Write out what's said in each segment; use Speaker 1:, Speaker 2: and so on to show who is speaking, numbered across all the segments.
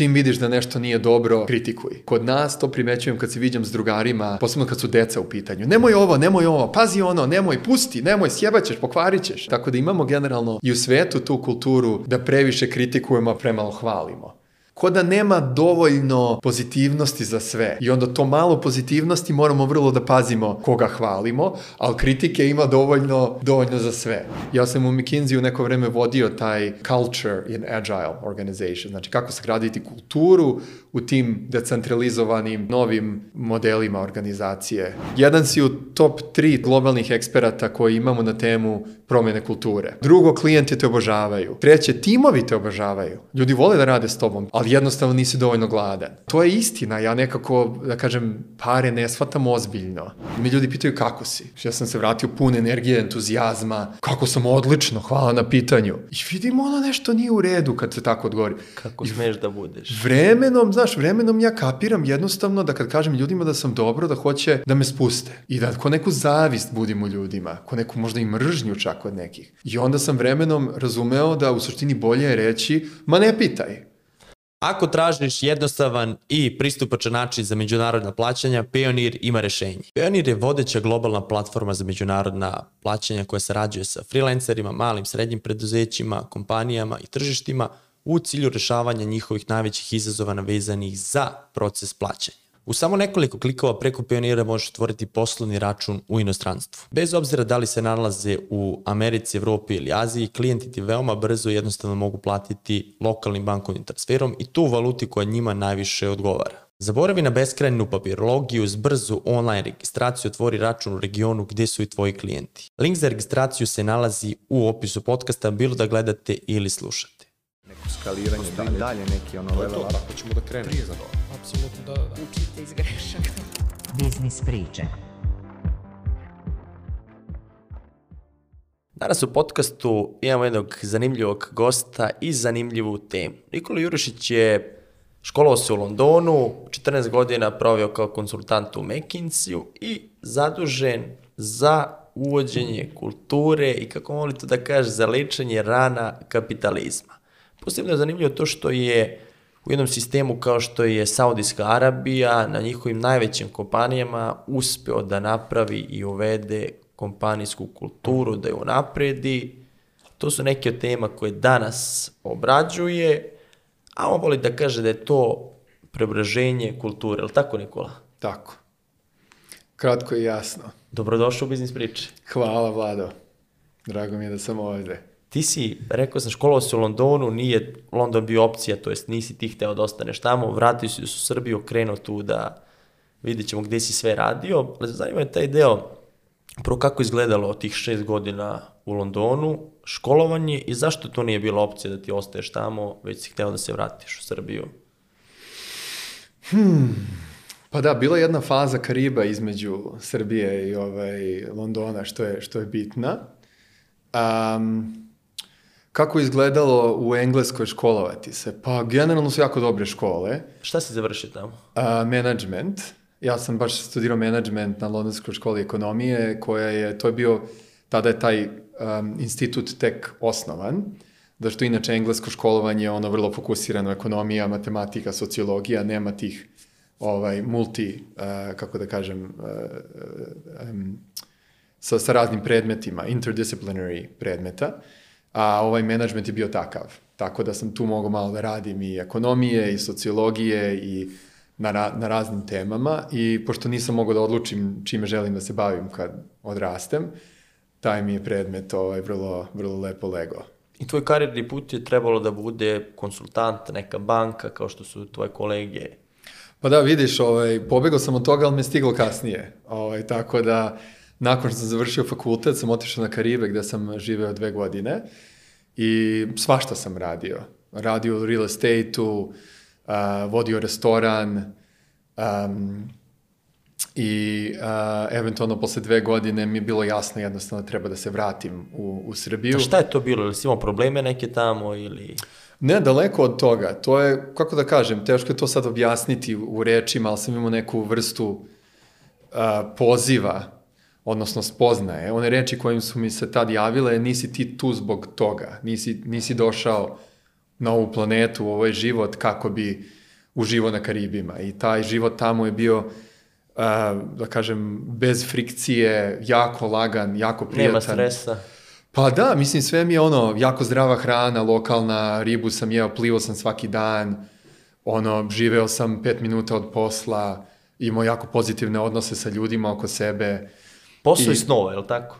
Speaker 1: čim vidiš da nešto nije dobro, kritikuj. Kod nas to primećujem kad se viđam s drugarima, posebno kad su deca u pitanju. Nemoj ovo, nemoj ovo, pazi ono, nemoj, pusti, nemoj, sjebaćeš, pokvarit ćeš. Tako da imamo generalno i u svetu tu kulturu da previše kritikujemo, a premalo hvalimo ko da nema dovoljno pozitivnosti za sve. I onda to malo pozitivnosti moramo vrlo da pazimo koga hvalimo, ali kritike ima dovoljno, dovoljno za sve. Ja sam u McKinsey u neko vreme vodio taj culture in agile organization, znači kako sagraditi kulturu u tim decentralizovanim novim modelima organizacije. Jedan si u top 3 globalnih eksperata koji imamo na temu promene kulture. Drugo, klijenti te obožavaju. Treće, timovi te obožavaju. Ljudi vole da rade s tobom, ali jednostavno nisi dovoljno gladan. To je istina, ja nekako, da kažem, pare ne shvatam ozbiljno. Mi ljudi pitaju kako si. Ja sam se vratio pun energije, entuzijazma, kako sam odlično, hvala na pitanju. I vidim ono nešto nije u redu kad se tako odgovori.
Speaker 2: Kako smeš da budeš?
Speaker 1: Vremenom, znaš, vremenom ja kapiram jednostavno da kad kažem ljudima da sam dobro, da hoće da me spuste. I da ko neku zavist budim u ljudima, ko neku možda i mržnju čak od nekih. I onda sam vremenom razumeo da u suštini bolje je reći, ma ne pitaj,
Speaker 2: Ako tražiš jednostavan i pristupačan način za međunarodna plaćanja, Payoneer ima rešenje. Payoneer je vodeća globalna platforma za međunarodna plaćanja koja sarađuje sa freelancerima, malim, srednjim preduzećima, kompanijama i tržištima u cilju rešavanja njihovih najvećih izazova navezanih za proces plaćanja. U samo nekoliko klikova preko Pionira možeš otvoriti poslovni račun u inostranstvu. Bez obzira da li se nalaze u Americi, Evropi ili Aziji, klijenti ti veoma brzo i jednostavno mogu platiti lokalnim bankovnim transferom i tu valuti koja njima najviše odgovara. Zaboravi na beskrajnu papirologiju, uz brzu online registraciju otvori račun u regionu gde su i tvoji klijenti. Link za registraciju se nalazi u opisu podcasta, bilo da gledate ili slušate.
Speaker 3: Neko skaliranje, da i dalje neki ono level up.
Speaker 4: Ako ćemo da krenemo za to.
Speaker 5: Apsolutno, da, da.
Speaker 6: Učite iz grešaka.
Speaker 7: Biznis priče.
Speaker 2: Danas u podcastu imamo jednog zanimljivog gosta i zanimljivu temu. Nikola Jurišić je školovao se u Londonu, 14 godina proveo kao konsultant u McKinsey-u i zadužen za uvođenje kulture i kako volite da kaže, za lečenje rana kapitalizma. Posebno je zanimljivo to što je u jednom sistemu kao što je Saudijska Arabija na njihovim najvećim kompanijama uspeo da napravi i uvede kompanijsku kulturu, da je unapredi. To su neke od tema koje danas obrađuje, a on voli da kaže da je to preobraženje kulture, ali tako Nikola?
Speaker 1: Tako. Kratko i jasno.
Speaker 2: Dobrodošao u Biznis priče.
Speaker 1: Hvala, Vlado. Drago mi je da sam ovde.
Speaker 2: Ti si, rekao sam, školovao se u Londonu, nije London bio opcija, to jest nisi ti hteo da ostaneš tamo, vratio si se u Srbiju, krenuo tu da vidjet ćemo gde si sve radio, zanima je taj deo, prvo kako izgledalo tih šest godina u Londonu, školovanje i zašto to nije bila opcija da ti ostaješ tamo, već si hteo da se vratiš u Srbiju?
Speaker 1: Pa da, bila je jedna faza Kariba između Srbije i ovaj, Londona, što je, što je bitna. Um, kako je izgledalo u Engleskoj školovati se? Pa generalno su jako dobre škole.
Speaker 2: Šta si završio tamo?
Speaker 1: Uh, management. Ja sam baš studirao management na Londonskoj školi ekonomije, koja je, to je bio, tada je taj um, institut tek osnovan, da što inače englesko školovanje je ono vrlo fokusirano, ekonomija, matematika, sociologija, nema tih ovaj, multi, uh, kako da kažem, uh, um, sa, sa raznim predmetima, interdisciplinary predmeta, a ovaj management je bio takav. Tako da sam tu mogao malo da radim i ekonomije i sociologije i na, ra, na raznim temama i pošto nisam mogao da odlučim čime želim da se bavim kad odrastem, taj mi je predmet ovaj, vrlo, vrlo lepo lego.
Speaker 2: I tvoj karijerni put je trebalo da bude konsultant, neka banka, kao što su tvoje kolege.
Speaker 1: Pa da, vidiš, ovaj, pobegao sam od toga, ali me stiglo kasnije. Ovaj, tako da, nakon što sam završio fakultet, sam otišao na Karibe gde sam živeo dve godine i svašta sam radio. Radio u real estate-u, uh, vodio restoran um, i uh, eventualno posle dve godine mi je bilo jasno jednostavno da treba da se vratim u, u Srbiju.
Speaker 2: A šta je to bilo? Ili si imao probleme neke tamo ili...
Speaker 1: Ne, daleko od toga. To je, kako da kažem, teško je to sad objasniti u rečima, ali sam imao neku vrstu uh, poziva, odnosno spoznaje. One reči kojim su mi se tad javile, nisi ti tu zbog toga. Nisi, nisi došao na ovu planetu, u ovaj život, kako bi uživo na Karibima. I taj život tamo je bio, a, da kažem, bez frikcije, jako lagan, jako prijatan.
Speaker 2: Nema stresa.
Speaker 1: Pa da, mislim, sve mi je ono, jako zdrava hrana, lokalna, ribu sam jeo, plivo sam svaki dan, ono, živeo sam pet minuta od posla, imao jako pozitivne odnose sa ljudima oko sebe.
Speaker 2: Posao
Speaker 1: I-
Speaker 2: i snova, je li tako?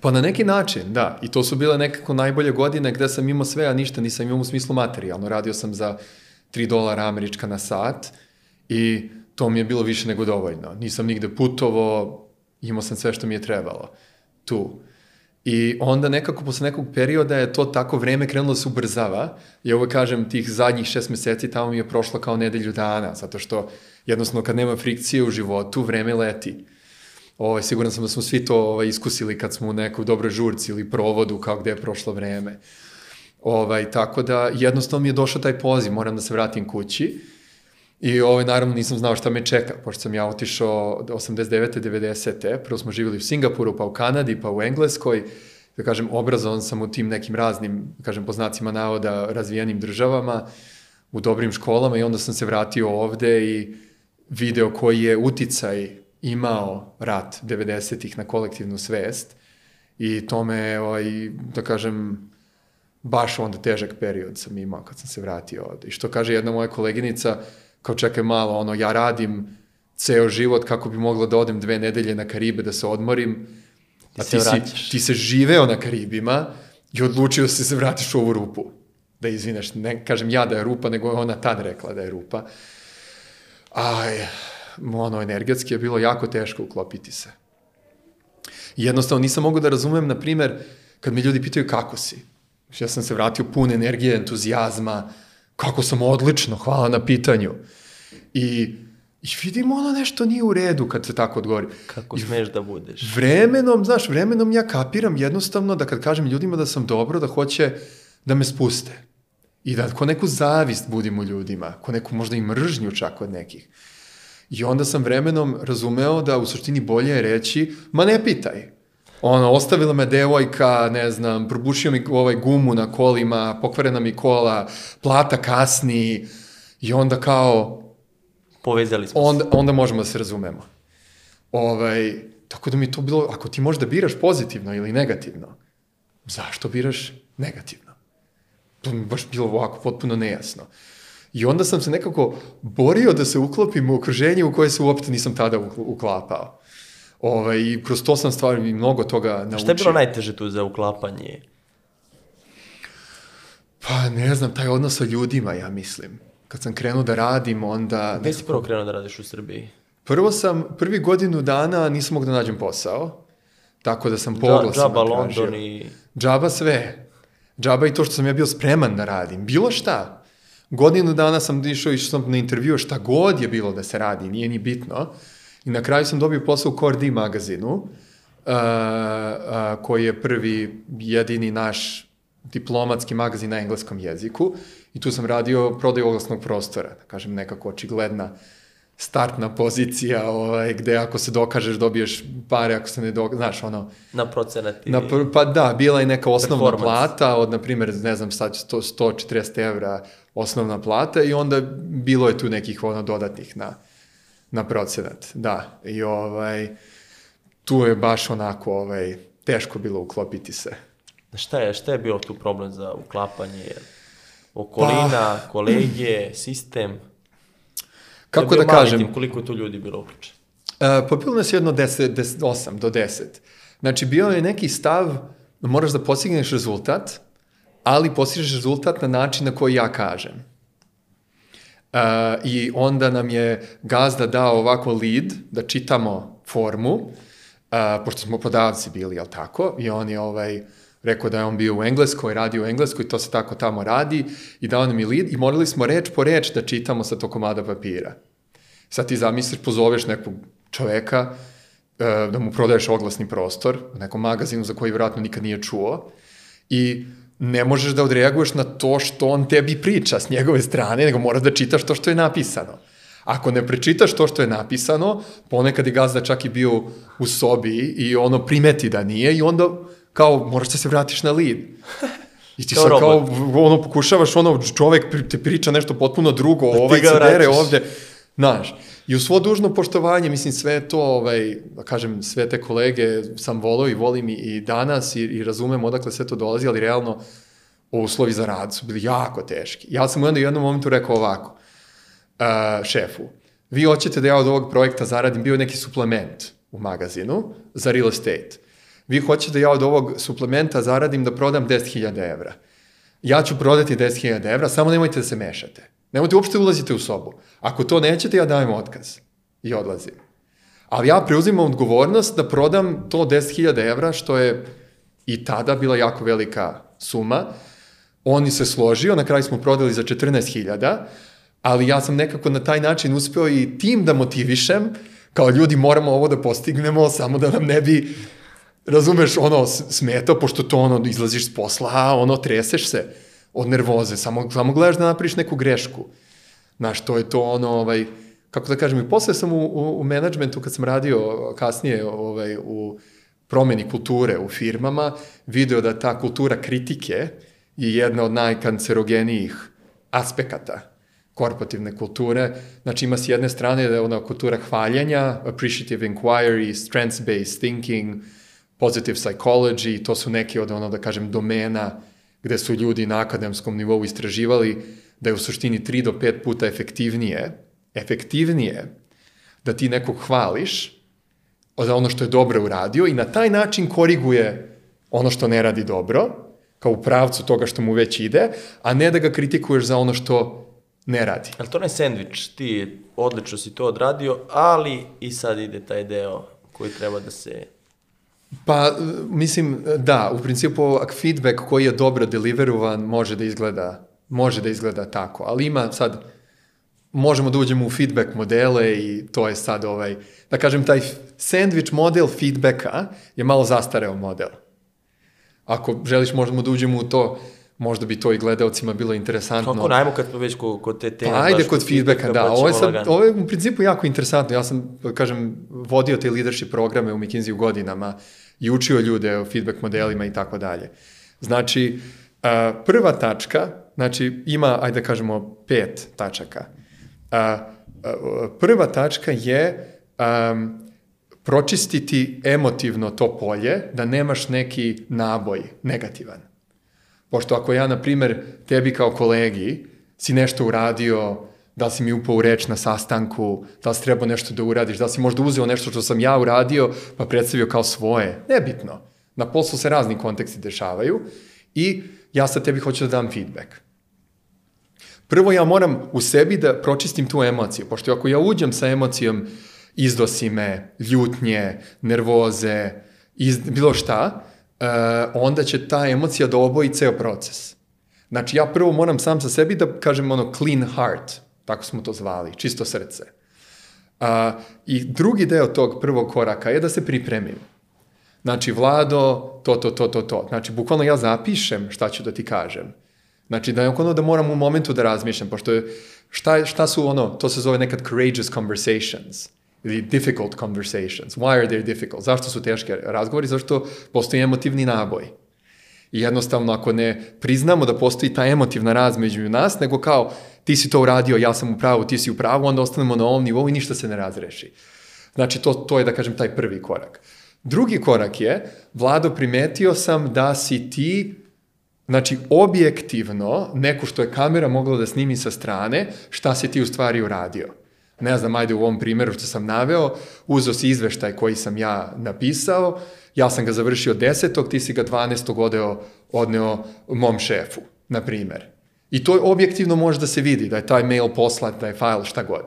Speaker 1: Pa na neki način, da. I to su bile nekako najbolje godine gde sam imao sve, a ništa nisam imao u smislu materijalno. Radio sam za 3 dolara američka na sat i to mi je bilo više nego dovoljno. Nisam nigde putovo, imao sam sve što mi je trebalo tu. I onda nekako posle nekog perioda je to tako vreme krenulo da se ubrzava. Ja uvek kažem tih zadnjih šest meseci tamo mi je prošlo kao nedelju dana, zato što jednostavno kad nema frikcije u životu, vreme leti. Ovaj, siguran sam da smo svi to ovaj, iskusili kad smo u nekoj dobroj žurci ili provodu, kao gde je prošlo vreme. Ovaj, tako da jednostavno mi je došao taj poziv, moram da se vratim kući. I ovaj, naravno nisam znao šta me čeka, pošto sam ja otišao 89. 90. Prvo smo živjeli u Singapuru, pa u Kanadi, pa u Engleskoj. Da kažem, obrazovan sam u tim nekim raznim, da kažem, po znacima navoda, razvijenim državama, u dobrim školama i onda sam se vratio ovde i video koji je uticaj imao rat 90-ih na kolektivnu svest i to me, ovaj, da kažem, baš onda težak period sam imao kad sam se vratio ovde. I što kaže jedna moja koleginica, kao čekaj malo, ono, ja radim ceo život kako bi mogla da odem dve nedelje na Karibe da se odmorim, a
Speaker 2: se
Speaker 1: ti, si, ti se živeo na Karibima i odlučio si se vratiš u ovu rupu. Da izvineš, ne kažem ja da je rupa, nego je ona tad rekla da je rupa. Aj, ono, energetski je bilo jako teško uklopiti se. Jednostavno nisam mogao da razumem, na primer, kad me ljudi pitaju kako si. Ja sam se vratio pun energije, entuzijazma, kako sam odlično, hvala na pitanju. I, i vidim ono nešto nije u redu kad se tako odgovori.
Speaker 2: Kako smeš da budeš?
Speaker 1: Vremenom, znaš, vremenom ja kapiram jednostavno da kad kažem ljudima da sam dobro, da hoće da me spuste. I da ko neku zavist budim u ljudima, ko neku možda i mržnju čak od nekih. I onda sam vremenom razumeo da u suštini bolje je reći, ma ne pitaj. Ono, ostavila me devojka, ne znam, probušio mi ovaj gumu na kolima, pokvarena mi kola, plata kasni i onda kao,
Speaker 2: Povezali smo se.
Speaker 1: onda, onda možemo da se razumemo. Ovaj, tako da mi to bilo, ako ti možeš da biraš pozitivno ili negativno, zašto biraš negativno? To mi je baš bilo ovako potpuno nejasno. I onda sam se nekako borio da se uklopim u okruženje u koje se uopšte nisam tada ukl- uklapao. Ovaj, I kroz to sam stvarno i mnogo toga naučio.
Speaker 2: Šta je bilo najteže tu za uklapanje?
Speaker 1: Pa ne znam, taj odnos sa ljudima, ja mislim. Kad sam krenuo da radim, onda...
Speaker 2: Gde si prvo krenuo da radiš u Srbiji?
Speaker 1: Prvo sam, prvi godinu dana nisam mogu da nađem posao, tako da sam po
Speaker 2: Dža-
Speaker 1: oglasima
Speaker 2: Džaba. London i...
Speaker 1: Džaba sve. Džaba i to što sam ja bio spreman da radim. Bilo šta. Godinu dana sam išao i sam na intervju, šta god je bilo da se radi, nije ni bitno. I na kraju sam dobio posao u Core D magazinu, uh, uh, koji je prvi, jedini naš diplomatski magazin na engleskom jeziku. I tu sam radio prodaju oglasnog prostora, da kažem nekako očigledna startna pozicija, ovaj, gde ako se dokažeš dobiješ pare, ako se ne dokažeš, znaš, ono,
Speaker 2: Na procenat i...
Speaker 1: Na, pa da, bila je neka osnovna plata od, na primjer, ne znam, sad 100, 140 evra osnovna plata i onda bilo je tu nekih ono dodatnih na, na procenat. Da, i ovaj, tu je baš onako ovaj, teško bilo uklopiti se.
Speaker 2: Šta je, šta je bio tu problem za uklapanje? Okolina,
Speaker 1: Pa-
Speaker 2: kolege, sistem?
Speaker 1: Kako da kažem?
Speaker 2: Tim, koliko je tu ljudi bilo uključeno?
Speaker 1: E, pa bilo nas jedno 10, 10, 8 do 10. Znači, bio je neki stav, moraš da postigneš rezultat, ali postigneš rezultat na način na koji ja kažem. Uh, I onda nam je gazda dao ovako lead da čitamo formu, uh, pošto smo prodavci bili, jel tako? I on je ovaj, rekao da je on bio u Engleskoj, radi u Engleskoj, to se tako tamo radi i dao nam je lead i morali smo reč po reč da čitamo sa to komada papira. Sad ti zamisliš, pozoveš nekog čoveka e, da mu prodaješ oglasni prostor nekom magazinu za koji vjerojatno nikad nije čuo i ne možeš da odreaguješ na to što on tebi priča s njegove strane, nego moraš da čitaš to što je napisano. Ako ne prečitaš to što je napisano, ponekad je gazda čak i bio u sobi i ono primeti da nije i onda kao moraš da se vratiš na lead. I ti
Speaker 2: Kao
Speaker 1: sad kao, ono, pokušavaš, ono, čovek te priča nešto potpuno drugo, ovaj
Speaker 2: ga
Speaker 1: se dere ovde. Znaš, i u svo dužno poštovanje, mislim, sve to, ovaj, da kažem, sve te kolege sam volao i volim i, i danas i, i razumem odakle sve to dolazi, ali realno uslovi za rad su bili jako teški. Ja sam u jednom momentu rekao ovako, uh, šefu, vi hoćete da ja od ovog projekta zaradim, bio neki suplement u magazinu za real estate. Vi hoćete da ja od ovog suplementa zaradim da prodam 10.000 evra. Ja ću prodati 10.000 evra, samo nemojte da se mešate. Nemojte uopšte ulazite u sobu. Ako to nećete, ja dajem otkaz. I odlazim. Ali ja preuzimam odgovornost da prodam to 10.000 evra, što je i tada bila jako velika suma. On se složio, na kraju smo prodali za 14.000, ali ja sam nekako na taj način uspeo i tim da motivišem, kao ljudi moramo ovo da postignemo, samo da nam ne bi, razumeš, ono, smetao, pošto to ono, izlaziš s posla, ono, treseš se od nervoze, samo, samo gledaš da napriš neku grešku. Znaš, to je to ono, ovaj, kako da kažem, i posle sam u, u, u menadžmentu, kad sam radio kasnije ovaj, u promeni kulture u firmama, video da ta kultura kritike je jedna od najkancerogenijih aspekata korporativne kulture. Znači ima s jedne strane da je ona kultura hvaljenja, appreciative inquiry, strengths-based thinking, positive psychology, to su neke od ono da kažem domena gde su ljudi na akademskom nivou istraživali da je u suštini 3 do 5 puta efektivnije, efektivnije da ti nekog hvališ za ono što je dobro uradio i na taj način koriguje ono što ne radi dobro, kao u pravcu toga što mu već ide, a ne da ga kritikuješ za ono što ne radi.
Speaker 2: Ali to ne sandvič, ti odlično si to odradio, ali i sad ide taj deo koji treba da se...
Speaker 1: Pa, mislim, da, u principu feedback koji je dobro deliverovan može da izgleda, može da izgleda tako, ali ima sad, možemo da uđemo u feedback modele i to je sad ovaj, da kažem, taj sandwich model feedbacka je malo zastareo model. Ako želiš, možemo da uđemo u to, možda bi to i gledaocima bilo interesantno.
Speaker 2: Kako najmo kad smo već kod, kod te teme.
Speaker 1: Pa ajde kod feedbacka, da.
Speaker 2: pa
Speaker 1: Ovo je, sad,
Speaker 2: lagano.
Speaker 1: ovo je u principu jako interesantno. Ja sam, da kažem, vodio te leadership programe u McKinsey u godinama i učio ljude o feedback modelima i tako dalje. Znači, prva tačka, znači ima, ajde da kažemo, pet tačaka. Prva tačka je um, pročistiti emotivno to polje, da nemaš neki naboj negativan. Pošto ako ja, na primer, tebi kao kolegi si nešto uradio, da li si mi upao u reč na sastanku, da li si trebao nešto da uradiš, da li si možda uzeo nešto što sam ja uradio, pa predstavio kao svoje. Nebitno. Na poslu se razni konteksti dešavaju i ja sad tebi hoću da dam feedback. Prvo ja moram u sebi da pročistim tu emociju, pošto ako ja uđem sa emocijom izdosi me, ljutnje, nervoze, iz, bilo šta, onda će ta emocija da oboji ceo proces. Znači ja prvo moram sam sa sebi da kažem ono clean heart, tako smo to zvali, čisto srce. Uh, I drugi deo tog prvog koraka je da se pripremim. Znači, Vlado, to, to, to, to, to. Znači, bukvalno ja zapišem šta ću da ti kažem. Znači, da je ono da moram u momentu da razmišljam, pošto je, šta, šta su ono, to se zove nekad courageous conversations ili difficult conversations. Why are they difficult? Zašto su teški razgovori? Zašto postoji emotivni naboj. I jednostavno, ako ne priznamo da postoji ta emotivna raz među nas, nego kao ti si to uradio, ja sam u pravu, ti si u pravu, onda ostanemo na ovom nivou i ništa se ne razreši. Znači, to, to je, da kažem, taj prvi korak. Drugi korak je, Vlado, primetio sam da si ti, znači, objektivno, neko što je kamera mogla da snimi sa strane, šta si ti u stvari uradio. Ne znam, ajde u ovom primjeru što sam naveo, uzeo si izveštaj koji sam ja napisao, ja sam ga završio 10. ti si ga 12. odeo, odneo mom šefu, na primer. I to objektivno može da se vidi, da je taj mail poslat, da je file, šta god.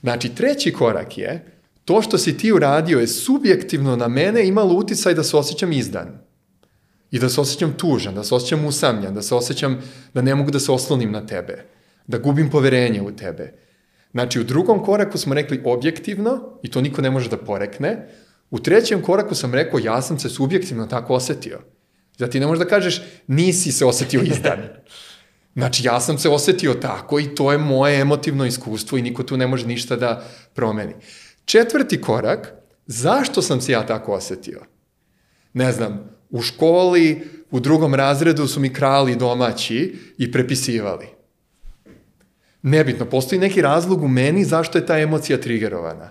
Speaker 1: Znači, treći korak je, to što si ti uradio je subjektivno na mene imalo uticaj da se osjećam izdan. I da se osjećam tužan, da se osjećam usamljan, da se osjećam da ne mogu da se oslonim na tebe, da gubim poverenje u tebe. Znači, u drugom koraku smo rekli objektivno, i to niko ne može da porekne. U trećem koraku sam rekao, ja sam se subjektivno tako osetio. Da ti ne možeš da kažeš, nisi se osetio izdan. Znači, ja sam se osetio tako i to je moje emotivno iskustvo i niko tu ne može ništa da promeni. Četvrti korak, zašto sam se ja tako osetio? Ne znam, u školi, u drugom razredu su mi krali domaći i prepisivali. Nebitno, postoji neki razlog u meni zašto je ta emocija trigerovana.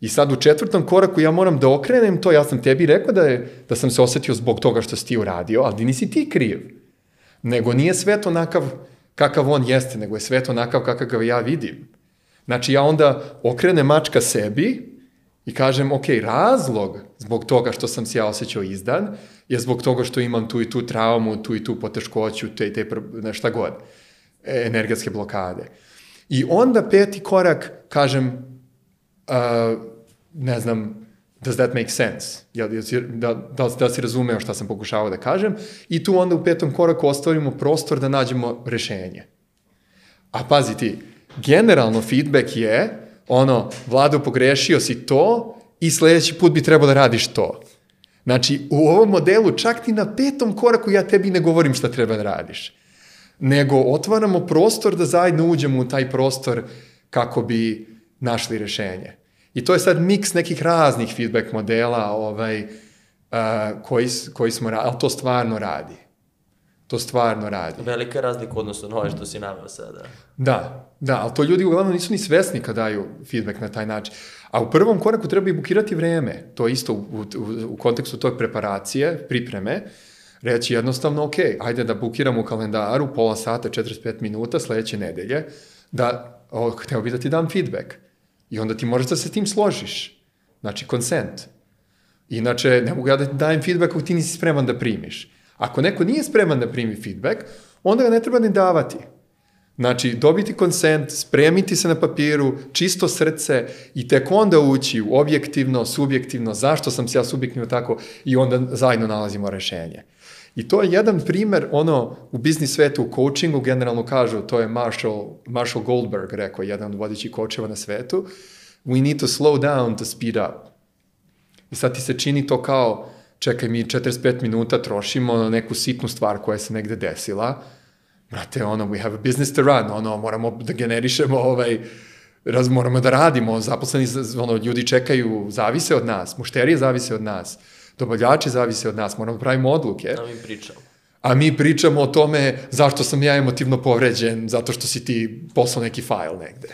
Speaker 1: I sad u četvrtom koraku ja moram da okrenem to, ja sam tebi rekao da, je, da sam se osetio zbog toga što si ti uradio, ali nisi ti kriv. Nego nije svet onakav kakav on jeste, nego je svet onakav kakav ga ja vidim. Znači ja onda okrenem mačka sebi i kažem, ok, razlog zbog toga što sam se ja osjećao izdan je zbog toga što imam tu i tu traumu, tu i tu poteškoću, te te, šta god, energetske blokade. I onda peti korak, kažem, uh, ne znam, does that make sense? Jel, da, da, da si razumeo šta sam pokušavao da kažem? I tu onda u petom koraku ostavimo prostor da nađemo rešenje. A pazi ti, generalno feedback je ono, Vlado, pogrešio si to i sledeći put bi trebalo da radiš to. Znači, u ovom modelu čak ti na petom koraku ja tebi ne govorim šta treba da radiš. Nego otvaramo prostor da zajedno uđemo u taj prostor kako bi našli rešenje. I to je sad miks nekih raznih feedback modela ovaj, uh, koji, koji smo radili, ali to stvarno radi. To stvarno radi.
Speaker 2: Velika razlika odnosno na ove što si naveo sada.
Speaker 1: Da, da, ali to ljudi uglavnom nisu ni svesni kad daju feedback na taj način. A u prvom koraku treba i bukirati vreme. To je isto u, u, u kontekstu toj preparacije, pripreme. Reći jednostavno, ok, ajde da bukiramo u kalendaru pola sata, 45 minuta sledeće nedelje, da, o, hteo bi da ti dam feedback. I onda ti možeš da se tim složiš. Znači, consent. Inače, ne mogu ja da dajem feedback ako ti nisi spreman da primiš. Ako neko nije spreman da primi feedback, onda ga ne treba ni davati. Znači, dobiti konsent, spremiti se na papiru, čisto srce i tek onda ući u objektivno, subjektivno, zašto sam se ja subjektivno tako i onda zajedno nalazimo rešenje. I to je jedan primer, ono, u biznis svetu, u coachingu generalno kažu, to je Marshall, Marshall Goldberg rekao, jedan od vodićih kočeva na svetu, we need to slow down to speed up. I sad ti se čini to kao, čekaj, mi 45 minuta trošimo na neku sitnu stvar koja se negde desila, brate, ono, we have a business to run, ono, moramo da generišemo ovaj, raz, moramo da radimo, zaposleni, ono, ljudi čekaju, zavise od nas, mušterije zavise od nas, dobavljači zavise od nas, moramo da pravimo odluke.
Speaker 2: A mi pričamo.
Speaker 1: A mi pričamo o tome zašto sam ja emotivno povređen, zato što si ti poslao neki fajl negde.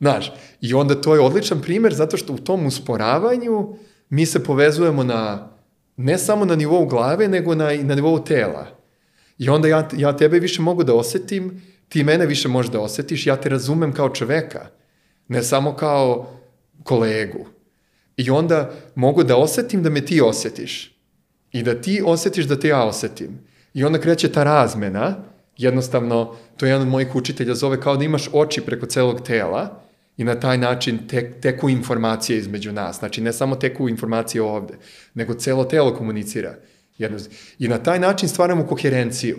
Speaker 1: Znaš, i onda to je odličan primer zato što u tom usporavanju mi se povezujemo na, ne samo na nivou glave, nego na, na nivou tela. I onda ja, ja tebe više mogu da osetim, ti mene više možeš da osetiš, ja te razumem kao čoveka, ne samo kao kolegu. I onda mogu da osetim da me ti osetiš. I da ti osetiš da te ja osetim. I onda kreće ta razmena, jednostavno, to je jedan od mojih učitelja zove kao da imaš oči preko celog tela i na taj način tek, teku informacije između nas. Znači, ne samo teku informacije ovde, nego celo telo komunicira. Jedno, I na taj način stvaramo koherenciju.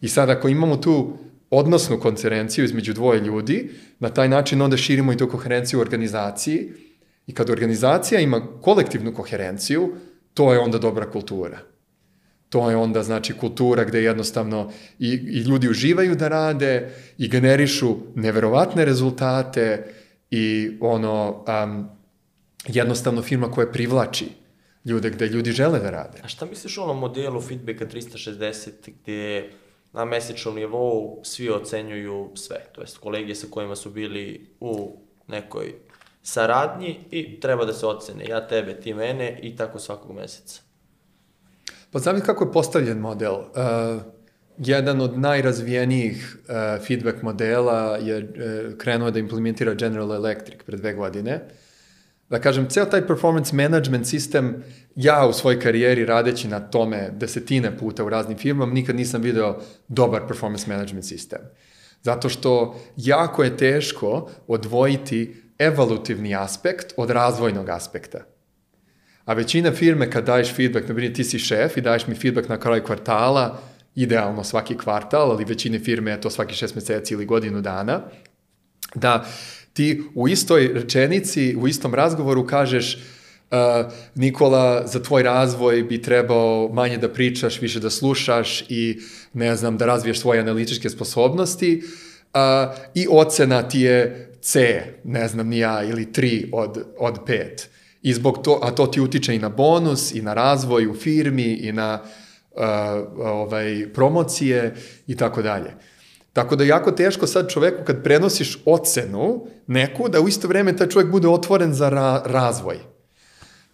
Speaker 1: I sad ako imamo tu odnosnu konferenciju između dvoje ljudi, na taj način onda širimo i tu koherenciju u organizaciji i kad organizacija ima kolektivnu koherenciju, to je onda dobra kultura. To je onda znači kultura gde jednostavno i, i ljudi uživaju da rade i generišu neverovatne rezultate i ono um, jednostavno firma koja privlači ljude gde ljudi žele da rade.
Speaker 2: A šta misliš o onom modelu feedbacka 360 gde na mesečnom nivou svi ocenjuju sve, to jest kolege sa kojima su bili u nekoj saradnji i treba da se ocene ja tebe, ti mene i tako svakog meseca.
Speaker 1: Pa znam kako je postavljen model. Uh, jedan od najrazvijenijih uh, feedback modela je uh, krenuo da implementira General Electric pre dve godine. Da kažem, ceo taj performance management sistem, ja u svojoj karijeri radeći na tome desetine puta u raznim firmama, nikad nisam video dobar performance management sistem. Zato što jako je teško odvojiti evolutivni aspekt od razvojnog aspekta. A većina firme kad daješ feedback, na primjer ti si šef i daješ mi feedback na kraju kvartala, idealno svaki kvartal, ali većine firme je to svaki šest meseci ili godinu dana, da ti u istoj rečenici, u istom razgovoru kažeš uh, Nikola, za tvoj razvoj bi trebao manje da pričaš, više da slušaš i ne znam, da razviješ svoje analitičke sposobnosti uh, i ocena ti je C, ne znam ni ja, ili 3 od, od 5. I zbog to, a to ti utiče i na bonus, i na razvoj u firmi, i na ovaj, promocije i tako dalje. Tako da je jako teško sad čoveku kad prenosiš ocenu neku, da u isto vreme taj čovjek bude otvoren za ra razvoj.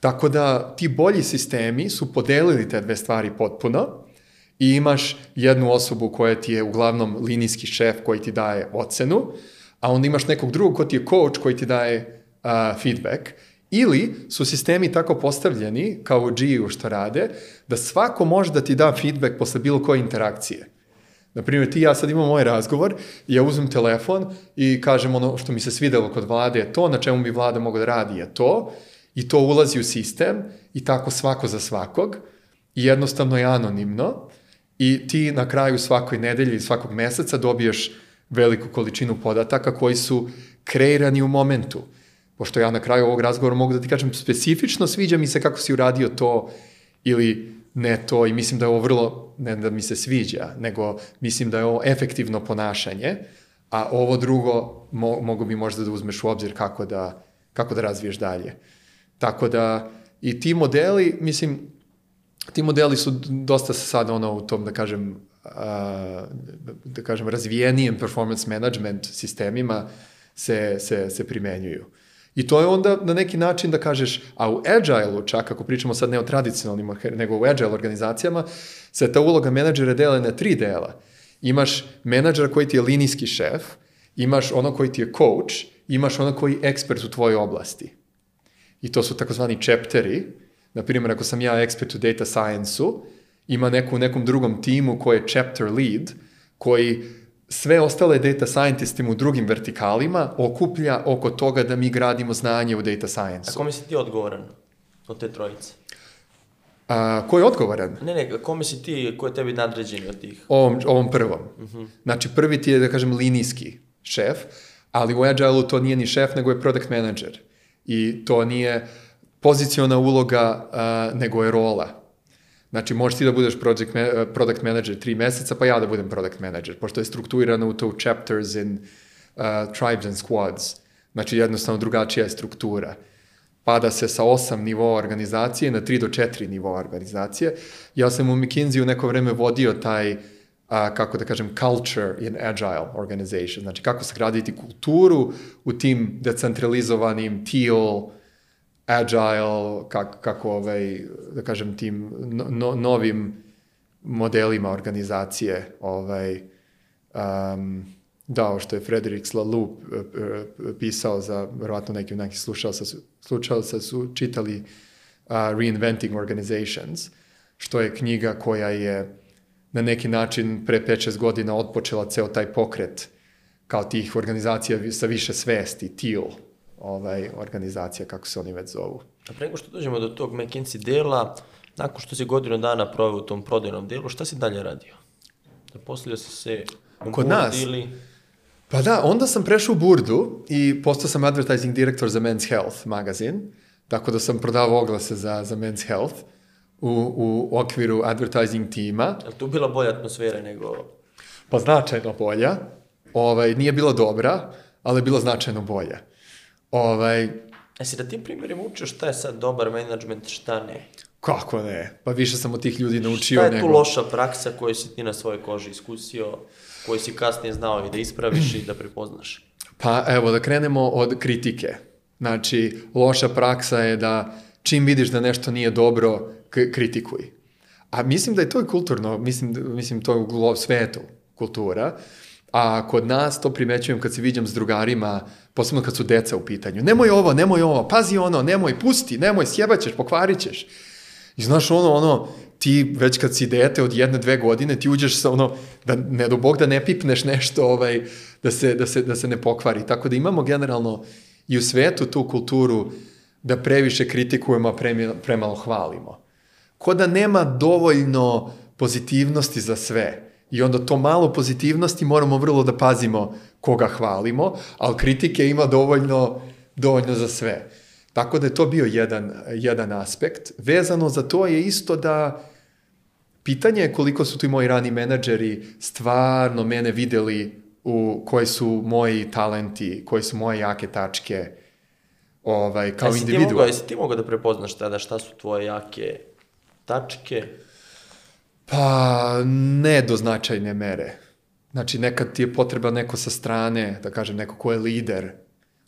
Speaker 1: Tako da ti bolji sistemi su podelili te dve stvari potpuno i imaš jednu osobu koja ti je uglavnom linijski šef koji ti daje ocenu, a onda imaš nekog drugog ko ti je coach koji ti daje uh, feedback Ili su sistemi tako postavljeni, kao u G-u što rade, da svako može da ti da feedback posle bilo koje interakcije. Naprimjer, ti i ja sad imamo moj razgovor, ja uzmem telefon i kažem ono što mi se svidelo kod vlade je to, na čemu bi vlada mogla da radi je to, i to ulazi u sistem i tako svako za svakog, i jednostavno je anonimno, i ti na kraju svakoj nedelji, svakog meseca dobiješ veliku količinu podataka koji su kreirani u momentu pošto ja na kraju ovog razgovora mogu da ti kažem specifično sviđa mi se kako si uradio to ili ne to i mislim da je ovo vrlo, ne da mi se sviđa, nego mislim da je ovo efektivno ponašanje, a ovo drugo mo, mogu bi možda da uzmeš u obzir kako da, kako da razviješ dalje. Tako da i ti modeli, mislim, ti modeli su dosta sad ono u tom, da kažem, da kažem, razvijenijem performance management sistemima se, se, se primenjuju. I to je onda na neki način da kažeš, a u agile-u čak, ako pričamo sad ne o tradicionalnim, nego u agile organizacijama, se ta uloga menadžera dele na tri dela. Imaš menadžera koji ti je linijski šef, imaš ono koji ti je coach, imaš ono koji je ekspert u tvojoj oblasti. I to su takozvani chapteri. Naprimjer, ako sam ja ekspert u data science-u, ima neko u nekom drugom timu koji je chapter lead, koji sve ostale data scientistima u drugim vertikalima okuplja oko toga da mi gradimo znanje u data science-u.
Speaker 2: A kome si ti odgovoran od te trojice?
Speaker 1: A, ko je odgovoran?
Speaker 2: Ne, ne, kome si ti, ko je tebi nadređeni od tih?
Speaker 1: Ovom, ovom prvom. Uh -huh. Znači, prvi ti je, da kažem, linijski šef, ali u Agile-u to nije ni šef, nego je product manager. I to nije poziciona uloga, uh, nego je rola. Znači, možeš ti da budeš project, product manager tri meseca, pa ja da budem product manager, pošto je strukturirano u to chapters in uh, tribes and squads. Znači, jednostavno drugačija je struktura. Pada se sa osam nivoa organizacije na tri do četiri nivoa organizacije. Ja sam u McKinsey u neko vreme vodio taj, a, kako da kažem, culture in agile organization. Znači, kako sagraditi kulturu u tim decentralizovanim, teal, agile, kako, kako ovaj, da kažem, tim no, novim modelima organizacije ovaj, um, dao što je Frederick Laloux eh, eh, pisao za, verovatno neki od nekih slušalca slušalca su čitali uh, Reinventing Organizations, što je knjiga koja je na neki način pre 5-6 godina odpočela ceo taj pokret kao tih organizacija sa više svesti, TEAL, ovaj, organizacija, kako se oni već zovu.
Speaker 2: A pre nego što dođemo do tog McKinsey dela, nakon što si godinu dana proveo u tom prodajnom delu, šta si dalje radio? Zaposlio si se u
Speaker 1: Kod nas? Ili... Pa da, onda sam prešao u Burdu i postao sam advertising direktor za Men's Health magazin, tako da sam prodavao oglase za, za Men's Health u, u okviru advertising tima.
Speaker 2: Je li tu bila bolja atmosfera nego...
Speaker 1: Pa značajno bolja. Ovaj, nije bila dobra, ali je bila značajno bolja. Ovaj,
Speaker 2: E si da tim primjerima učio šta je sad dobar management, šta ne?
Speaker 1: Kako ne? Pa više sam od tih ljudi naučio
Speaker 2: nego... Šta je
Speaker 1: tu
Speaker 2: nego... loša praksa koju si ti na svojoj koži iskusio, koju si kasnije znao i da ispraviš i da prepoznaš?
Speaker 1: Pa evo, da krenemo od kritike. Znači, loša praksa je da čim vidiš da nešto nije dobro, kritikuj. A mislim da je to i kulturno, mislim, mislim to je u svetu kultura, a kod nas to primećujem kad se viđam s drugarima, posebno kad su deca u pitanju. Nemoj ovo, nemoj ovo, pazi ono, nemoj, pusti, nemoj, sjebaćeš, pokvarit ćeš. I znaš ono, ono, ti već kad si dete od jedne, dve godine, ti uđeš sa ono, da ne do bog da ne pipneš nešto, ovaj, da, se, da, se, da se ne pokvari. Tako da imamo generalno i u svetu tu kulturu da previše kritikujemo, a premalo hvalimo. Ko da nema dovoljno pozitivnosti za sve. I onda to malo pozitivnosti moramo vrlo da pazimo koga hvalimo, ali kritike ima dovoljno, dovoljno za sve. Tako da je to bio jedan, jedan aspekt. Vezano za to je isto da pitanje je koliko su tu moji rani menadžeri stvarno mene videli u koji su moji talenti, koji su moje jake tačke ovaj, kao jesi individua.
Speaker 2: Ti jesi ti mogao da prepoznaš tada šta su tvoje jake tačke?
Speaker 1: Pa ne do značajne mere. Znači nekad ti je potreba neko sa strane, da kažem neko ko je lider,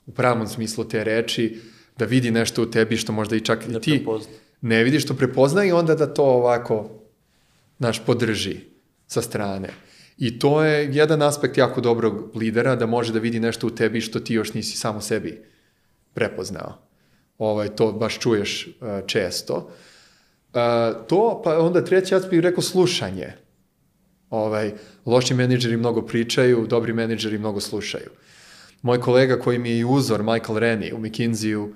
Speaker 1: u pravom smislu te reči, da vidi nešto u tebi što možda i čak i
Speaker 2: Da
Speaker 1: ti
Speaker 2: prepozna.
Speaker 1: ne vidiš, što prepozna i onda da to ovako, znaš, podrži sa strane. I to je jedan aspekt jako dobrog lidera, da može da vidi nešto u tebi što ti još nisi samo sebi prepoznao. Ovaj, to baš čuješ uh, često. To, pa onda treći aspekt bih rekao slušanje. Ovaj, loši menadžeri mnogo pričaju, dobri menadžeri mnogo slušaju. Moj kolega koji mi je i uzor, Michael Rennie u McKinsey-u,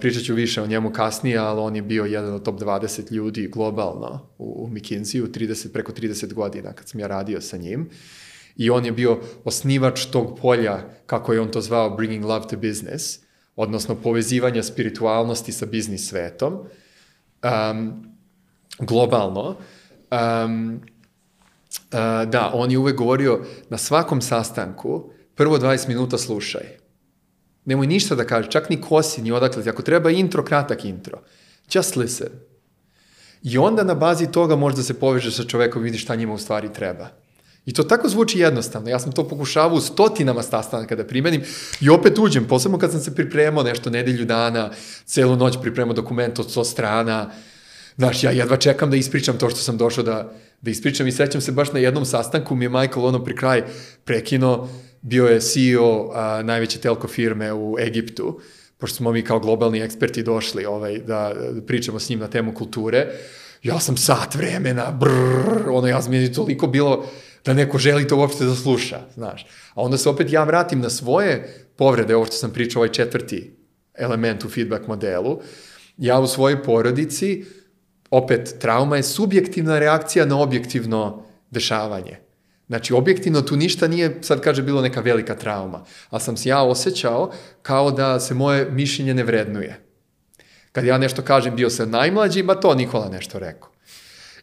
Speaker 1: pričat ću više o njemu kasnije, ali on je bio jedan od top 20 ljudi globalno u, u McKinsey-u, 30, preko 30 godina kad sam ja radio sa njim. I on je bio osnivač tog polja, kako je on to zvao, bringing love to business, odnosno povezivanja spiritualnosti sa biznis svetom, um, globalno. Um, Uh, da, on je uvek govorio na svakom sastanku prvo 20 minuta slušaj. Nemoj ništa da kažeš, čak ni kosi, ni odakle. Ako treba intro, kratak intro. Just listen. I onda na bazi toga možda se povežeš sa čovekom i vidiš šta njima u stvari treba. I to tako zvuči jednostavno. Ja sam to pokušavao u stotinama sastanaka da primenim i opet uđem, posebno kad sam se pripremao nešto nedelju dana, celu noć pripremao dokument od 100 strana, Znaš, ja jedva čekam da ispričam to što sam došao da, da ispričam i sećam se baš na jednom sastanku mi je Michael ono pri kraj prekino, bio je CEO a, najveće telko firme u Egiptu, pošto smo mi kao globalni eksperti došli ovaj, da, da pričamo s njim na temu kulture, ja sam sat vremena, brrr, ono, ja sam mi toliko bilo da neko želi to uopšte da sluša, znaš. A onda se opet ja vratim na svoje povrede, ovo što sam pričao, ovaj četvrti element u feedback modelu, ja u svojoj porodici, opet, trauma je subjektivna reakcija na objektivno dešavanje. Znači, objektivno tu ništa nije, sad kaže, bilo neka velika trauma, ali sam se ja osjećao kao da se moje mišljenje ne vrednuje. Kad ja nešto kažem, bio sam najmlađi, ba to Nikola nešto rekao.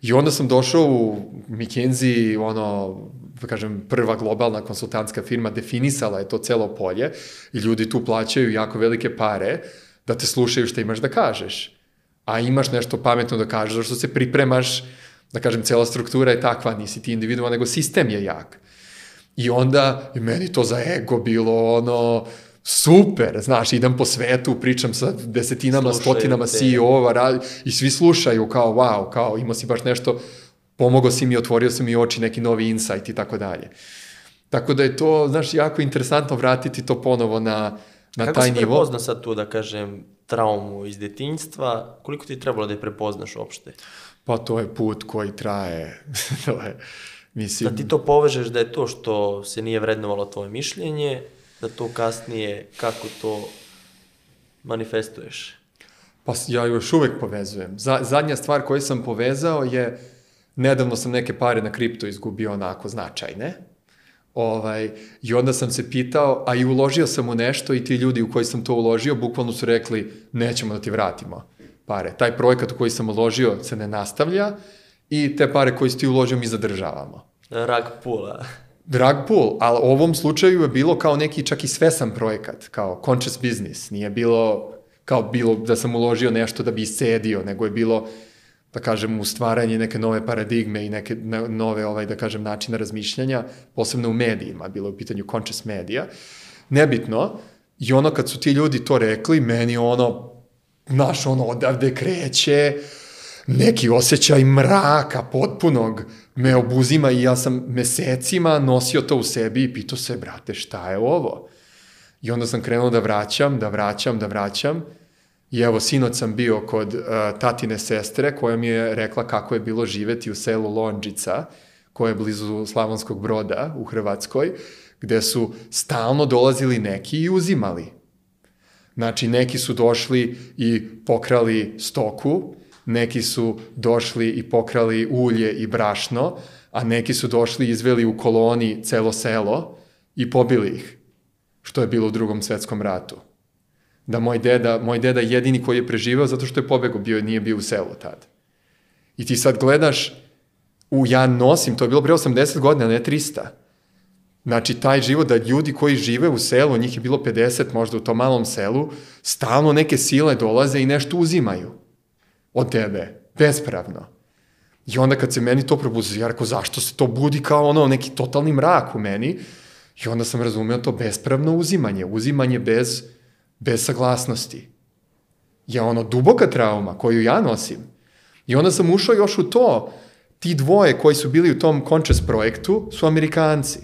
Speaker 1: I onda sam došao u McKinsey, ono, da kažem, prva globalna konsultantska firma definisala je to celo polje i ljudi tu plaćaju jako velike pare da te slušaju šta imaš da kažeš. A imaš nešto pametno da kažeš, zašto se pripremaš, da kažem, cela struktura je takva, nisi ti individua, nego sistem je jak. I onda, i meni to za ego bilo ono, super, znaš, idem po svetu, pričam sa desetinama,
Speaker 2: Slušaju
Speaker 1: stotinama. CEO-ova i svi slušaju kao, wow, kao, imao si baš nešto, pomogao si mi, otvorio si mi oči, neki novi insight i tako dalje. Tako da je to, znaš, jako interesantno vratiti to ponovo na, na
Speaker 2: Kako
Speaker 1: taj nivo.
Speaker 2: prepozna sad tu, da kažem, traumu iz detinjstva? Koliko ti je trebalo da je prepoznaš uopšte?
Speaker 1: Pa to je put koji traje. to je, mislim...
Speaker 2: Da ti to povežeš da je to što se nije vrednovalo tvoje mišljenje, da to kasnije, kako to manifestuješ?
Speaker 1: Pa ja još uvek povezujem. Za, zadnja stvar koju sam povezao je, nedavno sam neke pare na kripto izgubio onako značajne. Ovaj, I onda sam se pitao, a i uložio sam u nešto i ti ljudi u koji sam to uložio bukvalno su rekli nećemo da ti vratimo pare. Taj projekat u koji sam uložio se ne nastavlja i te pare koje si ti uložio mi zadržavamo.
Speaker 2: Rag pula.
Speaker 1: Drag pool, ali u ovom slučaju je bilo kao neki čak i svesan projekat, kao conscious business. Nije bilo kao bilo da sam uložio nešto da bi iscedio, nego je bilo da kažem, u stvaranje neke nove paradigme i neke no- nove, ovaj, da kažem, načina razmišljanja, posebno u medijima, bilo je u pitanju conscious medija. Nebitno, i ono kad su ti ljudi to rekli, meni ono, znaš, ono, odavde kreće, neki osjećaj mraka potpunog me obuzima i ja sam mesecima nosio to u sebi i pitao se, brate, šta je ovo? I onda sam krenuo da vraćam, da vraćam, da vraćam. I evo, sinoć sam bio kod uh, tatine sestre koja mi je rekla kako je bilo živeti u selu Lonđica, koje je blizu Slavonskog broda u Hrvatskoj, gde su stalno dolazili neki i uzimali. Znači, neki su došli i pokrali stoku, neki su došli i pokrali ulje i brašno, a neki su došli i izveli u koloni celo selo i pobili ih, što je bilo u drugom svetskom ratu. Da moj deda, moj deda jedini koji je preživeo zato što je pobegao, bio, nije bio u selu tad. I ti sad gledaš, u, ja nosim, to je bilo pre 80 godina, ne 300. Znači, taj život da ljudi koji žive u selu, njih je bilo 50 možda u tom malom selu, stalno neke sile dolaze i nešto uzimaju od tebe, bespravno. I onda kad se meni to probudi, ja rekao, zašto se to budi kao ono, neki totalni mrak u meni? I onda sam razumeo to bespravno uzimanje, uzimanje bez, bez saglasnosti. Je ono duboka trauma koju ja nosim. I onda sam ušao još u to, ti dvoje koji su bili u tom Conscious projektu su Amerikanci.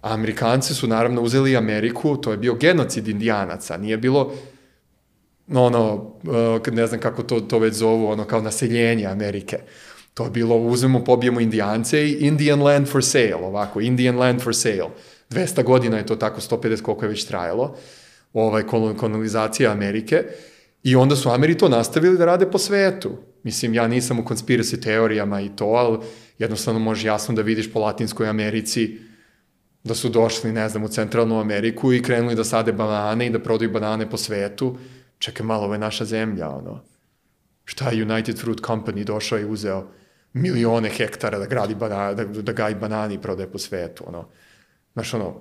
Speaker 1: A Amerikanci su naravno uzeli Ameriku, to je bio genocid indijanaca, nije bilo ono, uh, ne znam kako to, to već zovu, ono kao naseljenje Amerike. To je bilo, uzmemo, pobijemo indijance i Indian land for sale, ovako, Indian land for sale. 200 godina je to tako, 150 koliko je već trajalo, ovaj, kolonizacija Amerike. I onda su Ameri to nastavili da rade po svetu. Mislim, ja nisam u conspiracy teorijama i to, ali jednostavno može jasno da vidiš po Latinskoj Americi da su došli, ne znam, u Centralnu Ameriku i krenuli da sade banane i da prodaju banane po svetu. Čekaj malo, ovo je naša zemlja, ono. Šta je United Fruit Company došao i uzeo milione hektara da gradi banane, da, da gaji banani i prodaje po svetu, ono. Znaš, ono,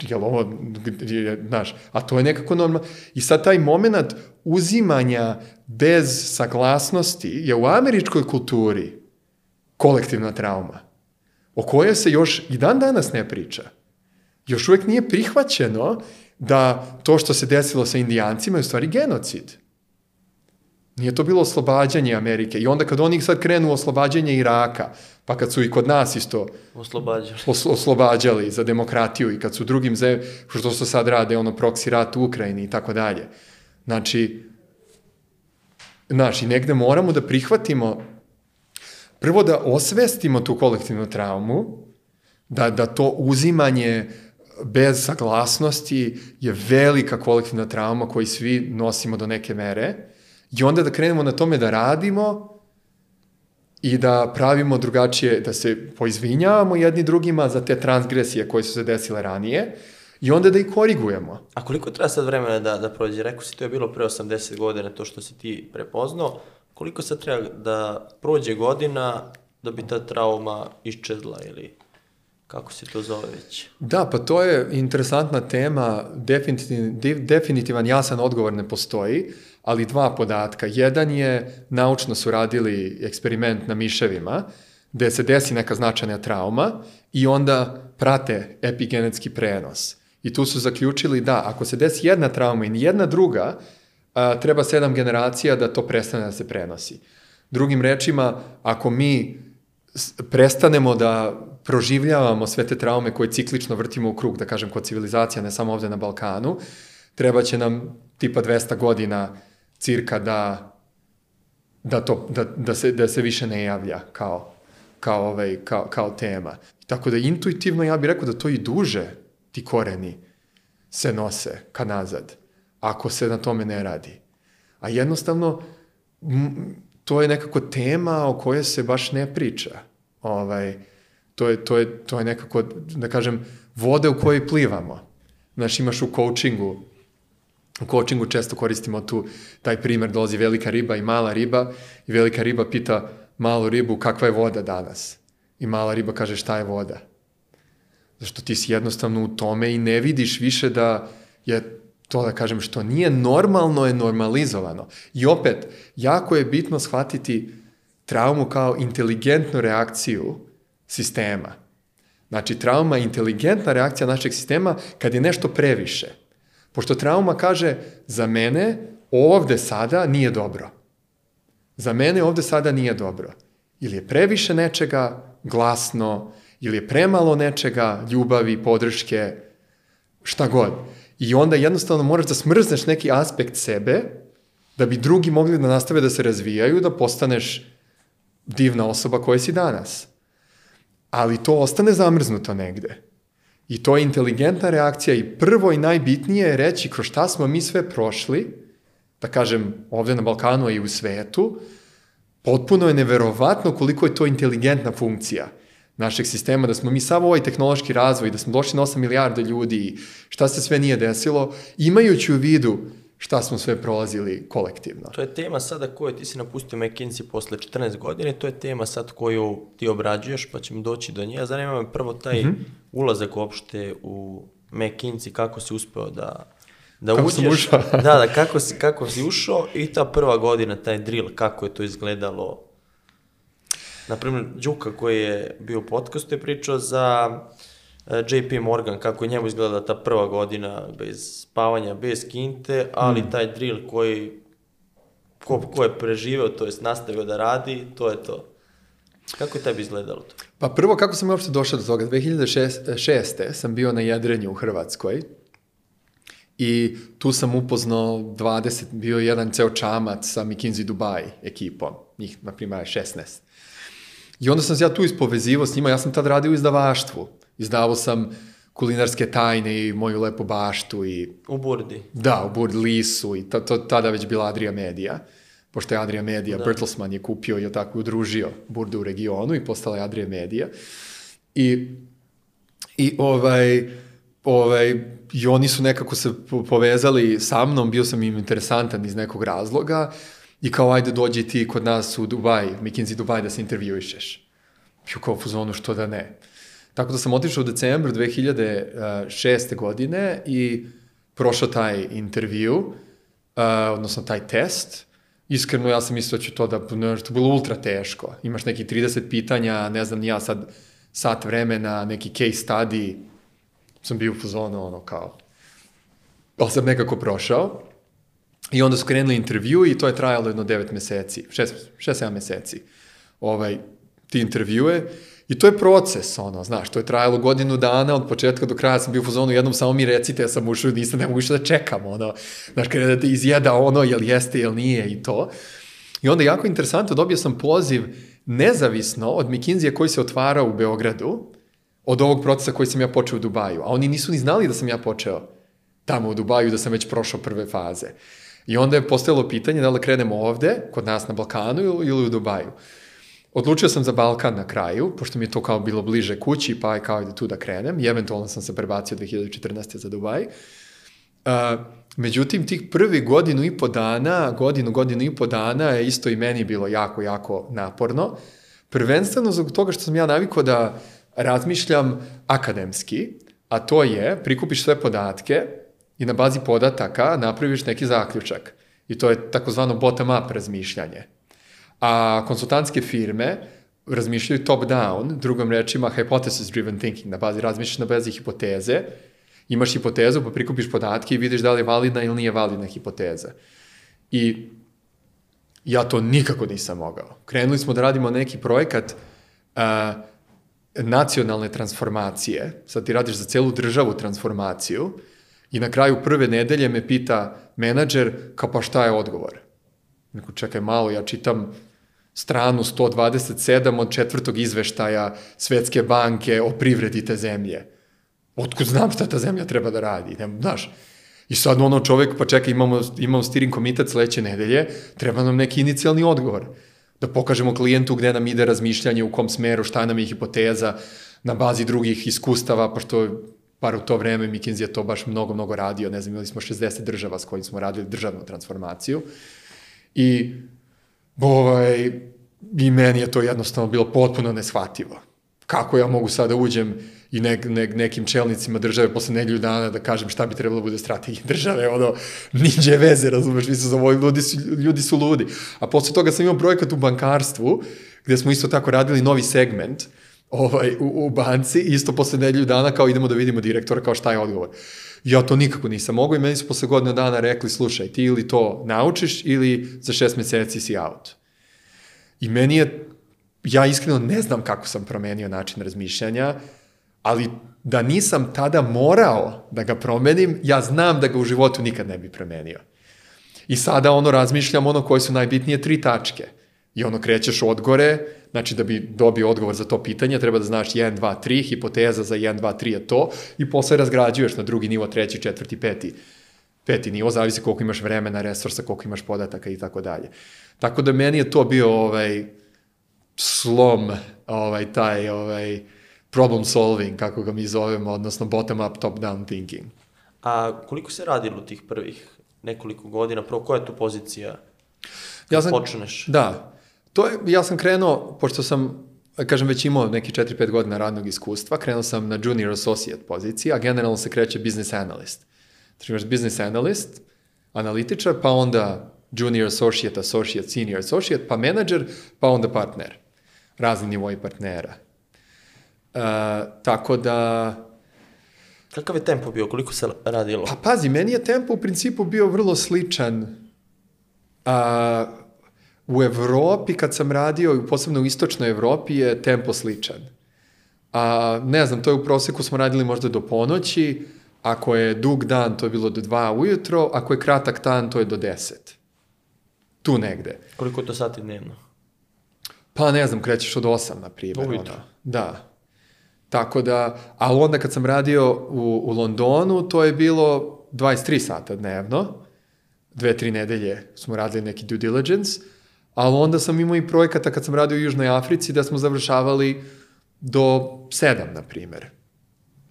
Speaker 1: jel ovo, znaš, a to je nekako normalno. I sad taj moment uzimanja bez saglasnosti je u američkoj kulturi kolektivna trauma, o kojoj se još i dan danas ne priča. Još uvek nije prihvaćeno da to što se desilo sa indijancima je u stvari genocid. Nije to bilo oslobađanje Amerike. I onda kad oni sad krenu oslobađanje Iraka, pa kad su i kod nas isto
Speaker 2: Oslobađali.
Speaker 1: os, oslobađali za demokratiju i kad su drugim zemljama, što se sad rade, ono, proksi rat u Ukrajini i tako dalje. Znači, znaš, i negde moramo da prihvatimo, prvo da osvestimo tu kolektivnu traumu, da, da to uzimanje bez saglasnosti je velika kolektivna trauma koju svi nosimo do neke mere i onda da krenemo na tome da radimo i da pravimo drugačije, da se poizvinjavamo jedni drugima za te transgresije koje su se desile ranije i onda da ih korigujemo.
Speaker 2: A koliko treba sad vremena da, da prođe? Rekao si to je bilo pre 80 godina, to što si ti prepoznao. Koliko sad treba da prođe godina da bi ta trauma iščezla ili kako se to zove već?
Speaker 1: Da, pa to je interesantna tema, definitiv, definitivan jasan odgovor ne postoji, ali dva podatka. Jedan je, naučno su radili eksperiment na miševima, gde se desi neka značajna trauma i onda prate epigenetski prenos. I tu su zaključili da ako se desi jedna trauma i jedna druga, a, treba sedam generacija da to prestane da se prenosi. Drugim rečima, ako mi prestanemo da proživljavamo sve te traume koje ciklično vrtimo u krug, da kažem, kod civilizacija, ne samo ovde na Balkanu, treba će nam tipa 200 godina cirka da, da, to, da, da, se, da se više ne javlja kao, kao, ovaj, kao, kao tema. Tako da intuitivno ja bih rekao da to i duže ti koreni se nose ka nazad, ako se na tome ne radi. A jednostavno, to je nekako tema o kojoj se baš ne priča. Ovaj, to, je, to, je, to je nekako, da kažem, vode u kojoj plivamo. Znaš, imaš u coachingu, u coachingu često koristimo tu, taj primer, dolazi velika riba i mala riba i velika riba pita malu ribu kakva je voda danas. I mala riba kaže šta je voda. Zašto ti si jednostavno u tome i ne vidiš više da je to da kažem što nije normalno je normalizovano. I opet, jako je bitno shvatiti traumu kao inteligentnu reakciju sistema. Znači, trauma je inteligentna reakcija našeg sistema kad je nešto previše. Pošto trauma kaže, za mene ovde sada nije dobro. Za mene ovde sada nije dobro. Ili je previše nečega glasno, ili je premalo nečega, ljubavi, podrške, šta god. I onda jednostavno moraš da smrzneš neki aspekt sebe, da bi drugi mogli da nastave da se razvijaju, da postaneš divna osoba koja si danas. Ali to ostane zamrznuto negde. I to je inteligentna reakcija i prvo i najbitnije je reći kroz šta smo mi sve prošli, da kažem ovde na Balkanu i u svetu, potpuno je neverovatno koliko je to inteligentna funkcija našeg sistema, da smo mi samo ovaj tehnološki razvoj, da smo došli na 8 milijarda ljudi, šta se sve nije desilo, imajući u vidu šta smo sve prolazili kolektivno.
Speaker 2: To je tema sada koju ti si napustio McKinsey posle 14 godine, to je tema sad koju ti obrađuješ, pa ćemo doći do nje. Zanima me prvo taj mm -hmm. ulazak uopšte u McKinsey, kako si uspeo da da
Speaker 1: kako
Speaker 2: uđeš,
Speaker 1: ušao?
Speaker 2: da, da, kako si, kako si ušao i ta prva godina, taj drill, kako je to izgledalo, Naprimjer, Đuka koji je bio u podcastu je pričao za e, JP Morgan, kako je njemu izgledala ta prva godina bez spavanja, bez kinte, ali
Speaker 1: Hmm.
Speaker 2: taj drill koji ko, ko je preživeo, to jest nastavio da radi, to je to. Kako je tebi izgledalo to?
Speaker 1: Pa prvo, kako sam uopšte došao do toga? 2006. sam bio na jedrenju u Hrvatskoj i tu sam upoznao 20, bio je jedan ceo čamac sa McKinsey Dubai ekipom, njih, na primjer, 16. I onda sam se ja tu ispovezivao s njima, ja sam tad radio u izdavaštvu. Izdavao sam kulinarske tajne i moju lepu baštu i
Speaker 2: U Burdi.
Speaker 1: Da, u Burd Lisu i ta, to, tada već bila Adria Media, pošto je Adria Media, da. Bertelsmann je kupio i tako udružio Burdu u regionu i postala je Adria Media. I, i ovaj, ovaj, i oni su nekako se po- povezali sa mnom, bio sam im interesantan iz nekog razloga i kao ajde dođi ti kod nas u Dubaj, McKinsey Dubaj da se intervjuišeš. Bio kao u fuzonu što da ne. Tako da sam otišao u decembru 2006. godine i prošao taj intervju, uh, odnosno taj test. Iskreno ja sam mislio da ću to da, je bilo ultra teško. Imaš neki 30 pitanja, ne znam, ja sad sat vremena, neki case study, sam bio u fazonu, ono, kao, ali sam nekako prošao. I onda su krenuli intervju i to je trajalo jedno 9 meseci, 6-7 meseci. Ovaj, ti intervjue i to je proces, ono, znaš, to je trajalo godinu dana, od početka do kraja sam bio u fazonu, jednom samo mi recite, ja sam ušao, nisam, ne mogu više da čekam, ono, znaš, kada da te izjeda ono, jel jeste, jel nije i to. I onda jako interesantno, dobio sam poziv nezavisno od McKinsey koji se otvarao u Beogradu, od ovog procesa koji sam ja počeo u Dubaju, a oni nisu ni znali da sam ja počeo tamo u Dubaju, da sam već prošao prve faze. I onda je postojalo pitanje da li krenemo ovde, kod nas na Balkanu ili u Dubaju. Odlučio sam za Balkan na kraju, pošto mi je to kao bilo bliže kući, pa je kao ide tu da krenem i eventualno sam se prebacio 2014. za Dubaj. Uh, međutim, tih prvi godinu i po dana, godinu, godinu i po dana je isto i meni bilo jako, jako naporno. Prvenstveno zbog toga što sam ja navikao da razmišljam akademski, a to je prikupiš sve podatke i na bazi podataka napraviš neki zaključak. I to je takozvano bottom-up razmišljanje. A konsultantske firme razmišljaju top-down, drugom rečima hypothesis-driven thinking, na bazi razmišljaš na bazi hipoteze, imaš hipotezu pa prikupiš podatke i vidiš da li je validna ili nije validna hipoteza. I ja to nikako nisam mogao. Krenuli smo da radimo neki projekat a, nacionalne transformacije, sad ti radiš za celu državu transformaciju i na kraju prve nedelje me pita menadžer kao pa šta je odgovor? Neko, čekaj malo, ja čitam stranu 127 od četvrtog izveštaja Svetske banke o privredi te zemlje. Otkud znam šta ta zemlja treba da radi? Ne, znaš, I sad ono čovek, pa čekaj, imamo, imamo steering komitet sledeće nedelje, treba nam neki inicijalni odgovor. Da pokažemo klijentu gde nam ide razmišljanje, u kom smeru, šta nam je hipoteza, na bazi drugih iskustava, pošto par u to vreme McKinsey je to baš mnogo, mnogo radio, ne znam, imali smo 60 država s kojim smo radili državnu transformaciju. I ovaj, i meni je to jednostavno bilo potpuno neshvativo. Kako ja mogu sada uđem i ne, ne, nekim čelnicima države posle nedelju dana da kažem šta bi trebalo da bude strategija države, ono, niđe veze, razumeš, vi su za ovo, ljudi su, ljudi su ludi. A posle toga sam imao projekat u bankarstvu, gde smo isto tako radili novi segment, ovaj, u, u banci, isto posle nedelju dana kao idemo da vidimo direktora, kao šta je odgovor. Ja to nikako nisam mogao i meni su posle godina dana rekli, slušaj, ti ili to naučiš ili za šest meseci si out. I meni je, ja iskreno ne znam kako sam promenio način razmišljanja, ali da nisam tada morao da ga promenim, ja znam da ga u životu nikad ne bi promenio. I sada ono razmišljam ono koje su najbitnije tri tačke. I ono krećeš od gore, znači da bi dobio odgovor za to pitanje, treba da znaš 1, 2, 3, hipoteza za 1, 2, 3 je to, i posle razgrađuješ na drugi nivo, treći, četvrti, peti. Peti nivo, zavisi koliko imaš vremena, resursa, koliko imaš podataka i tako dalje. Tako da meni je to bio ovaj slom, ovaj taj ovaj problem solving, kako ga mi zovemo, odnosno bottom up, top down thinking.
Speaker 2: A koliko se radilo tih prvih nekoliko godina? Prvo, koja je tu pozicija?
Speaker 1: Ja sam,
Speaker 2: počneš?
Speaker 1: Da. To je, ja sam krenuo, pošto sam, kažem, već imao neki 4-5 godina radnog iskustva, krenuo sam na junior associate poziciji, a generalno se kreće business analyst. Znači imaš business analyst, analitičar, pa onda junior associate, associate, senior associate, pa manager, pa onda partner. razni nivoi partnera. Uh, tako da,
Speaker 2: Kakav je tempo bio, koliko se radilo?
Speaker 1: pa pazi, meni je tempo u principu bio vrlo sličan a, u Evropi kad sam radio, posebno u istočnoj Evropi je tempo sličan. A, ne znam, to je u proseku smo radili možda do ponoći, ako je dug dan to je bilo do dva ujutro, ako je kratak dan to je do deset. Tu negde.
Speaker 2: Koliko je to sati dnevno?
Speaker 1: Pa ne znam, krećeš od 8, na primjer.
Speaker 2: Ujutro.
Speaker 1: Ono. Da. Tako da, ali onda kad sam radio u, u Londonu, to je bilo 23 sata dnevno, dve, tri nedelje smo radili neki due diligence, ali onda sam imao i projekata kad sam radio u Južnoj Africi da smo završavali do 7, na primjer.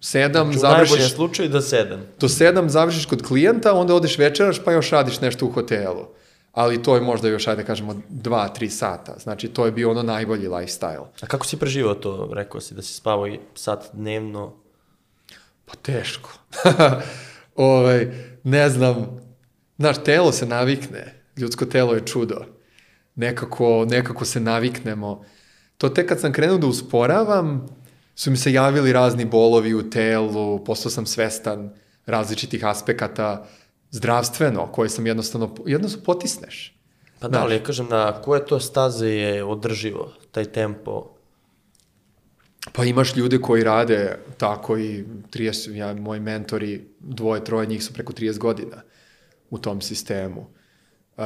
Speaker 1: 7
Speaker 2: Znači, u najboljem
Speaker 1: završiš,
Speaker 2: slučaju do 7.
Speaker 1: do 7 završiš kod klijenta, onda odeš večeraš pa još radiš nešto u hotelu. Ali to je možda još, ajde kažemo, 2-3 sata. Znači, to je bio ono najbolji lifestyle.
Speaker 2: A kako si preživao to? Rekao si da si spavao i sat dnevno.
Speaker 1: Pa teško. ovaj, ne znam, znaš, telo se navikne. Ljudsko telo je čudo. Nekako, nekako se naviknemo. To tek kad sam krenuo da usporavam, su mi se javili razni bolovi u telu, postao sam svestan različitih aspekata zdravstveno, koje sam jednostavno, jednostavno potisneš.
Speaker 2: Pa da, ali ja kažem, na koje to staze je održivo, taj tempo?
Speaker 1: Pa imaš ljude koji rade tako i 30, ja, moji mentori, dvoje, troje njih su preko 30 godina u tom sistemu. Uh,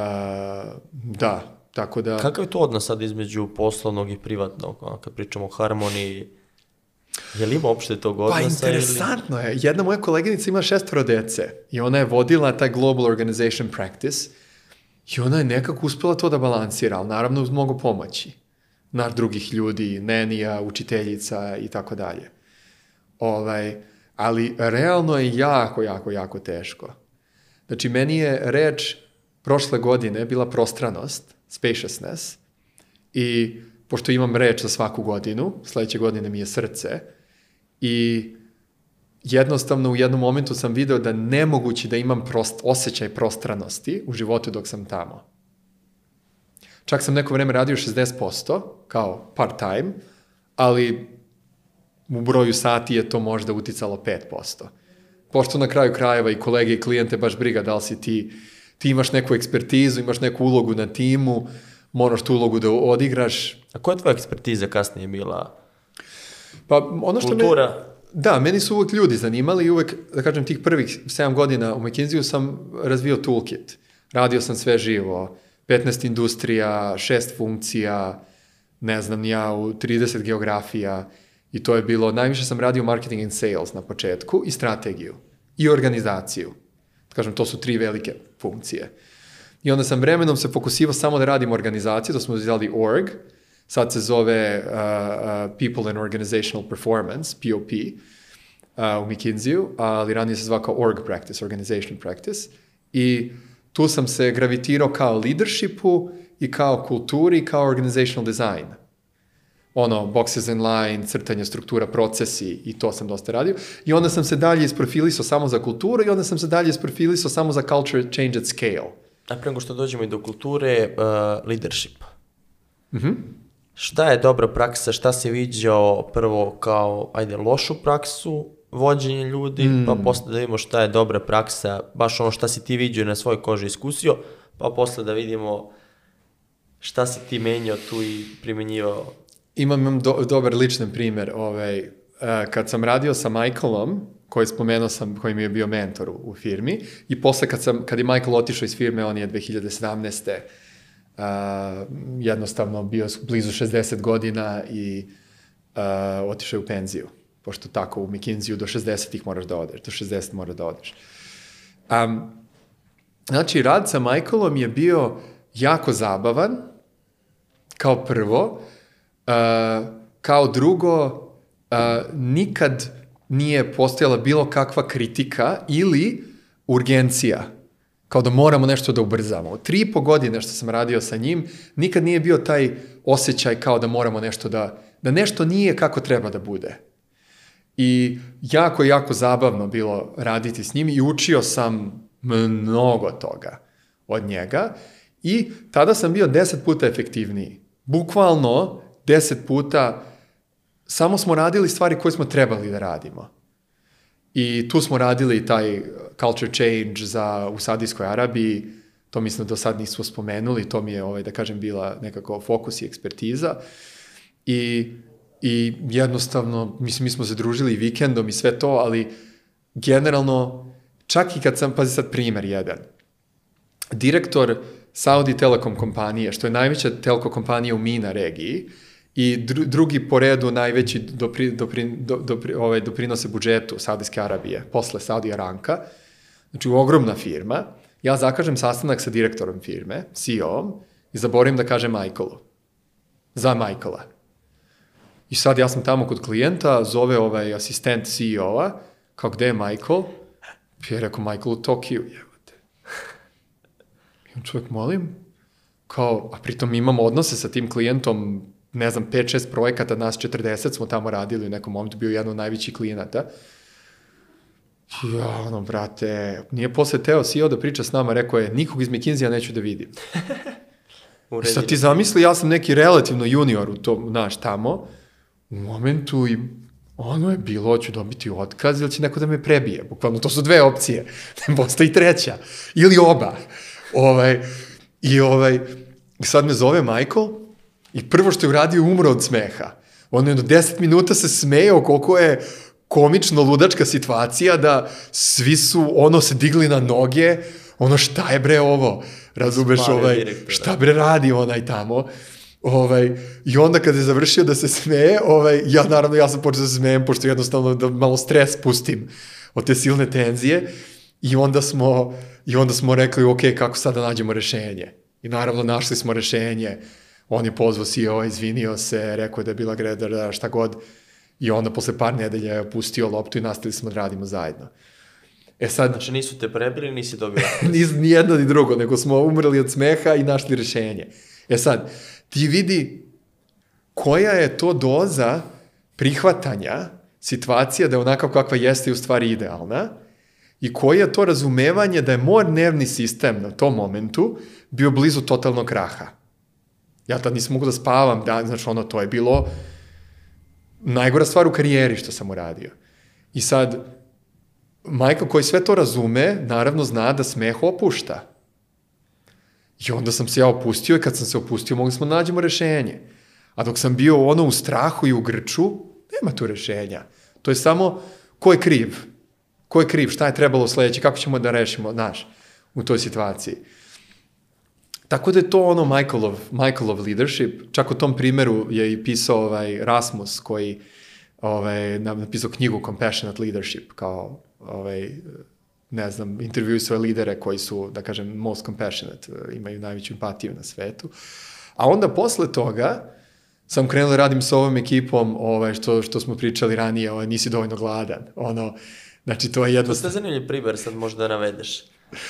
Speaker 1: da, tako da...
Speaker 2: Kakav je to odnos sad između poslovnog i privatnog, kad pričamo o harmoniji? Je li ima uopšte tog odnosa?
Speaker 1: Pa interesantno je. Jedna moja koleginica ima šestvoro dece i ona je vodila taj Global Organization Practice i ona je nekako uspela to da balansira, ali naravno uz mnogo pomoći. Naš drugih ljudi, nenija, učiteljica i tako dalje. Ovaj, ali realno je jako, jako, jako teško. Znači, meni je reč prošle godine bila prostranost, spaciousness, i pošto imam reč za svaku godinu, sledeće godine mi je srce, i jednostavno u jednom momentu sam video da nemoguće da imam prost, osjećaj prostranosti u životu dok sam tamo. Čak sam neko vreme radio 60%, kao part-time, ali u broju sati je to možda uticalo 5%. Pošto na kraju krajeva i kolege i klijente baš briga da li si ti, ti imaš neku ekspertizu, imaš neku ulogu na timu, moraš tu ulogu da odigraš.
Speaker 2: A koja je tvoja ekspertiza kasnije bila?
Speaker 1: Pa ono što
Speaker 2: Kultura?
Speaker 1: Me, da, meni su uvek ljudi zanimali i uvek, da kažem, tih prvih 7 godina u McKinsey-u sam razvio toolkit. Radio sam sve živo, 15 industrija, 6 funkcija, ne znam ja, u 30 geografija i to je bilo, najviše sam radio marketing and sales na početku i strategiju i organizaciju. Kažem, to su tri velike funkcije. I onda sam vremenom se fokusivao samo da radim organizaciju, to smo uzeli org, sad se zove uh, uh, People and Organizational Performance, POP, uh, u McKinsey-u, ali ranije se zvao kao org practice, organization practice, i tu sam se gravitirao kao leadershipu i kao kulturi i kao organizational design. Ono, boxes and line, crtanje struktura, procesi i to sam dosta radio. I onda sam se dalje isprofilisao samo za kulturu i onda sam se dalje isprofilisao samo za culture change at scale.
Speaker 2: A pre nego što dođemo i do kulture, uh, leadership. Mm Šta je dobra praksa, šta si viđao prvo kao, ajde, lošu praksu vođenje ljudi, mm. pa posle da vidimo šta je dobra praksa, baš ono šta si ti viđao i na svojoj koži iskusio, pa posle da vidimo šta si ti menjao tu i primenjivao.
Speaker 1: Imam, imam do, dobar ličan primer. Ovaj, uh, kad sam radio sa Michaelom, koji spomenuo sam, koji mi je bio mentor u, u firmi, i posle kad, sam, kad je Michael otišao iz firme, on je 2017. Uh, jednostavno bio blizu 60 godina i uh, otišao je u penziju. Pošto tako u McKinsey-u do 60-ih moraš da odeš, do 60 moraš da odeš. Um, znači, rad sa Michaelom je bio jako zabavan, kao prvo, kao drugo, uh, nikad nije postojala bilo kakva kritika ili urgencija, kao da moramo nešto da ubrzamo. Tri i po godine što sam radio sa njim, nikad nije bio taj osjećaj kao da moramo nešto da, da nešto nije kako treba da bude. I jako, jako zabavno bilo raditi s njim i učio sam mnogo toga od njega i tada sam bio deset puta efektivniji. Bukvalno deset puta, samo smo radili stvari koje smo trebali da radimo. I tu smo radili taj culture change za, u Saudijskoj Arabiji, to mislim da do sad nismo spomenuli, to mi je, ovaj, da kažem, bila nekako fokus i ekspertiza. I, I jednostavno, mislim, mi smo se družili vikendom i sve to, ali generalno, čak i kad sam, pazi sad primer jedan, direktor Saudi Telekom kompanije, što je najveća telko kompanija u MINA regiji, i dru, drugi po redu najveći dopri, dopri, do, dopri, ovaj, doprinose budžetu Saudijske Arabije, posle Saudi Aranka, znači ogromna firma, ja zakažem sastanak sa direktorom firme, CEO-om, i zaborim da kažem Michaelu. Za Michaela. I sad ja sam tamo kod klijenta, zove ovaj asistent CEO-a, kao gde je Michael? I je rekao, Michael u Tokiju, jevate. I on čovjek, molim? Kao, a pritom imamo odnose sa tim klijentom, ne znam, 5-6 projekata, nas 40 smo tamo radili u nekom momentu, bio jedan od najvećih klijenata. Ja, ono, brate, nije posle teo CEO da priča s nama, rekao je, nikog iz McKinsey-a neću da vidim. I sad ti zamisli, ja sam neki relativno junior u tom, znaš, tamo, u momentu i ono je bilo, hoću dobiti otkaz ili će neko da me prebije. Bukvalno, to su dve opcije. Postoji treća. Ili oba. Ovaj, I ovaj, sad me zove Michael i prvo što je uradio umro od smeha. On je do 10 minuta se smejao koliko je komično ludačka situacija da svi su ono se digli na noge, ono šta je bre ovo, razumeš ovaj, direktora. šta bre radi onaj tamo. Ovaj, I onda kada je završio da se smeje, ovaj, ja naravno ja sam počeo da se smejem, pošto jednostavno da malo stres pustim od te silne tenzije. I onda smo, i onda smo rekli, ok, kako sad da nađemo rešenje? I naravno našli smo rešenje. On je pozvao CEO, izvinio se, rekao da je bila greda, šta god. I onda posle par nedelja je opustio loptu i nastavili smo da radimo zajedno.
Speaker 2: E sad... Znači nisu te prebili, nisi dobio
Speaker 1: Nis, ni jedno ni drugo, nego smo umrli od smeha i našli rešenje. E sad, ti vidi koja je to doza prihvatanja situacija da je onako kakva jeste i u stvari idealna i koje je to razumevanje da je moj nervni sistem na tom momentu bio blizu totalnog kraha. Ja tad nisam mogu da spavam, da, znači ono, to je bilo najgora stvar u karijeri što sam uradio. I sad, Michael koji sve to razume, naravno zna da smeh opušta. I onda sam se ja opustio i kad sam se opustio mogli smo da nađemo rešenje. A dok sam bio ono u strahu i u grču, nema tu rešenja. To je samo ko je kriv. Ko je kriv, šta je trebalo sledeće, kako ćemo da rešimo, znaš, u toj situaciji. Tako da je to ono Michaelov, Michaelov leadership. Čak u tom primeru je i pisao ovaj Rasmus koji ovaj, napisao knjigu Compassionate Leadership kao ovaj, ne znam, intervjuju svoje lidere koji su, da kažem, most compassionate, imaju najveću empatiju na svetu. A onda posle toga sam krenuo da radim sa ovom ekipom, ovaj, što, što smo pričali ranije, ovaj, nisi dovoljno gladan. Ono, znači, to je jednostavno...
Speaker 2: To je zanimljiv primer sad možda navedeš.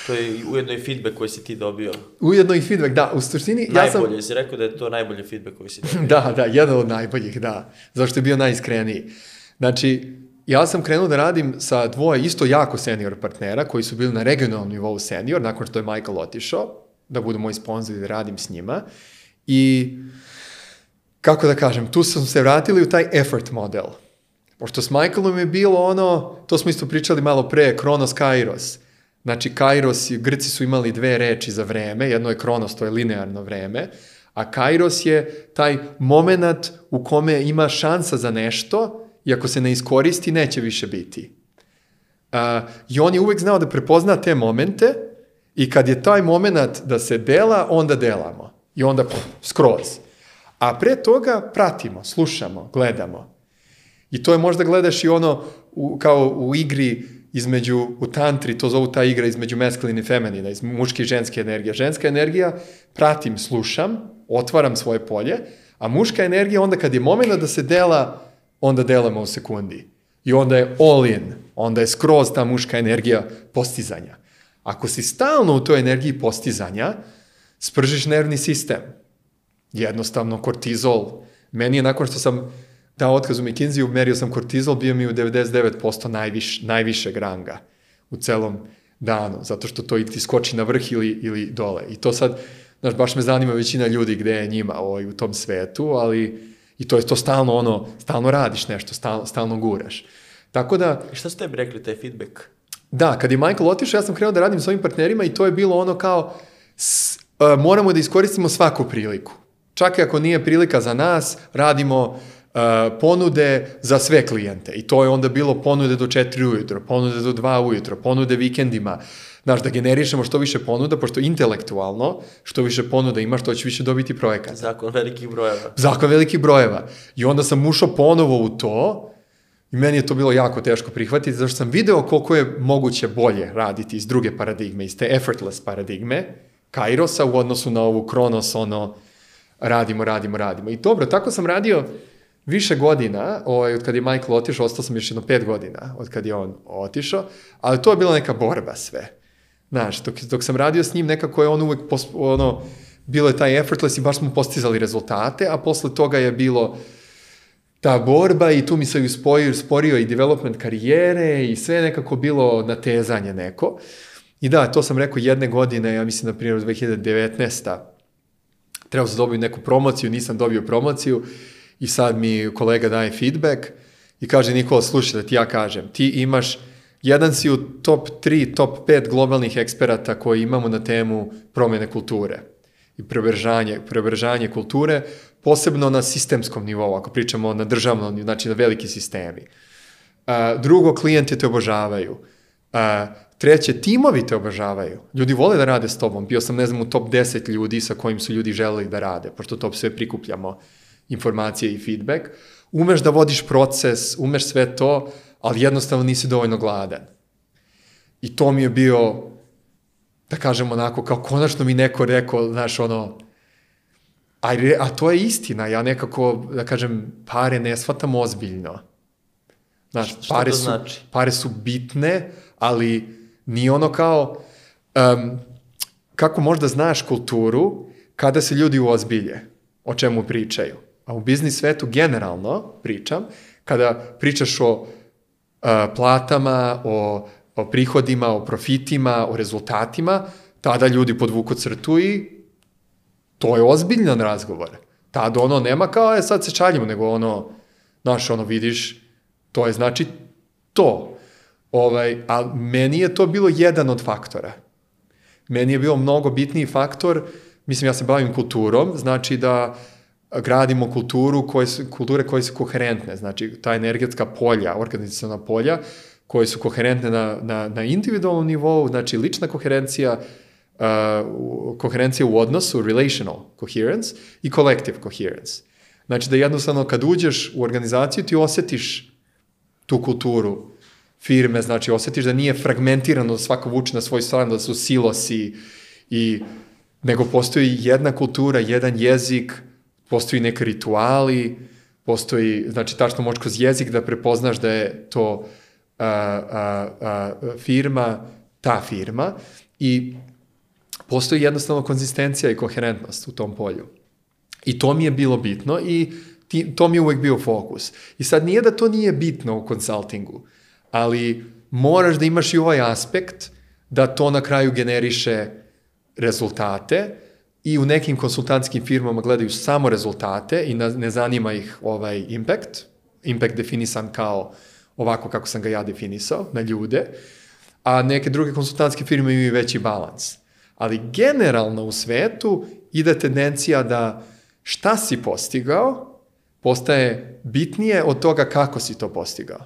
Speaker 2: To je ujedno i feedback koji si ti dobio.
Speaker 1: Ujedno i feedback, da. U suštini,
Speaker 2: ja sam... Najbolje, si rekao da je to najbolji feedback koji si dobio.
Speaker 1: da, da, jedan od najboljih, da. Zašto je bio najiskreniji. Znači, ja sam krenuo da radim sa dvoje isto jako senior partnera koji su bili na regionalnom nivou senior, nakon što je Michael otišao, da budu moji sponzori da radim s njima. I kako da kažem, tu sam se vratili u taj effort model. Pošto s Michaelom je bilo ono, to smo isto pričali malo pre, Kronos Kairos. Znači, Kairos, Grci su imali dve reči za vreme, jedno je Kronos, to je linearno vreme, a Kairos je taj moment u kome ima šansa za nešto i ako se ne iskoristi, neće više biti. Uh, I on je uvek znao da prepozna te momente i kad je taj moment da se dela, onda delamo. I onda pff, skroz. A pre toga pratimo, slušamo, gledamo. I to je možda gledaš i ono u, kao u igri između, u tantri, to zovu ta igra između meskalina i femenina, iz muške i ženske energije. Ženska energija, pratim, slušam, otvaram svoje polje, a muška energija onda kad je moment da se dela, onda delamo u sekundi. I onda je all in, onda je skroz ta muška energija postizanja. Ako si stalno u toj energiji postizanja, spržiš nervni sistem. Jednostavno, kortizol. Meni je nakon što sam dao otkaz u McKinsey, merio sam kortizol, bio mi u 99% najviš, najvišeg ranga u celom danu, zato što to i ti skoči na vrh ili, ili dole. I to sad, znaš, baš me zanima većina ljudi gde je njima ovaj, u tom svetu, ali I to je to stalno ono, stalno radiš nešto, stalno, stalno guraš. Tako da,
Speaker 2: I šta su tebi rekli, taj feedback?
Speaker 1: da, kad je Michael otišao, ja sam krenuo da radim s ovim partnerima i to je bilo ono kao, s, e, moramo da iskoristimo svaku priliku. Čak i ako nije prilika za nas, radimo e, ponude za sve klijente. I to je onda bilo ponude do 4 ujutro, ponude do 2 ujutro, ponude vikendima. Znaš, da generišemo što više ponuda, pošto intelektualno, što više ponuda imaš, to će više dobiti projekata.
Speaker 2: Zakon velikih brojeva.
Speaker 1: Zakon velikih brojeva. I onda sam ušao ponovo u to i meni je to bilo jako teško prihvatiti, zašto sam video koliko je moguće bolje raditi iz druge paradigme, iz te effortless paradigme, Kairosa u odnosu na ovu Kronos, ono, radimo, radimo, radimo. I dobro, tako sam radio više godina, ovaj, od kad je Michael otišao, ostao sam još jedno pet godina od kad je on otišao, ali to je bila neka borba sve. Znaš, dok, dok sam radio s njim, nekako je on uvek, pos, ono, bilo je taj effortless i baš smo postizali rezultate, a posle toga je bilo ta borba i tu mi se uspojio, sporio i development karijere i sve nekako bilo natezanje neko. I da, to sam rekao jedne godine, ja mislim na primjer 2019. Trebao sam dobiti neku promociju, nisam dobio promociju i sad mi kolega daje feedback i kaže Nikola, slušaj da ti ja kažem, ti imaš, jedan si u top 3, top 5 globalnih eksperata koji imamo na temu promene kulture i preobržanje, preobržanje kulture, posebno na sistemskom nivou, ako pričamo na državnom, znači na veliki sistemi. A, drugo, klijenti te obožavaju. A, treće, timovi te obožavaju. Ljudi vole da rade s tobom. Bio sam, ne znam, u top 10 ljudi sa kojim su ljudi želeli da rade, pošto to sve prikupljamo informacije i feedback. Umeš da vodiš proces, umeš sve to, ali jednostavno nisi dovoljno gladan. I to mi je bio, da kažem onako, kao konačno mi neko rekao, znaš, ono, a, re- a to je istina, ja nekako, da kažem, pare ne shvatam ozbiljno. Znaš,
Speaker 2: Šta
Speaker 1: pare su,
Speaker 2: znači?
Speaker 1: pare su bitne, ali nije ono kao, um, kako možda znaš kulturu kada se ljudi uozbilje, o čemu pričaju. A u biznis svetu generalno pričam, kada pričaš o uh, platama, o, o prihodima, o profitima, o rezultatima, tada ljudi podvuku crtu i to je ozbiljan razgovor. Tad ono nema kao, je sad se čaljimo, nego ono, znaš, ono vidiš, to je znači to. Ovaj, a meni je to bilo jedan od faktora. Meni je bio mnogo bitniji faktor, mislim ja se bavim kulturom, znači da gradimo kulturu koje su, kulture koje su koherentne, znači ta energetska polja, organizacijona polja, koje su koherentne na, na, na individualnom nivou, znači lična koherencija, uh, koherencija u odnosu, relational coherence i collective coherence. Znači da jednostavno kad uđeš u organizaciju ti osetiš tu kulturu firme, znači osetiš da nije fragmentirano, da svako vuče na svoj stranu, da su silosi i nego postoji jedna kultura, jedan jezik, postoji neke rituali, postoji, znači tačno možeš kroz jezik da prepoznaš da je to a, a, a, firma, ta firma i postoji jednostavno konzistencija i koherentnost u tom polju. I to mi je bilo bitno i ti, to mi je uvek bio fokus. I sad nije da to nije bitno u konsultingu, ali moraš da imaš i ovaj aspekt da to na kraju generiše rezultate i u nekim konsultantskim firmama gledaju samo rezultate i ne zanima ih ovaj impact, impact definisan kao ovako kako sam ga ja definisao, na ljude, a neke druge konsultantske firme imaju veći balans. Ali generalno u svetu ide tendencija da šta si postigao postaje bitnije od toga kako si to postigao.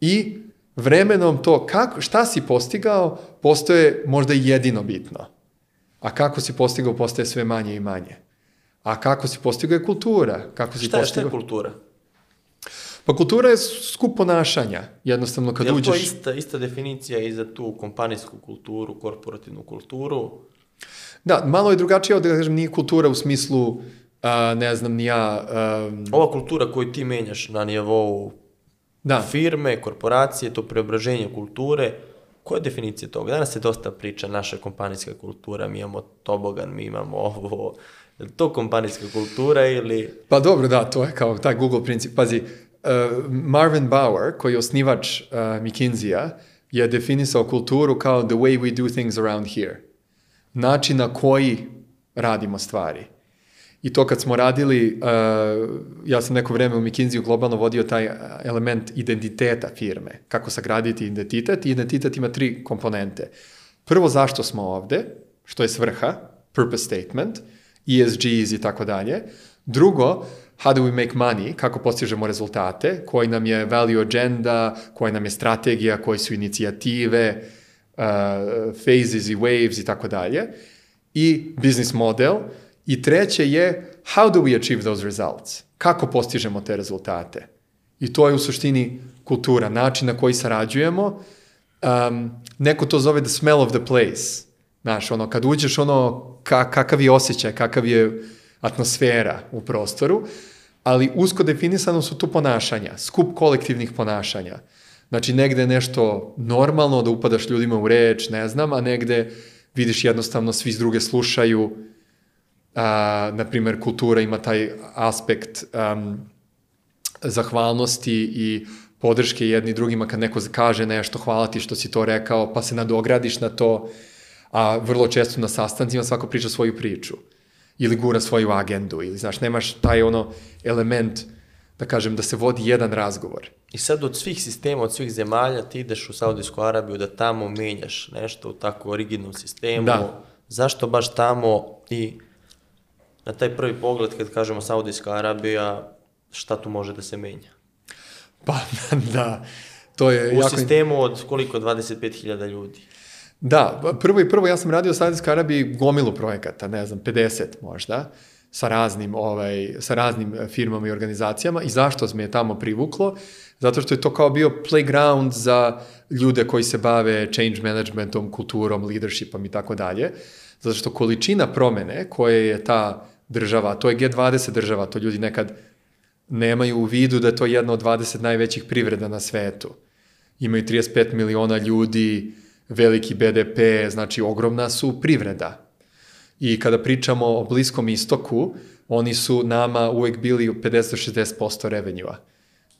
Speaker 1: I vremenom to kako, šta si postigao postoje možda jedino bitno. A kako si postigao postaje sve manje i manje. A kako si postigao je kultura. Kako si
Speaker 2: Šta je, šta
Speaker 1: postigao...
Speaker 2: je kultura?
Speaker 1: Pa kultura je skup ponašanja. Jednostavno kad
Speaker 2: je li to
Speaker 1: uđeš...
Speaker 2: ista, ista definicija i za tu kompanijsku kulturu, korporativnu kulturu?
Speaker 1: Da, malo je drugačije od da kažem nije kultura u smislu a, ne znam ni ja
Speaker 2: Ova kultura koju ti menjaš na nivou
Speaker 1: da.
Speaker 2: firme, korporacije, to preobraženje kulture, koja je definicija toga? Danas se dosta priča naša kompanijska kultura, mi imamo tobogan, mi imamo ovo, je to kompanijska kultura ili...
Speaker 1: Pa dobro, da, to je kao taj Google princip. Pazi, uh, Marvin Bauer, koji je osnivač uh, McKinsey-a, je definisao kulturu kao the way we do things around here. Način na koji radimo stvari. I to kad smo radili, uh, ja sam neko vreme u McKinsey globalno vodio taj uh, element identiteta firme, kako sagraditi identitet i identitet ima tri komponente. Prvo, zašto smo ovde, što je svrha, purpose statement, ESGs i tako dalje. Drugo, how do we make money, kako postižemo rezultate, koji nam je value agenda, koja nam je strategija, koje su inicijative, uh, phases i waves i tako dalje. I business model. I treće je how do we achieve those results, kako postižemo te rezultate. I to je u suštini kultura, način na koji sarađujemo. Um, neko to zove the smell of the place. Znaš, ono, kad uđeš, ono, ka, kakav je osjećaj, kakav je atmosfera u prostoru, ali usko definisano su tu ponašanja, skup kolektivnih ponašanja. Znači, negde je nešto normalno da upadaš ljudima u reč, ne znam, a negde vidiš jednostavno svi s druge slušaju, a, na primer, kultura ima taj aspekt um, zahvalnosti i podrške jedni drugima kad neko kaže nešto, hvala ti što si to rekao, pa se nadogradiš na to, a vrlo često na sastancima svako priča svoju priču ili gura svoju agendu ili znaš, nemaš taj ono element da kažem da se vodi jedan razgovor.
Speaker 2: I sad od svih sistema, od svih zemalja ti ideš u Saudijsku Arabiju da tamo menjaš nešto u tako originalnom sistemu.
Speaker 1: Da.
Speaker 2: Zašto baš tamo i na taj prvi pogled kad kažemo Saudijska Arabija, šta tu može da se menja?
Speaker 1: Pa da, to je
Speaker 2: U
Speaker 1: jako...
Speaker 2: sistemu od koliko? 25.000 ljudi.
Speaker 1: Da, prvo i prvo ja sam radio u Saudijskoj Arabiji gomilu projekata, ne znam, 50 možda, sa raznim, ovaj, sa raznim firmama i organizacijama i zašto me je tamo privuklo? Zato što je to kao bio playground za ljude koji se bave change managementom, kulturom, leadershipom i tako dalje. Zato što količina promene koje je ta država, to je G20 država, to ljudi nekad nemaju u vidu da je to jedna od 20 najvećih privreda na svetu. Imaju 35 miliona ljudi, veliki BDP, znači ogromna su privreda. I kada pričamo o Bliskom istoku, oni su nama uvek bili 50-60% revenjua,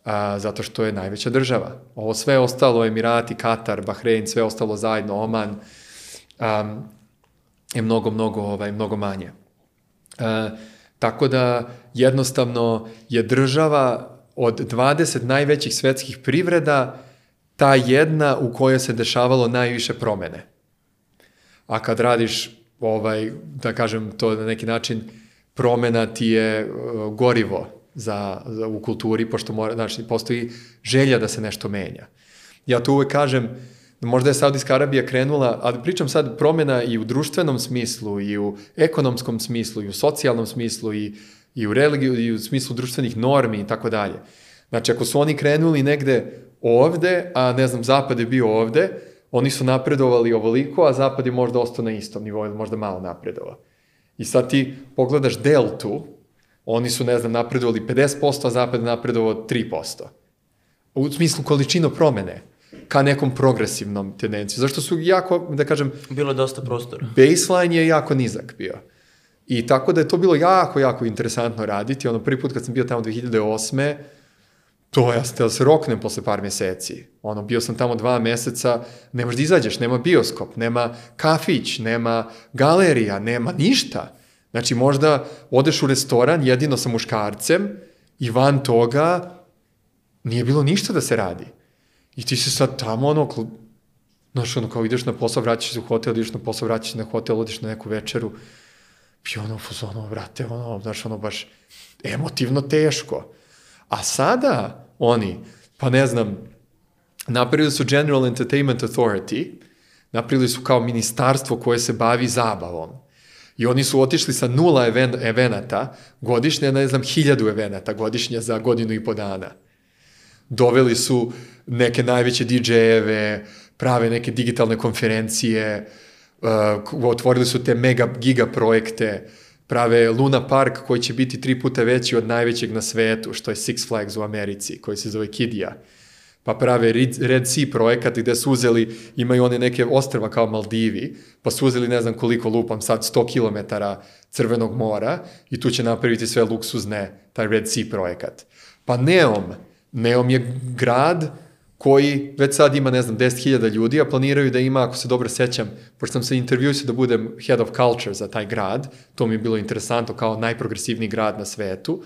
Speaker 1: a, zato što je najveća država. Ovo sve ostalo, Emirati, Katar, Bahrein, sve ostalo zajedno, Oman, um, je mnogo, mnogo, ovaj, mnogo manje. E, tako da jednostavno je država od 20 najvećih svetskih privreda ta jedna u kojoj se dešavalo najviše promene. A kad radiš, ovaj, da kažem to na neki način, promena ti je uh, gorivo za, za, u kulturi, pošto mora, znači, postoji želja da se nešto menja. Ja tu uvek kažem, možda je Saudijska Arabija krenula, ali pričam sad promena i u društvenom smislu, i u ekonomskom smislu, i u socijalnom smislu, i, i u religiju, i u smislu društvenih normi i tako dalje. Znači, ako su oni krenuli negde ovde, a ne znam, Zapad je bio ovde, oni su napredovali ovoliko, a Zapad je možda ostao na istom nivou, ili možda malo napredovao. I sad ti pogledaš deltu, oni su, ne znam, napredovali 50%, a Zapad je napredovao 3%. U smislu količino promene ka nekom progresivnom tendenciju. Zašto su jako, da kažem...
Speaker 2: Bilo je dosta prostora.
Speaker 1: Baseline je jako nizak bio. I tako da je to bilo jako, jako interesantno raditi. Ono, prvi put kad sam bio tamo 2008 To ja sam teo da se roknem posle par meseci. Ono, bio sam tamo dva meseca, nemaš da izađeš, nema bioskop, nema kafić, nema galerija, nema ništa. Znači, možda odeš u restoran jedino sa muškarcem i van toga nije bilo ništa da se radi. I ti se sad tamo, ono, znaš, ono, kao ideš na posao, vraćaš se u hotel, ideš na posao, vraćaš se na hotel, odiš na neku večeru, i ono, ono, brate, ono, znaš, ono, baš emotivno teško. A sada oni, pa ne znam, napravili su General Entertainment Authority, napravili su kao ministarstvo koje se bavi zabavom. I oni su otišli sa nula even, evenata godišnje, ne znam, hiljadu evenata godišnje za godinu i po dana. Doveli su neke najveće DJ-eve, prave neke digitalne konferencije, uh, otvorili su te mega giga projekte, prave Luna Park koji će biti tri puta veći od najvećeg na svetu, što je Six Flags u Americi, koji se zove Kidija. Pa prave Red Sea projekat gde su uzeli, imaju one neke ostrva kao Maldivi, pa su uzeli ne znam koliko lupam sad 100 km crvenog mora i tu će napraviti sve luksuzne, taj Red Sea projekat. Pa Neom, Neom je grad koji već sad ima, ne znam, 10.000 ljudi, a planiraju da ima, ako se dobro sećam, pošto sam se intervjuisio da budem head of culture za taj grad, to mi je bilo interesantno kao najprogresivniji grad na svetu,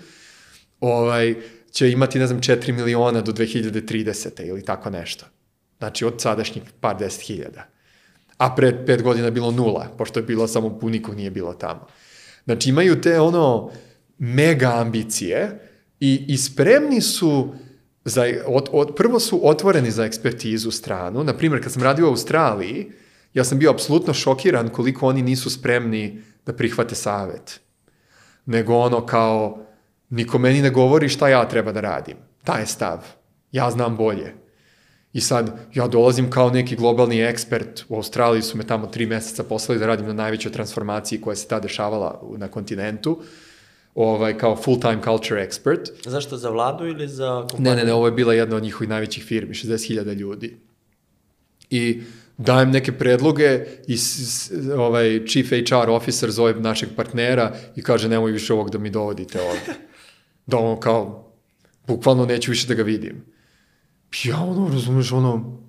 Speaker 1: ovaj, će imati, ne znam, 4 miliona do 2030. ili tako nešto. Znači, od sadašnjih par deset hiljada. A pre pet godina bilo nula, pošto je bilo samo nikog nije bilo tamo. Znači, imaju te ono mega ambicije i, i spremni su za, od, od, prvo su otvoreni za ekspertizu stranu. Na primjer, kad sam radio u Australiji, ja sam bio apsolutno šokiran koliko oni nisu spremni da prihvate savet. Nego ono kao, niko meni ne govori šta ja treba da radim. Taj je stav. Ja znam bolje. I sad, ja dolazim kao neki globalni ekspert, u Australiji su me tamo tri meseca poslali da radim na najvećoj transformaciji koja se ta dešavala na kontinentu, ovaj, kao full-time culture expert.
Speaker 2: Zašto, za vladu ili za kompaniju?
Speaker 1: Ne, ne, ne, ovo je bila jedna od njihovih najvećih firmi, 60.000 ljudi. I dajem neke predloge i ovaj chief HR officer zove našeg partnera i kaže nemoj više ovog da mi dovodite ovde. Da ono kao, bukvalno neću više da ga vidim. Ja ono, razumeš, ono,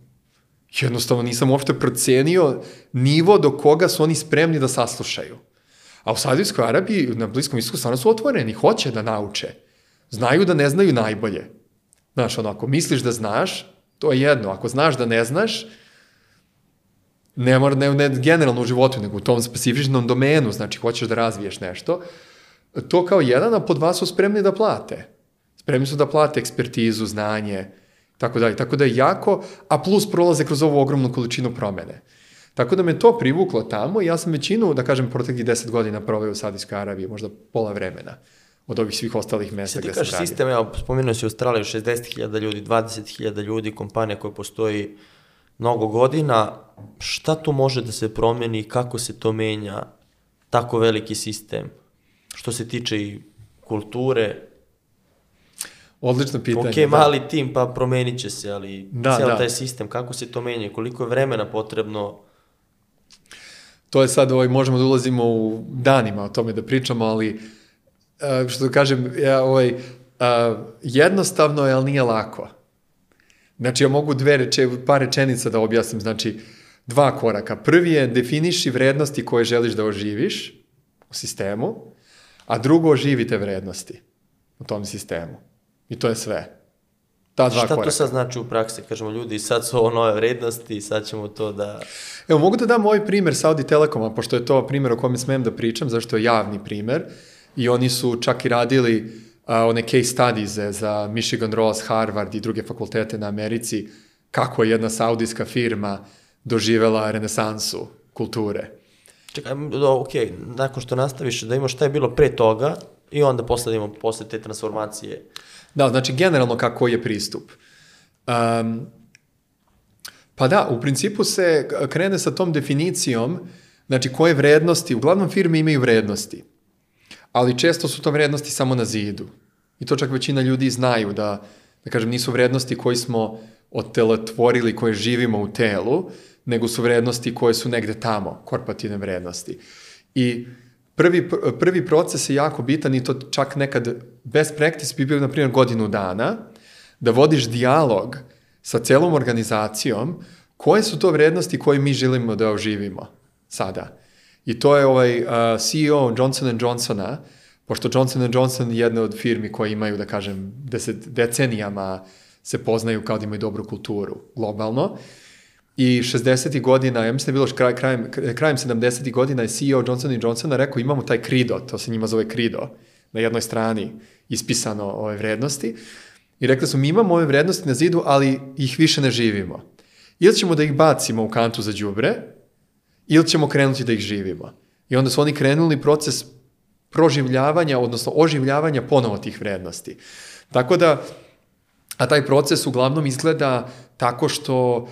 Speaker 1: jednostavno nisam uopšte procenio nivo do koga su oni spremni da saslušaju. A u Saudijskoj Arabiji, na Bliskom istoku, stvarno su otvoreni, hoće da nauče. Znaju da ne znaju najbolje. Znaš, ono, ako misliš da znaš, to je jedno. Ako znaš da ne znaš, ne, mora, ne, ne generalno u životu, nego u tom specifičnom domenu, znači hoćeš da razviješ nešto, to kao jedan, a pod dva su spremni da plate. Spremni su da plate ekspertizu, znanje, tako dalje. Tako da je jako, a plus prolaze kroz ovu ogromnu količinu promene. Tako da me to privuklo tamo i ja sam većinu, da kažem, proteklih deset godina proveo u Saudijskoj Arabiji, možda pola vremena od ovih svih ostalih mesta
Speaker 2: gde sam radio.
Speaker 1: radio.
Speaker 2: sistem, evo, spomenuo si Australiju, 60.000 ljudi, 20.000 ljudi, kompanija koja postoji mnogo godina, šta tu može da se promeni, kako se to menja, tako veliki sistem, što se tiče i kulture,
Speaker 1: Odlično pitanje.
Speaker 2: ok,
Speaker 1: da.
Speaker 2: mali tim, pa promenit će se, ali
Speaker 1: Da,
Speaker 2: ceo
Speaker 1: da.
Speaker 2: taj sistem, kako se to menja, koliko je vremena potrebno,
Speaker 1: To je sad, ovaj, možemo da ulazimo u danima o tome da pričamo, ali uh, što da kažem, ja, ovaj, uh, jednostavno je, ali nije lako. Znači, ja mogu dve reče, par rečenica da objasnim. Znači, dva koraka. Prvi je definiši vrednosti koje želiš da oživiš u sistemu, a drugo oživi te vrednosti u tom sistemu. I to je sve. Ta dva
Speaker 2: šta
Speaker 1: koraka.
Speaker 2: to sad znači u praksi? Kažemo, ljudi, sad su ovo nove vrednosti, sad ćemo to da...
Speaker 1: Evo, mogu da dam ovaj primer Saudi Telekoma, pošto je to primer o kome smem da pričam, zašto je javni primer. I oni su čak i radili a, one case studies za Michigan Ross, Harvard i druge fakultete na Americi, kako je jedna saudijska firma doživela renesansu kulture.
Speaker 2: Čekaj, ok, nakon što nastaviš da imaš šta je bilo pre toga i onda posle da imamo posle te transformacije.
Speaker 1: Da, znači generalno kako je pristup. Um, pa da, u principu se krene sa tom definicijom, znači koje vrednosti, uglavnom firme imaju vrednosti, ali često su to vrednosti samo na zidu. I to čak većina ljudi znaju da, da kažem, nisu vrednosti koji smo otelotvorili, koje živimo u telu, nego su vrednosti koje su negde tamo, korporativne vrednosti. I prvi, prvi proces je jako bitan i to čak nekad best practice bi bio, na primjer, godinu dana, da vodiš dijalog sa celom organizacijom koje su to vrednosti koje mi želimo da oživimo sada. I to je ovaj uh, CEO Johnson Johnsona, pošto Johnson Johnson je jedna od firmi koje imaju, da kažem, deset, decenijama se poznaju kao da imaju dobru kulturu globalno. I 60. godina, ja mislim da je bilo kraj, krajem, krajem 70. godina je CEO Johnson Johnsona rekao imamo taj krido, to se njima zove krido, na jednoj strani ispisano ove vrednosti. I rekli su mi imamo ove vrednosti na zidu, ali ih više ne živimo. Ili ćemo da ih bacimo u kantu za đubre, ili ćemo krenuti da ih živimo. I onda su oni krenuli proces proživljavanja, odnosno oživljavanja ponovo tih vrednosti. Tako da, a taj proces uglavnom izgleda tako što, uh,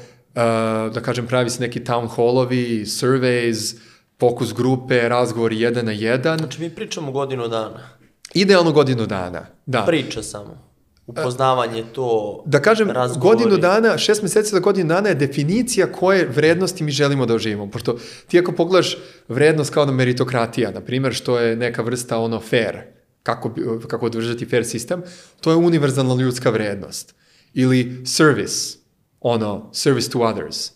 Speaker 1: da kažem, pravi se neki town hallovi, surveys, fokus grupe, razgovori jedan na jedan.
Speaker 2: Znači, mi pričamo godinu dana.
Speaker 1: Idealno godinu dana, da.
Speaker 2: Priča samo. Upoznavanje to,
Speaker 1: Da kažem,
Speaker 2: razgovori.
Speaker 1: godinu dana, šest meseci do godinu dana je definicija koje vrednosti mi želimo da oživimo. Pošto ti ako pogledaš vrednost kao na meritokratija, na primjer, što je neka vrsta ono fair, kako, kako održati fair sistem, to je univerzalna ljudska vrednost. Ili service, ono, service to others.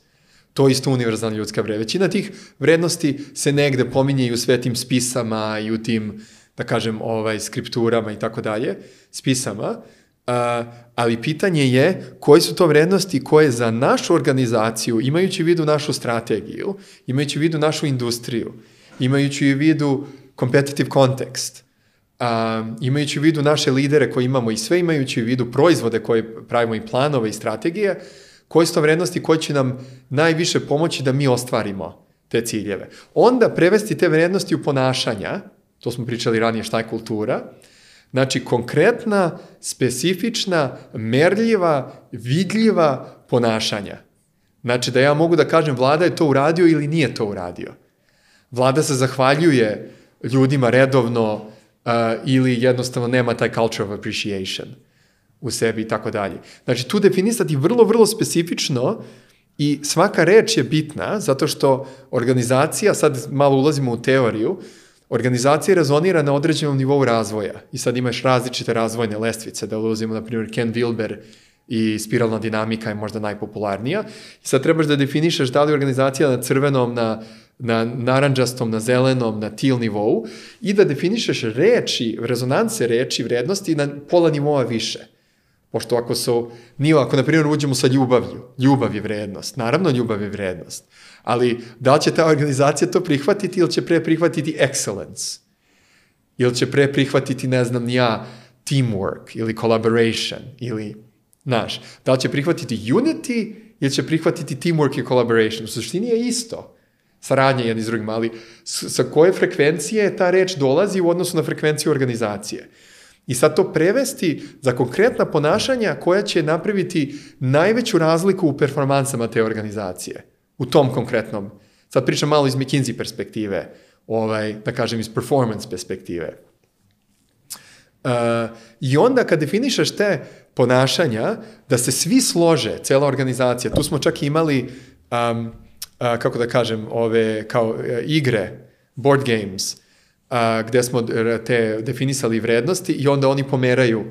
Speaker 1: To je isto univerzalna ljudska vrednost. Većina tih vrednosti se negde pominje i u svetim spisama i u tim, da kažem, ovaj, skripturama i tako dalje, spisama, a, ali pitanje je koje su to vrednosti koje za našu organizaciju, imajući u vidu našu strategiju, imajući u vidu našu industriju, imajući u vidu competitive context, a, imajući u vidu naše lidere koje imamo i sve imajući u vidu proizvode koje pravimo i planove i strategije, koje su to vrednosti koje će nam najviše pomoći da mi ostvarimo te ciljeve. Onda prevesti te vrednosti u ponašanja, to smo pričali ranije šta je kultura, znači konkretna, specifična, merljiva, vidljiva ponašanja. Znači da ja mogu da kažem vlada je to uradio ili nije to uradio. Vlada se zahvaljuje ljudima redovno uh, ili jednostavno nema taj culture of appreciation u sebi i tako dalje. Znači, tu definisati vrlo, vrlo specifično i svaka reč je bitna, zato što organizacija, sad malo ulazimo u teoriju, organizacija rezonira na određenom nivou razvoja i sad imaš različite razvojne lestvice, da ulazimo, na primjer, Ken Wilber i spiralna dinamika je možda najpopularnija. I sad trebaš da definišeš da li organizacija na crvenom, na, na naranđastom, na zelenom, na til nivou i da definišeš reči, rezonance reči, vrednosti na pola nivoa više. Pošto ako su, nije, ako na primjer uđemo sa ljubavlju, ljubav je vrednost, naravno ljubav je vrednost, ali da li će ta organizacija to prihvatiti ili će pre prihvatiti excellence? Ili će pre prihvatiti, ne znam, ja, teamwork ili collaboration ili, znaš, da li će prihvatiti unity ili će prihvatiti teamwork i collaboration? U suštini je isto saradnja jedni s drugim, ali sa koje frekvencije ta reč dolazi u odnosu na frekvenciju organizacije. I sad to prevesti za konkretna ponašanja koja će napraviti najveću razliku u performansama te organizacije. U tom konkretnom. Sad pričam malo iz McKinsey perspektive, ovaj, da kažem iz performance perspektive. Uh, I onda kad definišeš te ponašanja, da se svi slože, cela organizacija, tu smo čak imali, um, uh, kako da kažem, ove kao uh, igre, board games, a, gde smo te definisali vrednosti i onda oni pomeraju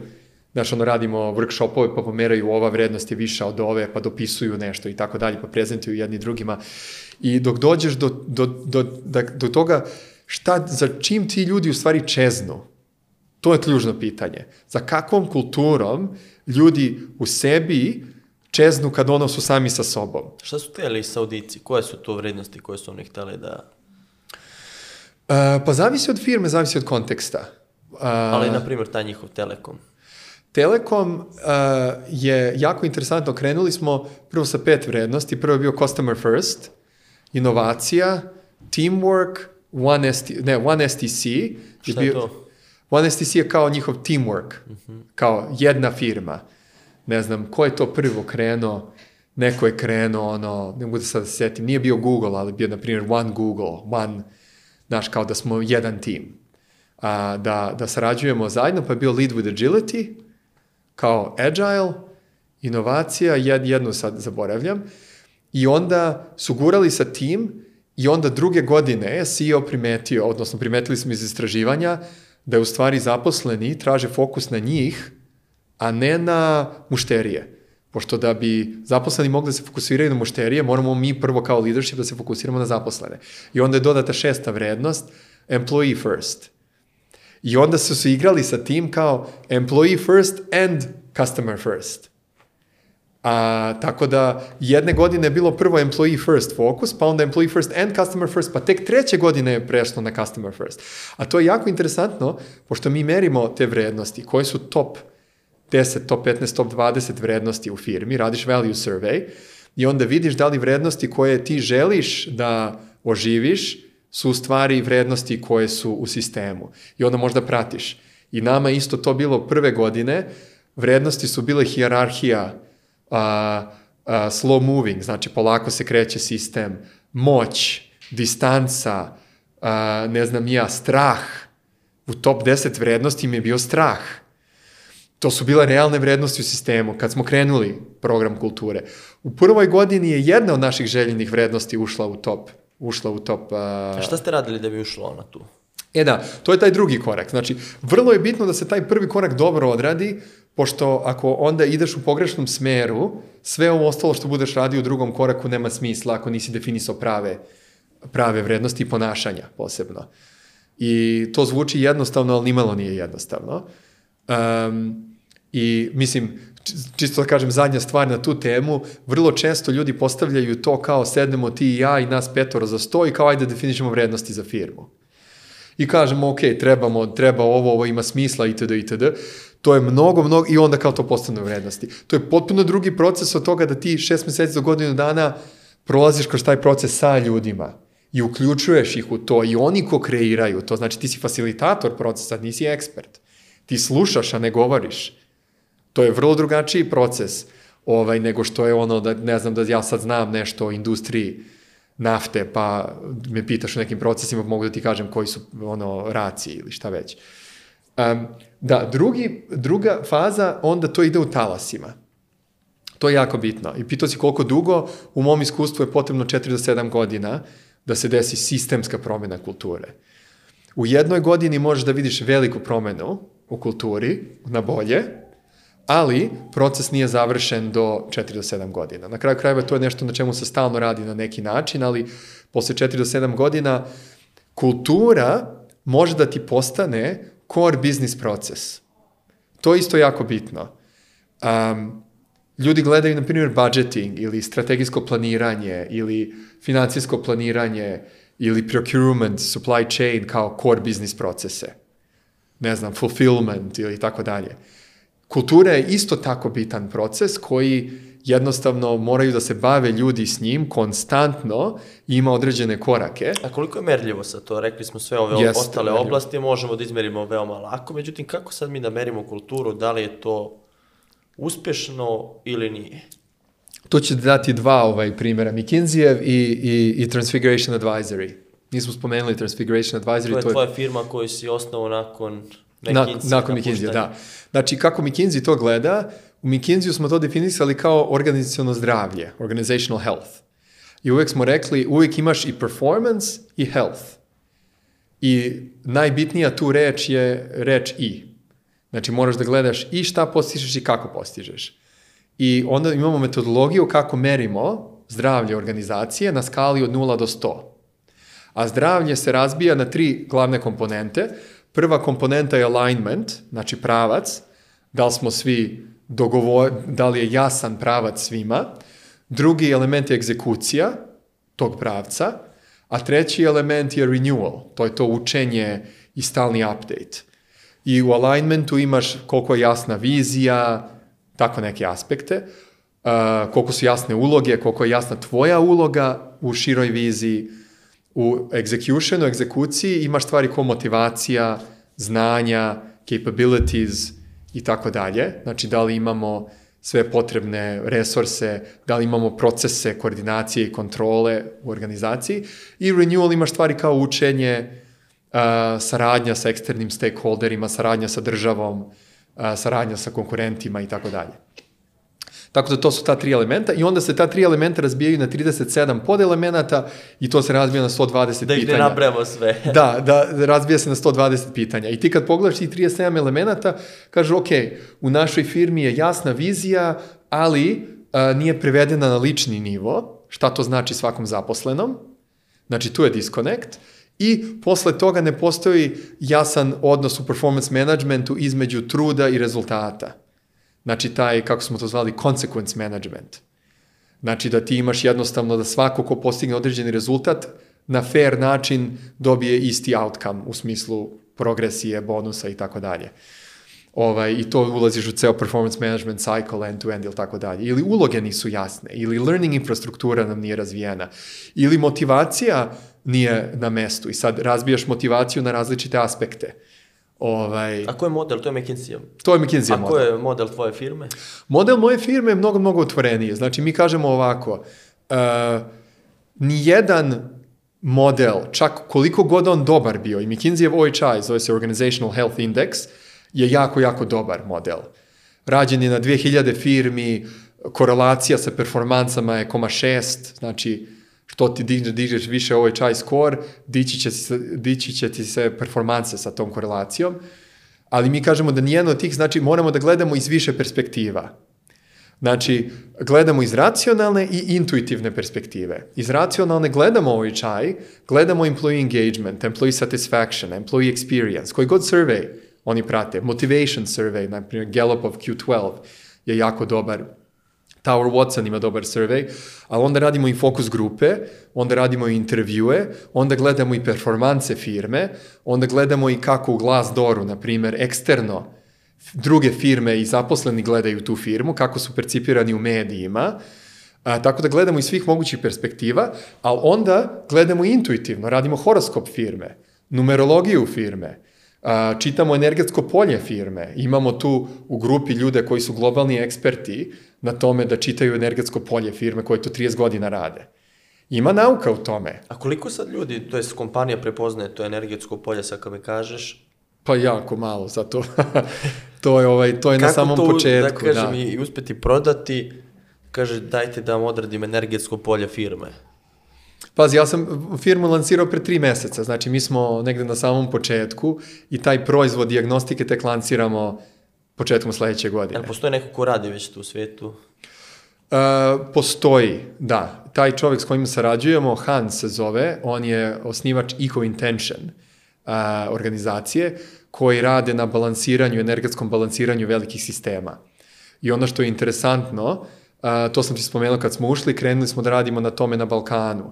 Speaker 1: Znaš, ono, radimo workshopove, pa pomeraju ova vrednost je viša od ove, pa dopisuju nešto i tako dalje, pa prezentuju jedni drugima. I dok dođeš do, do, do, do, do toga šta, za čim ti ljudi u stvari čeznu, to je ključno pitanje. Za kakvom kulturom ljudi u sebi čeznu kad ono su sami sa sobom.
Speaker 2: Šta su teli Saudici? Koje su to vrednosti koje su oni hteli da
Speaker 1: pa zavisi od firme, zavisi od konteksta. Uh,
Speaker 2: Ali, na primjer, taj njihov Telekom.
Speaker 1: Telekom uh, je jako interesantno. Krenuli smo prvo sa pet vrednosti. Prvo je bio customer first, inovacija, teamwork, one, ST, ne, one STC.
Speaker 2: Šta je, je to?
Speaker 1: One STC je kao njihov teamwork, uh -huh. kao jedna firma. Ne znam, ko je to prvo krenuo? Neko je krenuo, ono, ne mogu da sad da setim, nije bio Google, ali bio, na primjer, One Google, One znaš, kao da smo jedan tim. A, da, da sarađujemo zajedno, pa je bio lead with agility, kao agile, inovacija, jed, jednu sad zaboravljam, i onda su gurali sa tim i onda druge godine CEO primetio, odnosno primetili smo iz istraživanja, da je u stvari zaposleni traže fokus na njih, a ne na mušterije. Pošto da bi zaposleni mogli da se fokusiraju na mušterije, moramo mi prvo kao leadership da se fokusiramo na zaposlene. I onda je dodata šesta vrednost, employee first. I onda su se igrali sa tim kao employee first and customer first. A, tako da jedne godine je bilo prvo employee first focus, pa onda employee first and customer first, pa tek treće godine je prešlo na customer first. A to je jako interesantno, pošto mi merimo te vrednosti, koje su top 10, top 15, top 20 vrednosti u firmi, radiš value survey i onda vidiš da li vrednosti koje ti želiš da oživiš su u stvari vrednosti koje su u sistemu. I onda možda pratiš. I nama isto to bilo prve godine, vrednosti su bile hijerarhija, a, a, slow moving, znači polako se kreće sistem, moć, distanca, a, ne znam ja, strah. U top 10 vrednosti mi je bio strah To su bile realne vrednosti u sistemu kad smo krenuli program kulture. U prvoj godini je jedna od naših željenih vrednosti ušla u top. Ušla u top... Uh...
Speaker 2: A šta ste radili da bi ušla ona tu?
Speaker 1: E da, to je taj drugi korak. Znači, vrlo je bitno da se taj prvi korak dobro odradi, pošto ako onda ideš u pogrešnom smeru, sve ovo ostalo što budeš radio u drugom koraku nema smisla ako nisi definisao prave, prave vrednosti i ponašanja posebno. I to zvuči jednostavno, ali nimalo nije jednostavno. Um, I mislim, čisto da kažem zadnja stvar na tu temu, vrlo često ljudi postavljaju to kao sednemo ti i ja i nas petoro za sto i kao ajde definišemo vrednosti za firmu. I kažemo, ok, trebamo, treba ovo, ovo ima smisla, itd., itd. To je mnogo, mnogo, i onda kao to postane vrednosti. To je potpuno drugi proces od toga da ti šest meseci do godinu dana prolaziš kroz taj proces sa ljudima i uključuješ ih u to i oni ko kreiraju to, znači ti si facilitator procesa, nisi ekspert. Ti slušaš, a ne govoriš. To je vrlo drugačiji proces ovaj, nego što je ono da, ne znam, da ja sad znam nešto o industriji nafte, pa me pitaš o nekim procesima, mogu da ti kažem koji su ono raci ili šta već. Um, da, drugi, druga faza, onda to ide u talasima. To je jako bitno. I pitao si koliko dugo, u mom iskustvu je potrebno 4 do 7 godina da se desi sistemska promena kulture. U jednoj godini možeš da vidiš veliku promenu u kulturi, na bolje, ali proces nije završen do 4 do 7 godina. Na kraju krajeva to je nešto na čemu se stalno radi na neki način, ali posle 4 do 7 godina kultura može da ti postane core business proces. To je isto jako bitno. Um, ljudi gledaju, na primjer, budgeting ili strategijsko planiranje ili financijsko planiranje ili procurement, supply chain kao core business procese. Ne znam, fulfillment ili tako dalje. Kultura je isto tako bitan proces koji jednostavno moraju da se bave ljudi s njim konstantno i ima određene korake.
Speaker 2: A koliko je merljivo sa to? Rekli smo sve ove
Speaker 1: Jeste,
Speaker 2: ostale
Speaker 1: merljivo.
Speaker 2: oblasti, možemo da izmerimo veoma lako, međutim, kako sad mi da merimo kulturu, da li je to uspešno ili nije?
Speaker 1: Tu ću dati dva ovaj primjera, McKinsey i, i, i Transfiguration Advisory. Nismo spomenuli Transfiguration Advisory.
Speaker 2: To je tvoja firma koju si osnovao nakon
Speaker 1: Na,
Speaker 2: McKinsey.
Speaker 1: nakon McKinsey, da. Znači, kako McKinsey to gleda, u McKinsey smo to definisali kao organizacijono zdravlje, organizational health. I uvek smo rekli, uvek imaš i performance i health. I najbitnija tu reč je reč i. Znači, moraš da gledaš i šta postižeš i kako postižeš. I onda imamo metodologiju kako merimo zdravlje organizacije na skali od 0 do 100. A zdravlje se razbija na tri glavne komponente. Prva komponenta je alignment, znači pravac, da li smo svi dogovor, da li je jasan pravac svima. Drugi element je egzekucija tog pravca, a treći element je renewal, to je to učenje i stalni update. I u alignmentu imaš koliko je jasna vizija, tako neke aspekte, koliko su jasne uloge, koliko je jasna tvoja uloga u široj viziji, u executionu, egzekuciji imaš stvari kao motivacija, znanja, capabilities i tako dalje. Znači, da li imamo sve potrebne resurse, da li imamo procese koordinacije i kontrole u organizaciji. I renewal imaš stvari kao učenje, uh, saradnja sa eksternim stakeholderima, saradnja sa državom, uh, saradnja sa konkurentima i tako dalje. Tako da to su ta tri elementa i onda se ta tri elementa razbijaju na 37 podelemenata i to se razbija na 120
Speaker 2: Da ih ne
Speaker 1: pitanja.
Speaker 2: nabrajamo sve.
Speaker 1: Da, da, razbija se na 120 pitanja. I ti kad pogledaš tih 37 elemenata, kažu, ok, u našoj firmi je jasna vizija, ali a, nije prevedena na lični nivo, šta to znači svakom zaposlenom, znači tu je disconnect, i posle toga ne postoji jasan odnos u performance managementu između truda i rezultata. Znači taj, kako smo to zvali, consequence management. Znači da ti imaš jednostavno da svako ko postigne određeni rezultat na fair način dobije isti outcome u smislu progresije, bonusa i tako dalje. Ovaj, I to ulaziš u ceo performance management cycle, end to end ili tako dalje. Ili uloge nisu jasne, ili learning infrastruktura nam nije razvijena, ili motivacija nije na mestu i sad razbijaš motivaciju na različite aspekte. Ovaj,
Speaker 2: A ko je model? To je McKinsey.
Speaker 1: to je McKinsey
Speaker 2: A ko
Speaker 1: model.
Speaker 2: je model tvoje firme?
Speaker 1: Model moje firme je mnogo, mnogo otvoreniji. Znači, mi kažemo ovako, uh, nijedan model, čak koliko god on dobar bio, i McKinsey OHI, zove se Organizational Health Index, je jako, jako dobar model. Rađen je na 2000 firmi, korelacija sa performansama je 0,6, znači što ti dižeš, dižeš više OHI score, dići će, se, dići će ti se performanse sa tom korelacijom. Ali mi kažemo da nijedno od tih, znači moramo da gledamo iz više perspektiva. Znači, gledamo iz racionalne i intuitivne perspektive. Iz racionalne gledamo ovaj čaj, gledamo employee engagement, employee satisfaction, employee experience, koji god survey oni prate, motivation survey, na primjer Gallupov Q12 je jako dobar, Tower Watson ima dobar survey, ali onda radimo i fokus grupe, onda radimo i intervjue, onda gledamo i performanse firme, onda gledamo i kako u Glassdooru, na primjer, eksterno druge firme i zaposleni gledaju tu firmu, kako su percipirani u medijima, A, tako da gledamo iz svih mogućih perspektiva, ali onda gledamo intuitivno, radimo horoskop firme, numerologiju firme, a, čitamo energetsko polje firme, imamo tu u grupi ljude koji su globalni eksperti na tome da čitaju energetsko polje firme koje to 30 godina rade. Ima nauka u tome.
Speaker 2: A koliko sad ljudi, to jest kompanija prepoznaje to energetsko polje, sad kad mi kažeš,
Speaker 1: Pa jako malo, zato to je ovaj to je na samom
Speaker 2: to,
Speaker 1: početku,
Speaker 2: da kažem,
Speaker 1: da.
Speaker 2: i i uspeti prodati, kaže dajte da vam odradim energetsko polje firme.
Speaker 1: Pazi, ja sam firmu lansirao pre tri meseca, znači mi smo negde na samom početku i taj proizvod diagnostike tek lansiramo početkom sledeće godine.
Speaker 2: Jel postoji neko ko radi već tu u svijetu?
Speaker 1: Uh, postoji, da. Taj čovjek s kojim sarađujemo, Hans se zove, on je osnivač Eco Intention uh, organizacije koji rade na balansiranju, energetskom balansiranju velikih sistema. I ono što je interesantno, uh, to sam ti spomenuo kad smo ušli, krenuli smo da radimo na tome na Balkanu.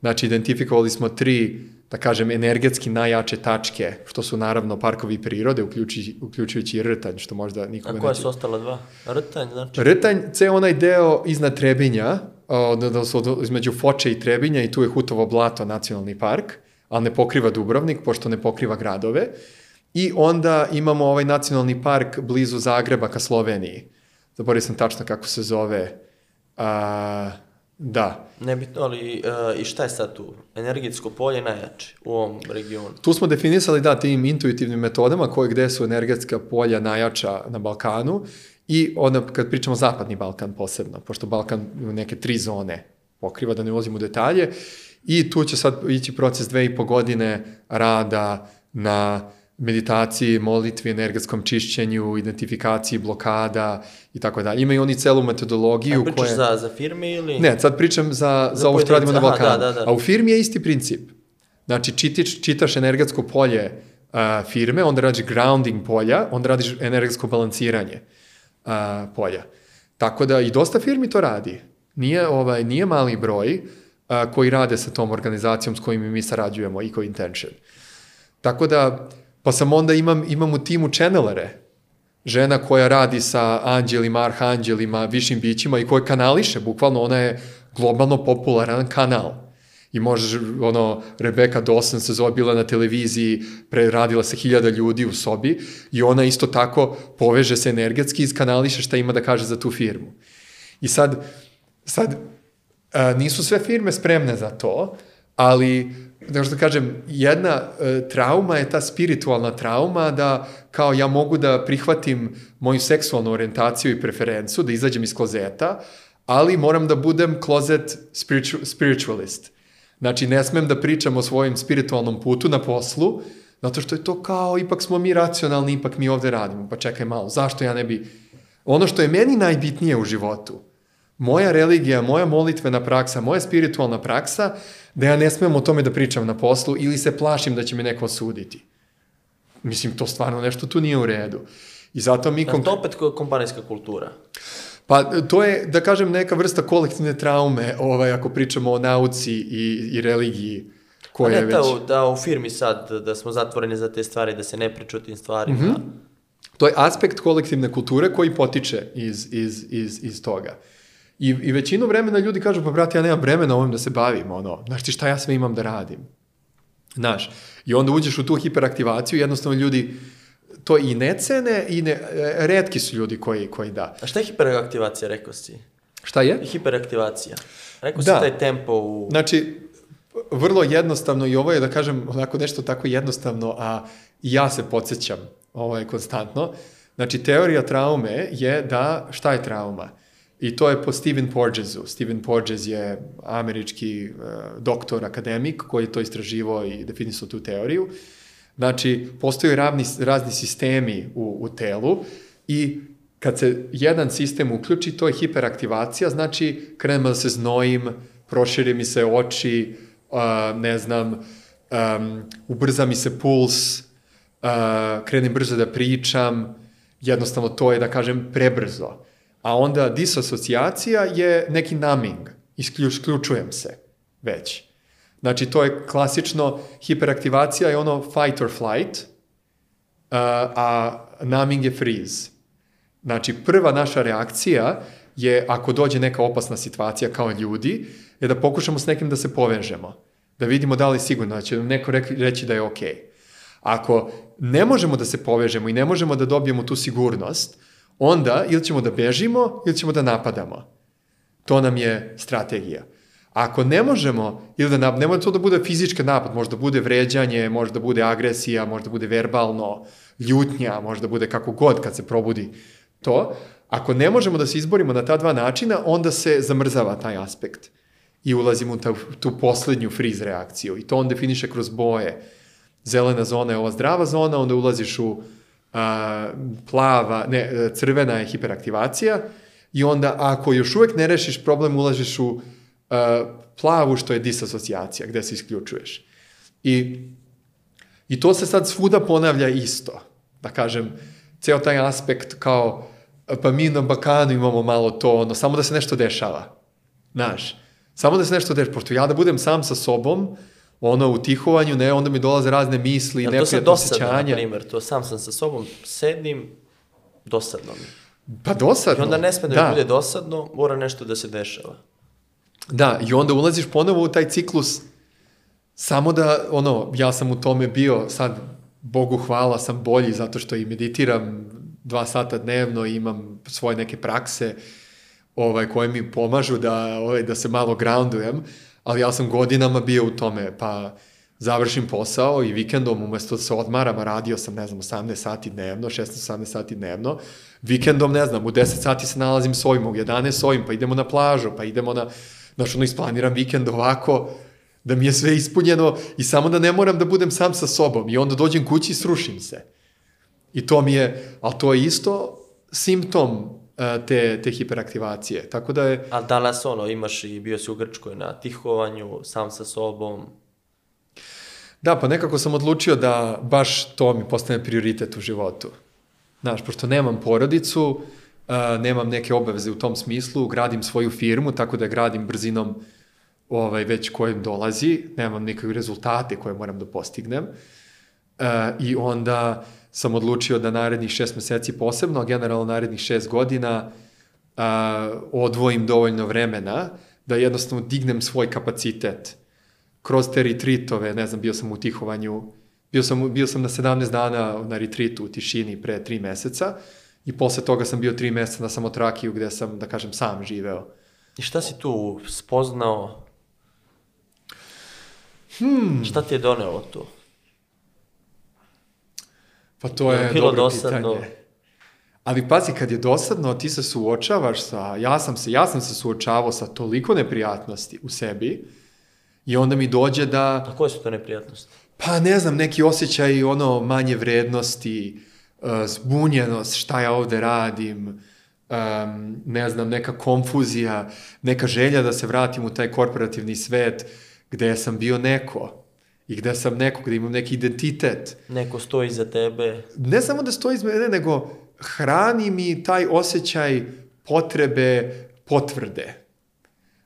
Speaker 1: Znači, identifikovali smo tri, da kažem, energetski najjače tačke, što su naravno parkovi prirode, uključujući, uključujući Rtanj, što možda nikome
Speaker 2: A koja su ostala dva? Rtanj, znači?
Speaker 1: Rtanj, ceo onaj deo iznad Trebinja, o, da, između Foče i Trebinja i tu je Hutovo blato nacionalni park, ali ne pokriva Dubrovnik, pošto ne pokriva gradove. I onda imamo ovaj nacionalni park blizu Zagreba ka Sloveniji. Zaboravio sam tačno kako se zove. A, da.
Speaker 2: Nebitno, ali uh, i šta je sad tu? Energetsko polje najjače u ovom regionu.
Speaker 1: Tu smo definisali da tim intuitivnim metodama koje gde su energetska polja najjača na Balkanu i onda kad pričamo zapadni Balkan posebno, pošto Balkan ima neke tri zone pokriva, da ne ulazimo u detalje, i tu će sad ići proces dve i po godine rada na meditaciji, molitvi, energetskom čišćenju, identifikaciji blokada i tako dalje. Imaju oni celu metodologiju
Speaker 2: A pričaš
Speaker 1: koja...
Speaker 2: za, za firme ili?
Speaker 1: Ne, sad pričam za, za,
Speaker 2: Za
Speaker 1: ovo što radimo na
Speaker 2: aha,
Speaker 1: Balkanu.
Speaker 2: da, da, da.
Speaker 1: A u firmi je isti princip. Znači, čitiš, čitaš energetsko polje uh, firme, onda radiš grounding polja, onda radiš energetsko balansiranje uh, polja. Tako da i dosta firmi to radi. Nije, ovaj, nije mali broj uh, koji rade sa tom organizacijom s kojim mi sarađujemo, Eco Intention. Tako da, pa sam onda imam, imam u timu channelere, žena koja radi sa anđelima, arhanđelima, višim bićima i koja kanališe, bukvalno ona je globalno popularan kanal. I možeš, ono, Rebeka Dawson se zove, bila na televiziji, preradila se hiljada ljudi u sobi i ona isto tako poveže se energetski i iskanališe šta ima da kaže za tu firmu. I sad, sad, nisu sve firme spremne za to, ali da što kažem, jedna e, trauma je ta spiritualna trauma da kao ja mogu da prihvatim moju seksualnu orijentaciju i preferencu, da izađem iz klozeta, ali moram da budem klozet spiritu, spiritualist. Znači, ne smem da pričam o svojim spiritualnom putu na poslu, zato što je to kao, ipak smo mi racionalni, ipak mi ovde radimo. Pa čekaj malo, zašto ja ne bi... Ono što je meni najbitnije u životu, moja religija, moja molitvena praksa, moja spiritualna praksa, da ja ne smem o tome da pričam na poslu ili se plašim da će me neko osuditi. Mislim, to stvarno nešto tu nije u redu. I zato mi...
Speaker 2: Jel to opet ko- kompanijska kultura?
Speaker 1: Pa to je, da kažem, neka vrsta kolektivne traume, ovaj, ako pričamo o nauci i, i religiji,
Speaker 2: A
Speaker 1: koja je
Speaker 2: ne
Speaker 1: već...
Speaker 2: ta, da u firmi sad, da smo zatvoreni za te stvari, da se ne priča o tim stvarima.
Speaker 1: Mhm. To je aspekt kolektivne kulture koji potiče iz, iz, iz, iz toga. I, I većinu vremena ljudi kažu, pa brate, ja nemam vremena ovim da se bavim, ono, znaš ti šta ja sve imam da radim. Znaš, i onda uđeš u tu hiperaktivaciju, jednostavno ljudi to i ne cene i ne, e, redki su ljudi koji, koji da.
Speaker 2: A šta je hiperaktivacija, rekao si?
Speaker 1: Šta je?
Speaker 2: Hiperaktivacija. Rekao si
Speaker 1: Da.
Speaker 2: taj tempo u...
Speaker 1: Znači, vrlo jednostavno i ovo je da kažem onako nešto tako jednostavno, a ja se podsjećam ovo je konstantno. Znači, teorija traume je da, šta je trauma? I to je po Stephen Porgesu. Stephen Porges je američki uh, doktor, akademik koji je to istraživao i definisao tu teoriju. Znači, postoje ravni, razni sistemi u, u telu i kad se jedan sistem uključi, to je hiperaktivacija, znači krenemo da se znojim, prošire mi se oči, uh, ne znam, um, ubrza mi se puls, uh, krenem brzo da pričam, jednostavno to je, da kažem, prebrzo. A onda disasocijacija je neki numbing, isključujem se već. Znači, to je klasično, hiperaktivacija je ono fight or flight, uh, a numbing je freeze. Znači, prva naša reakcija je, ako dođe neka opasna situacija kao ljudi, je da pokušamo s nekim da se povežemo. Da vidimo da li sigurno, da će nam neko reći da je okej. Okay. Ako ne možemo da se povežemo i ne možemo da dobijemo tu sigurnost, onda ili ćemo da bežimo ili ćemo da napadamo. To nam je strategija. Ako ne možemo, ili da ne može to da bude fizički napad, može da bude vređanje, može da bude agresija, može da bude verbalno, ljutnja, može da bude kako god kad se probudi to. Ako ne možemo da se izborimo na ta dva načina, onda se zamrzava taj aspekt i ulazimo u ta, tu poslednju friz reakciju. I to on definiše kroz boje. Zelena zona je ova zdrava zona, onda ulaziš u a, plava, ne, crvena je hiperaktivacija i onda ako još uvek ne rešiš problem, ulaziš u a, plavu što je disasocijacija, gde se isključuješ. I, I to se sad svuda ponavlja isto. Da kažem, ceo taj aspekt kao, pa mi na Balkanu imamo malo to, ono, samo da se nešto dešava. Znaš, samo da se nešto dešava, pošto ja da budem sam sa sobom, ono u tihovanju, ne, onda mi dolaze razne misli,
Speaker 2: Jel
Speaker 1: neprijatno
Speaker 2: osjećanja. to sad dosadno, na
Speaker 1: primjer,
Speaker 2: to sam sam sa sobom, sedim, dosadno mi.
Speaker 1: Pa dosadno.
Speaker 2: I onda ne sme da, da. mi bude dosadno, mora nešto da se dešava.
Speaker 1: Da, i onda ulaziš ponovo u taj ciklus, samo da, ono, ja sam u tome bio, sad, Bogu hvala, sam bolji zato što i meditiram dva sata dnevno i imam svoje neke prakse ovaj, koje mi pomažu da, ovaj, da se malo groundujem, ali ja sam godinama bio u tome, pa završim posao i vikendom umesto da se odmaram, radio sam, ne znam, 18 sati dnevno, 16-18 sati dnevno, vikendom, ne znam, u 10 sati se nalazim s ovim, u 11 s ovim, pa idemo na plažu, pa idemo na, znaš, ono, isplaniram vikend ovako, da mi je sve ispunjeno i samo da ne moram da budem sam sa sobom i onda dođem kući i srušim se. I to mi je, ali to je isto simptom te, te hiperaktivacije. Tako da je...
Speaker 2: A danas ono, imaš i bio si u Grčkoj na tihovanju, sam sa sobom.
Speaker 1: Da, pa nekako sam odlučio da baš to mi postane prioritet u životu. Znaš, pošto nemam porodicu, uh, nemam neke obaveze u tom smislu, gradim svoju firmu, tako da gradim brzinom ovaj, već kojem dolazi, nemam nikakve rezultate koje moram da postignem. Uh, I onda sam odlučio da narednih šest meseci posebno, a generalno narednih šest godina uh, odvojim dovoljno vremena da jednostavno dignem svoj kapacitet kroz te retreatove, ne znam, bio sam u tihovanju, bio sam, bio sam na 17 dana na retreatu u tišini pre tri meseca i posle toga sam bio tri meseca na samotrakiju gde sam, da kažem, sam živeo.
Speaker 2: I šta si tu spoznao? Hmm. Šta ti je donelo tu?
Speaker 1: Pa to je Bilo dobro dosadno. pitanje. Ali pazi, kad je dosadno, ti se suočavaš sa, ja sam se, ja sam se suočavao sa toliko neprijatnosti u sebi i onda mi dođe da...
Speaker 2: A koje su to neprijatnosti?
Speaker 1: Pa ne znam, neki osjećaj ono manje vrednosti, uh, zbunjenost, šta ja ovde radim, um, ne znam, neka konfuzija, neka želja da se vratim u taj korporativni svet gde sam bio neko i gde sam neko, gde imam neki identitet.
Speaker 2: Neko stoji iza tebe.
Speaker 1: Ne samo da stoji iza mene, nego hrani mi taj osjećaj potrebe potvrde.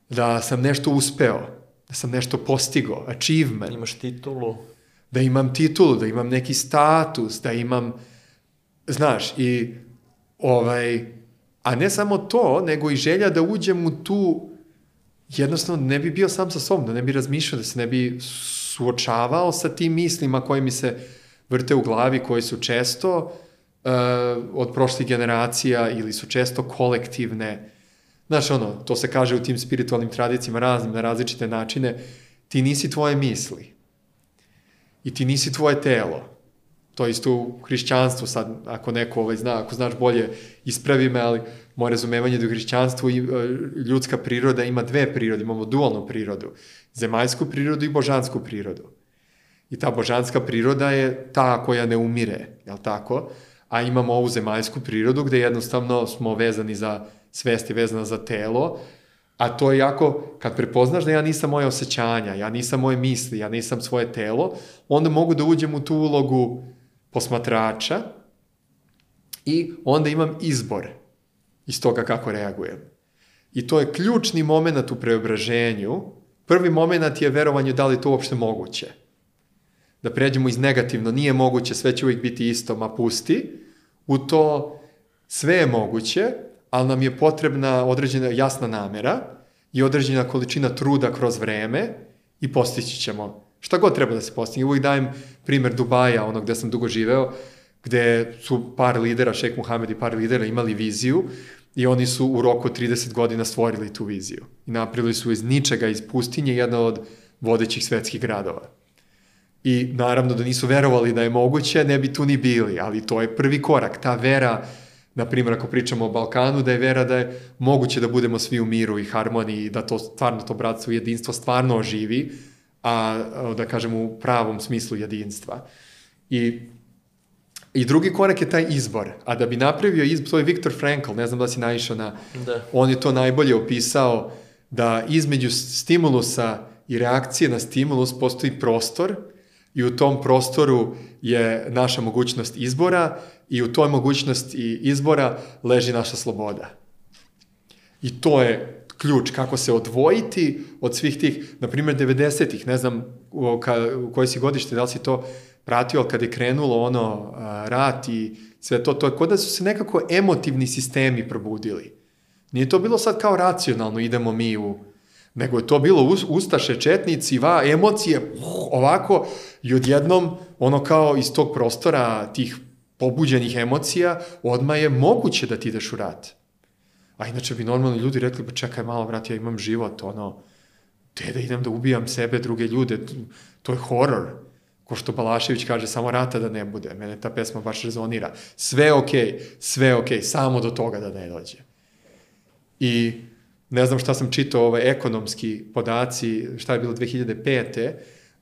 Speaker 1: Da sam nešto uspeo, da sam nešto postigao, achievement.
Speaker 2: Imaš titulu.
Speaker 1: Da imam titulu, da imam neki status, da imam, znaš, i ovaj, a ne samo to, nego i želja da uđem u tu, jednostavno ne bi bio sam sa sobom, da ne bi razmišljao, da se ne bi suočavao sa tim mislima koje mi se vrte u glavi, koje su često uh, od prošlih generacija ili su često kolektivne. Znaš, ono, to se kaže u tim spiritualnim tradicijama raznim, na različite načine, ti nisi tvoje misli. I ti nisi tvoje telo. To je isto u hrišćanstvu, sad, ako neko ovaj, zna, ako znaš bolje, ispravi me, ali moje razumevanje da u hrišćanstvu i, e, ljudska priroda ima dve prirode, imamo dualnu prirodu, zemaljsku prirodu i božansku prirodu. I ta božanska priroda je ta koja ne umire, jel tako? A imamo ovu zemaljsku prirodu gde jednostavno smo vezani za svest je vezana za telo, a to je jako, kad prepoznaš da ja nisam moje osjećanja, ja nisam moje misli, ja nisam svoje telo, onda mogu da uđem u tu ulogu posmatrača i onda imam izbor iz toga kako reagujem. I to je ključni moment u preobraženju. Prvi moment je verovanje da li to uopšte moguće. Da pređemo iz negativno, nije moguće, sve će uvijek biti isto, ma pusti, u to sve je moguće, ali nam je potrebna određena jasna namera i određena količina truda kroz vreme i postići ćemo šta god treba da se postigne. Uvijek dajem primer Dubaja, ono gde sam dugo živeo, gde su par lidera, Šek Muhamed i par lidera imali viziju i oni su u roku 30 godina stvorili tu viziju. I napravili su iz ničega, iz pustinje, jedna od vodećih svetskih gradova. I naravno da nisu verovali da je moguće, ne bi tu ni bili, ali to je prvi korak. Ta vera, na primjer, ako pričamo o Balkanu, da je vera da je moguće da budemo svi u miru i harmoniji da to stvarno to bratstvo i jedinstvo stvarno oživi, a da kažem u pravom smislu jedinstva. I I drugi korak je taj izbor. A da bi napravio izbor, to je Viktor Frankl, ne znam da si naišao na...
Speaker 2: Da.
Speaker 1: On je to najbolje opisao, da između stimulusa i reakcije na stimulus postoji prostor i u tom prostoru je naša mogućnost izbora i u toj mogućnosti izbora leži naša sloboda. I to je ključ kako se odvojiti od svih tih, na primjer 90-ih, ne znam u, ka, u kojoj si godište, da li si to pratio, ali kad je krenulo ono a, rat i sve to, to je kod da su se nekako emotivni sistemi probudili. Nije to bilo sad kao racionalno, idemo mi u nego je to bilo us, ustaše, četnici, va, emocije, uh, ovako, i odjednom, ono kao iz tog prostora, tih pobuđenih emocija, odma je moguće da ti ideš u rat. A inače bi normalni ljudi rekli, pa čekaj malo, brat, ja imam život, ono, te da idem da ubijam sebe, druge ljude, to je horor. Ko što Balašević kaže, samo rata da ne bude. Mene ta pesma baš rezonira. Sve okej, okay, sve okej, okay, samo do toga da ne dođe. I ne znam šta sam čitao, ovaj, ekonomski podaci, šta je bilo 2005.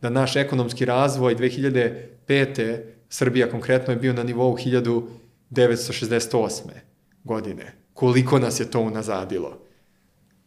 Speaker 1: Da naš ekonomski razvoj 2005. Srbija konkretno je bio na nivou 1968. godine. Koliko nas je to unazadilo?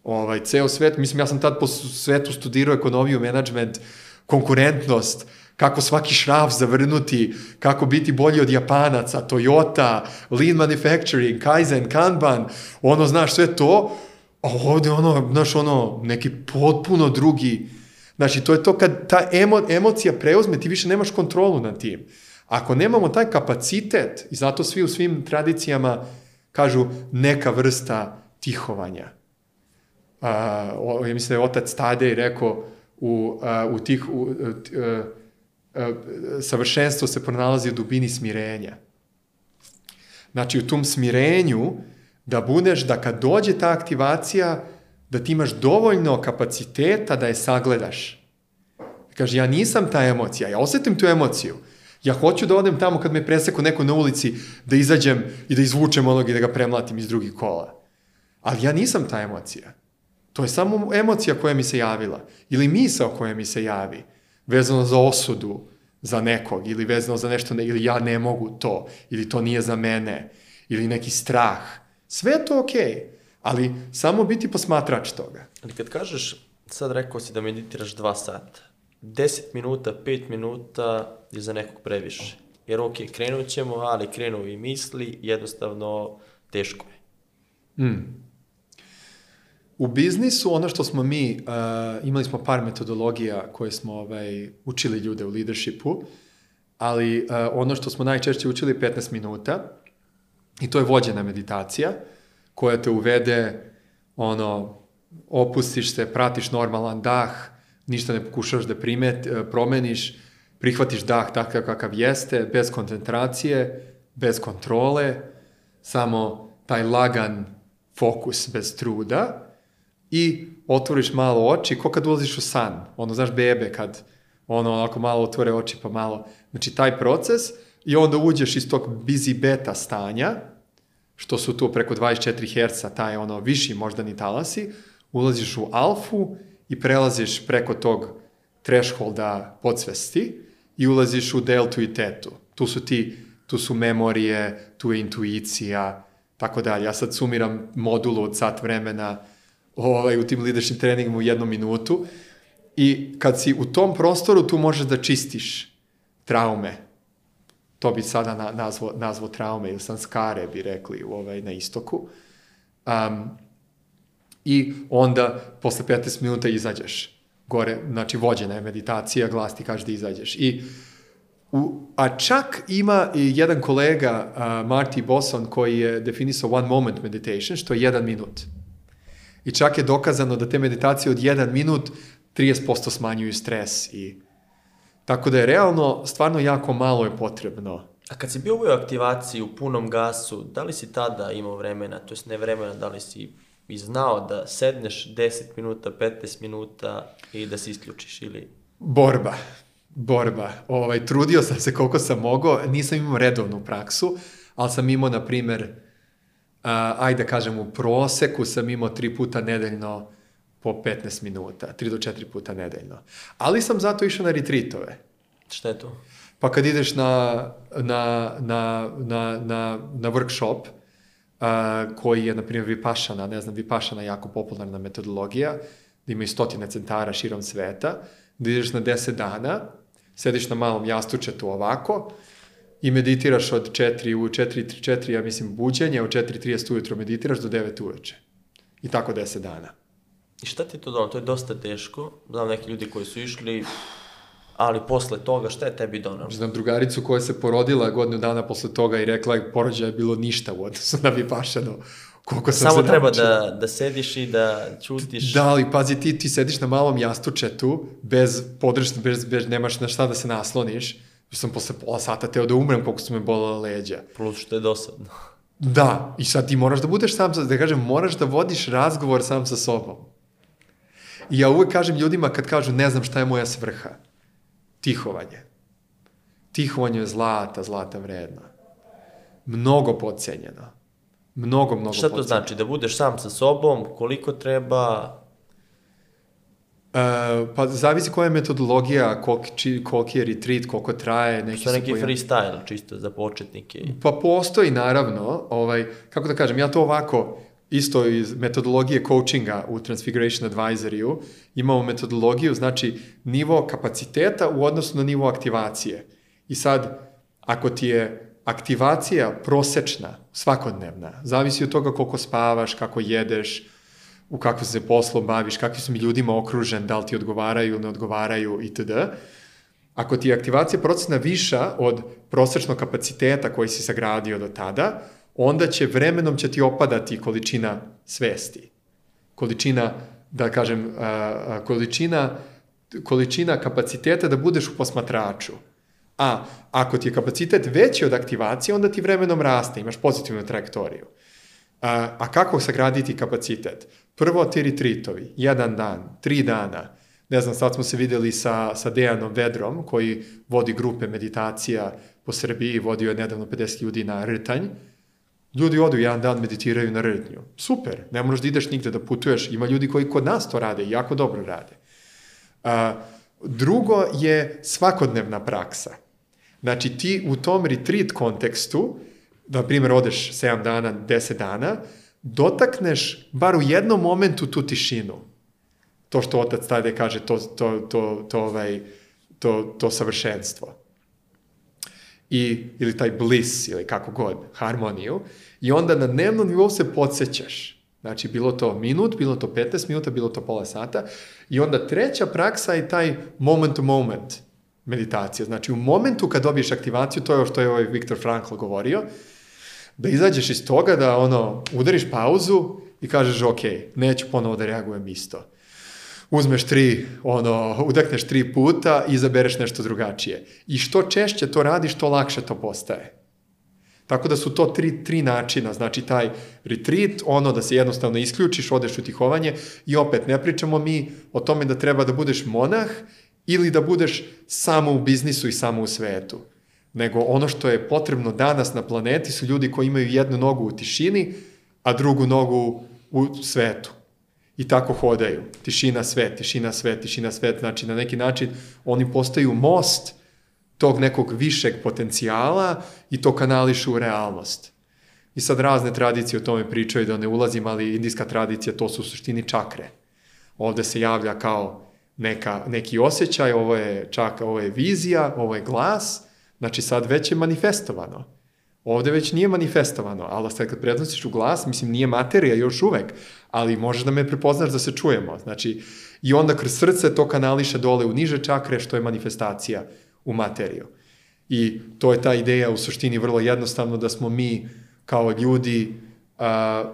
Speaker 1: Ovaj, ceo svet, mislim, ja sam tad po svetu studirao ekonomiju, menadžment, konkurentnost, kako svaki šraf zavrnuti, kako biti bolji od Japanaca, Toyota, lean manufacturing, Kaizen, Kanban, ono, znaš, sve to, a ovde ono, znaš, ono, neki potpuno drugi, znači, to je to kad ta emo, emocija preuzme, ti više nemaš kontrolu nad tim. Ako nemamo taj kapacitet, i zato svi u svim tradicijama kažu neka vrsta tihovanja. A, ja mislim da je otac Tadej rekao u, u tih, u, a, a, savršenstvo se pronalazi u dubini smirenja. Znači, u tom smirenju da budeš, da kad dođe ta aktivacija, da ti imaš dovoljno kapaciteta da je sagledaš. Kaže, ja nisam ta emocija, ja osetim tu emociju. Ja hoću da odem tamo kad me preseku neko na ulici, da izađem i da izvučem onog i da ga premlatim iz drugih kola. Ali ja nisam ta emocija. To je samo emocija koja mi se javila. Ili misao koja mi se javi. Vezano za osudu za nekog. Ili vezano za nešto, ne, ili ja ne mogu to. Ili to nije za mene. Ili neki strah Sve je to okej, okay, ali samo biti posmatrač toga.
Speaker 2: Ali kad kažeš, sad rekao si da meditiraš dva sata, 10 minuta, 5 minuta je za nekog previše. Jer ok, krenut ćemo, ali krenu i misli, jednostavno teško je.
Speaker 1: Mm. U biznisu ono što smo mi, uh, imali smo par metodologija koje smo ovaj, učili ljude u leadershipu, ali uh, ono što smo najčešće učili 15 minuta, I to je vođena meditacija koja te uvede, ono, opustiš se, pratiš normalan dah, ništa ne pokušaš da primet, e, promeniš, prihvatiš dah takav kakav jeste, bez koncentracije, bez kontrole, samo taj lagan fokus bez truda i otvoriš malo oči, ko kad ulaziš u san, ono, znaš, bebe kad ono, onako malo otvore oči pa malo, znači taj proces i onda uđeš iz tog busy beta stanja, što su tu preko 24 Hz, taj ono viši moždani talasi, ulaziš u alfu i prelaziš preko tog thresholda podsvesti i ulaziš u deltu i tetu. Tu su ti, tu su memorije, tu je intuicija, tako dalje. Ja sad sumiram modulu od sat vremena ovaj, u tim leadership treningima u jednu minutu i kad si u tom prostoru tu možeš da čistiš traume. To bi sada na, nazvo, nazvo traume ili sanskare bi rekli u, ovaj, na istoku. Um, I onda posle 15 minuta izađeš gore, znači vođena je meditacija, glas ti kaže da izađeš. I U, a čak ima i jedan kolega, uh, Marty Bosson, koji je definisao one moment meditation, što je jedan minut. I čak je dokazano da te meditacije od jedan minut 30% smanjuju stres i tako da je realno stvarno jako malo je potrebno.
Speaker 2: A kad si bio u aktivaciji u punom gasu, da li si tada imao vremena, to jest ne vremena, da li si i znao da sedneš 10 minuta, 15 minuta i da se isključiš ili...
Speaker 1: Borba. Borba. Ovaj, trudio sam se koliko sam mogao, nisam imao redovnu praksu, ali sam imao, na primer, uh, ajde da kažem, u proseku sam imao tri puta nedeljno po 15 minuta, 3 do 4 puta nedeljno. Ali sam zato išao na retreatove.
Speaker 2: Šta je to?
Speaker 1: Pa kad ideš na, na, na, na, na, na workshop, uh, koji je, na primjer, Vipašana, ne znam, Vipašana je jako popularna metodologija, da ima i stotine centara širom sveta, da ideš na 10 dana, sediš na malom jastučetu ovako i meditiraš od 4 u 4, 4, ja mislim, buđenja, od 4.30 ujutro meditiraš do 9 uveče. I tako 10 dana.
Speaker 2: I šta ti to donalo? To je dosta teško. Znam neki ljudi koji su išli, ali posle toga šta je tebi donalo?
Speaker 1: Znam drugaricu koja se porodila godinu dana posle toga i rekla je porođaja je bilo ništa u odnosu na Vipašanu. Koliko sam
Speaker 2: Samo
Speaker 1: se
Speaker 2: treba da, da sediš i da čutiš.
Speaker 1: Da, ali pazi, ti, ti sediš na malom jastučetu, bez podršne, bez, bez, nemaš na šta da se nasloniš. Sam posle pola sata teo da umrem koliko su me bolele leđa.
Speaker 2: Plus što je dosadno.
Speaker 1: Da, i sad ti moraš da budeš sam sa, da kažem, moraš da vodiš razgovor sam sa sobom. I ja uvek kažem ljudima kad kažu ne znam šta je moja svrha. Tihovanje. Tihovanje je zlata, zlata vredna. Mnogo podcenjeno. Mnogo, mnogo
Speaker 2: Šta to znači? Da budeš sam sa sobom, koliko treba...
Speaker 1: E, pa zavisi koja je metodologija, koliki, či- koliki je retreat, koliko traje. Neki
Speaker 2: Što neki
Speaker 1: poja-
Speaker 2: freestyle čisto za početnike.
Speaker 1: Pa postoji naravno, ovaj, kako da kažem, ja to ovako, isto iz metodologije coachinga u Transfiguration Advisory-u, imamo metodologiju, znači nivo kapaciteta u odnosu na nivo aktivacije. I sad, ako ti je aktivacija prosečna, svakodnevna, zavisi od toga koliko spavaš, kako jedeš, u kakvom se poslom baviš, kakvim si mi ljudima okružen, da li ti odgovaraju ne odgovaraju itd. Ako ti je aktivacija procena viša od prosečnog kapaciteta koji si sagradio do tada, onda će vremenom će ti opadati količina svesti. Količina, da kažem, količina, količina kapaciteta da budeš u posmatraču. A ako ti je kapacitet veći od aktivacije, onda ti vremenom raste, imaš pozitivnu trajektoriju. A, a kako sagraditi kapacitet? Prvo ti retritovi, jedan dan, tri dana. Ne znam, sad smo se videli sa, sa Dejanom Vedrom, koji vodi grupe meditacija po Srbiji, vodio je nedavno 50 ljudi na rtanj. Ljudi odu jedan dan, meditiraju na rtnju. Super, ne moraš da ideš nigde da putuješ. Ima ljudi koji kod nas to rade i jako dobro rade. A, drugo je svakodnevna praksa. Znači ti u tom retreat kontekstu, na primjer odeš 7 dana, 10 dana, dotakneš bar u jednom momentu tu tišinu. To što otac tada kaže, to, to, to, to, ovaj, to, to savršenstvo. I, ili taj bliss, ili kako god, harmoniju. I onda na dnevnom nivou se podsjećaš. Znači, bilo to minut, bilo to 15 minuta, bilo to pola sata. I onda treća praksa je taj moment to moment meditacija. Znači, u momentu kad dobiješ aktivaciju, to je ovo što je ovaj Viktor Frankl govorio, da izađeš iz toga, da ono, udariš pauzu i kažeš, ok, neću ponovo da reagujem isto. Uzmeš tri, ono, udakneš tri puta i izabereš nešto drugačije. I što češće to radiš, to lakše to postaje. Tako da su to tri, tri načina, znači taj retreat, ono da se jednostavno isključiš, odeš u tihovanje i opet ne pričamo mi o tome da treba da budeš monah ili da budeš samo u biznisu i samo u svetu. Nego ono što je potrebno danas na planeti su ljudi koji imaju jednu nogu u tišini, a drugu nogu u svetu. I tako hodaju. Tišina, svet, tišina, svet, tišina, svet. Znači, na neki način oni postaju most tog nekog višeg potencijala i to kanališu u realnost. I sad razne tradicije o tome pričaju da ne ulazim, ali indijska tradicija to su u suštini čakre. Ovde se javlja kao neka, neki osjećaj, ovo je čak, ovo je vizija, ovo je glas, znači sad već je manifestovano. Ovde već nije manifestovano, ali sad kad prednosiš u glas, mislim, nije materija još uvek, ali možeš da me prepoznaš da se čujemo. Znači, i onda kroz srce to kanališe dole u niže čakre, što je manifestacija u materiju. I to je ta ideja u suštini vrlo jednostavno da smo mi kao ljudi a,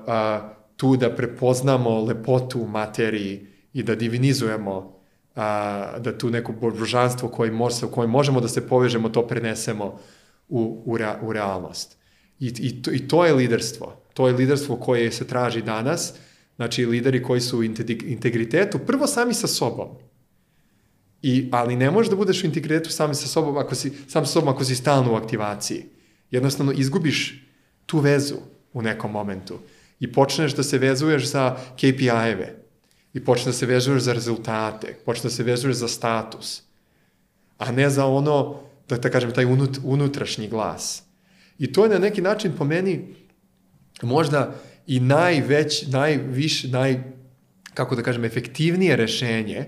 Speaker 1: a, tu da prepoznamo lepotu u materiji i da divinizujemo a, da tu neko božanstvo koje, može, koje možemo da se povežemo, to prenesemo u, u, rea, u realnost. I, i, to, I to je liderstvo. To je liderstvo koje se traži danas, znači lideri koji su u integritetu, prvo sami sa sobom. I, ali ne možeš da budeš u integritetu sami sa sobom ako si, sam sa sobom ako si stalno u aktivaciji. Jednostavno izgubiš tu vezu u nekom momentu i počneš da se vezuješ za KPI-eve i počneš da se vezuješ za rezultate, počneš da se vezuješ za status, a ne za ono da, da kažem, taj unut, unutrašnji glas. I to je na neki način po meni možda i najveć, najviš, naj, kako da kažem, efektivnije rešenje,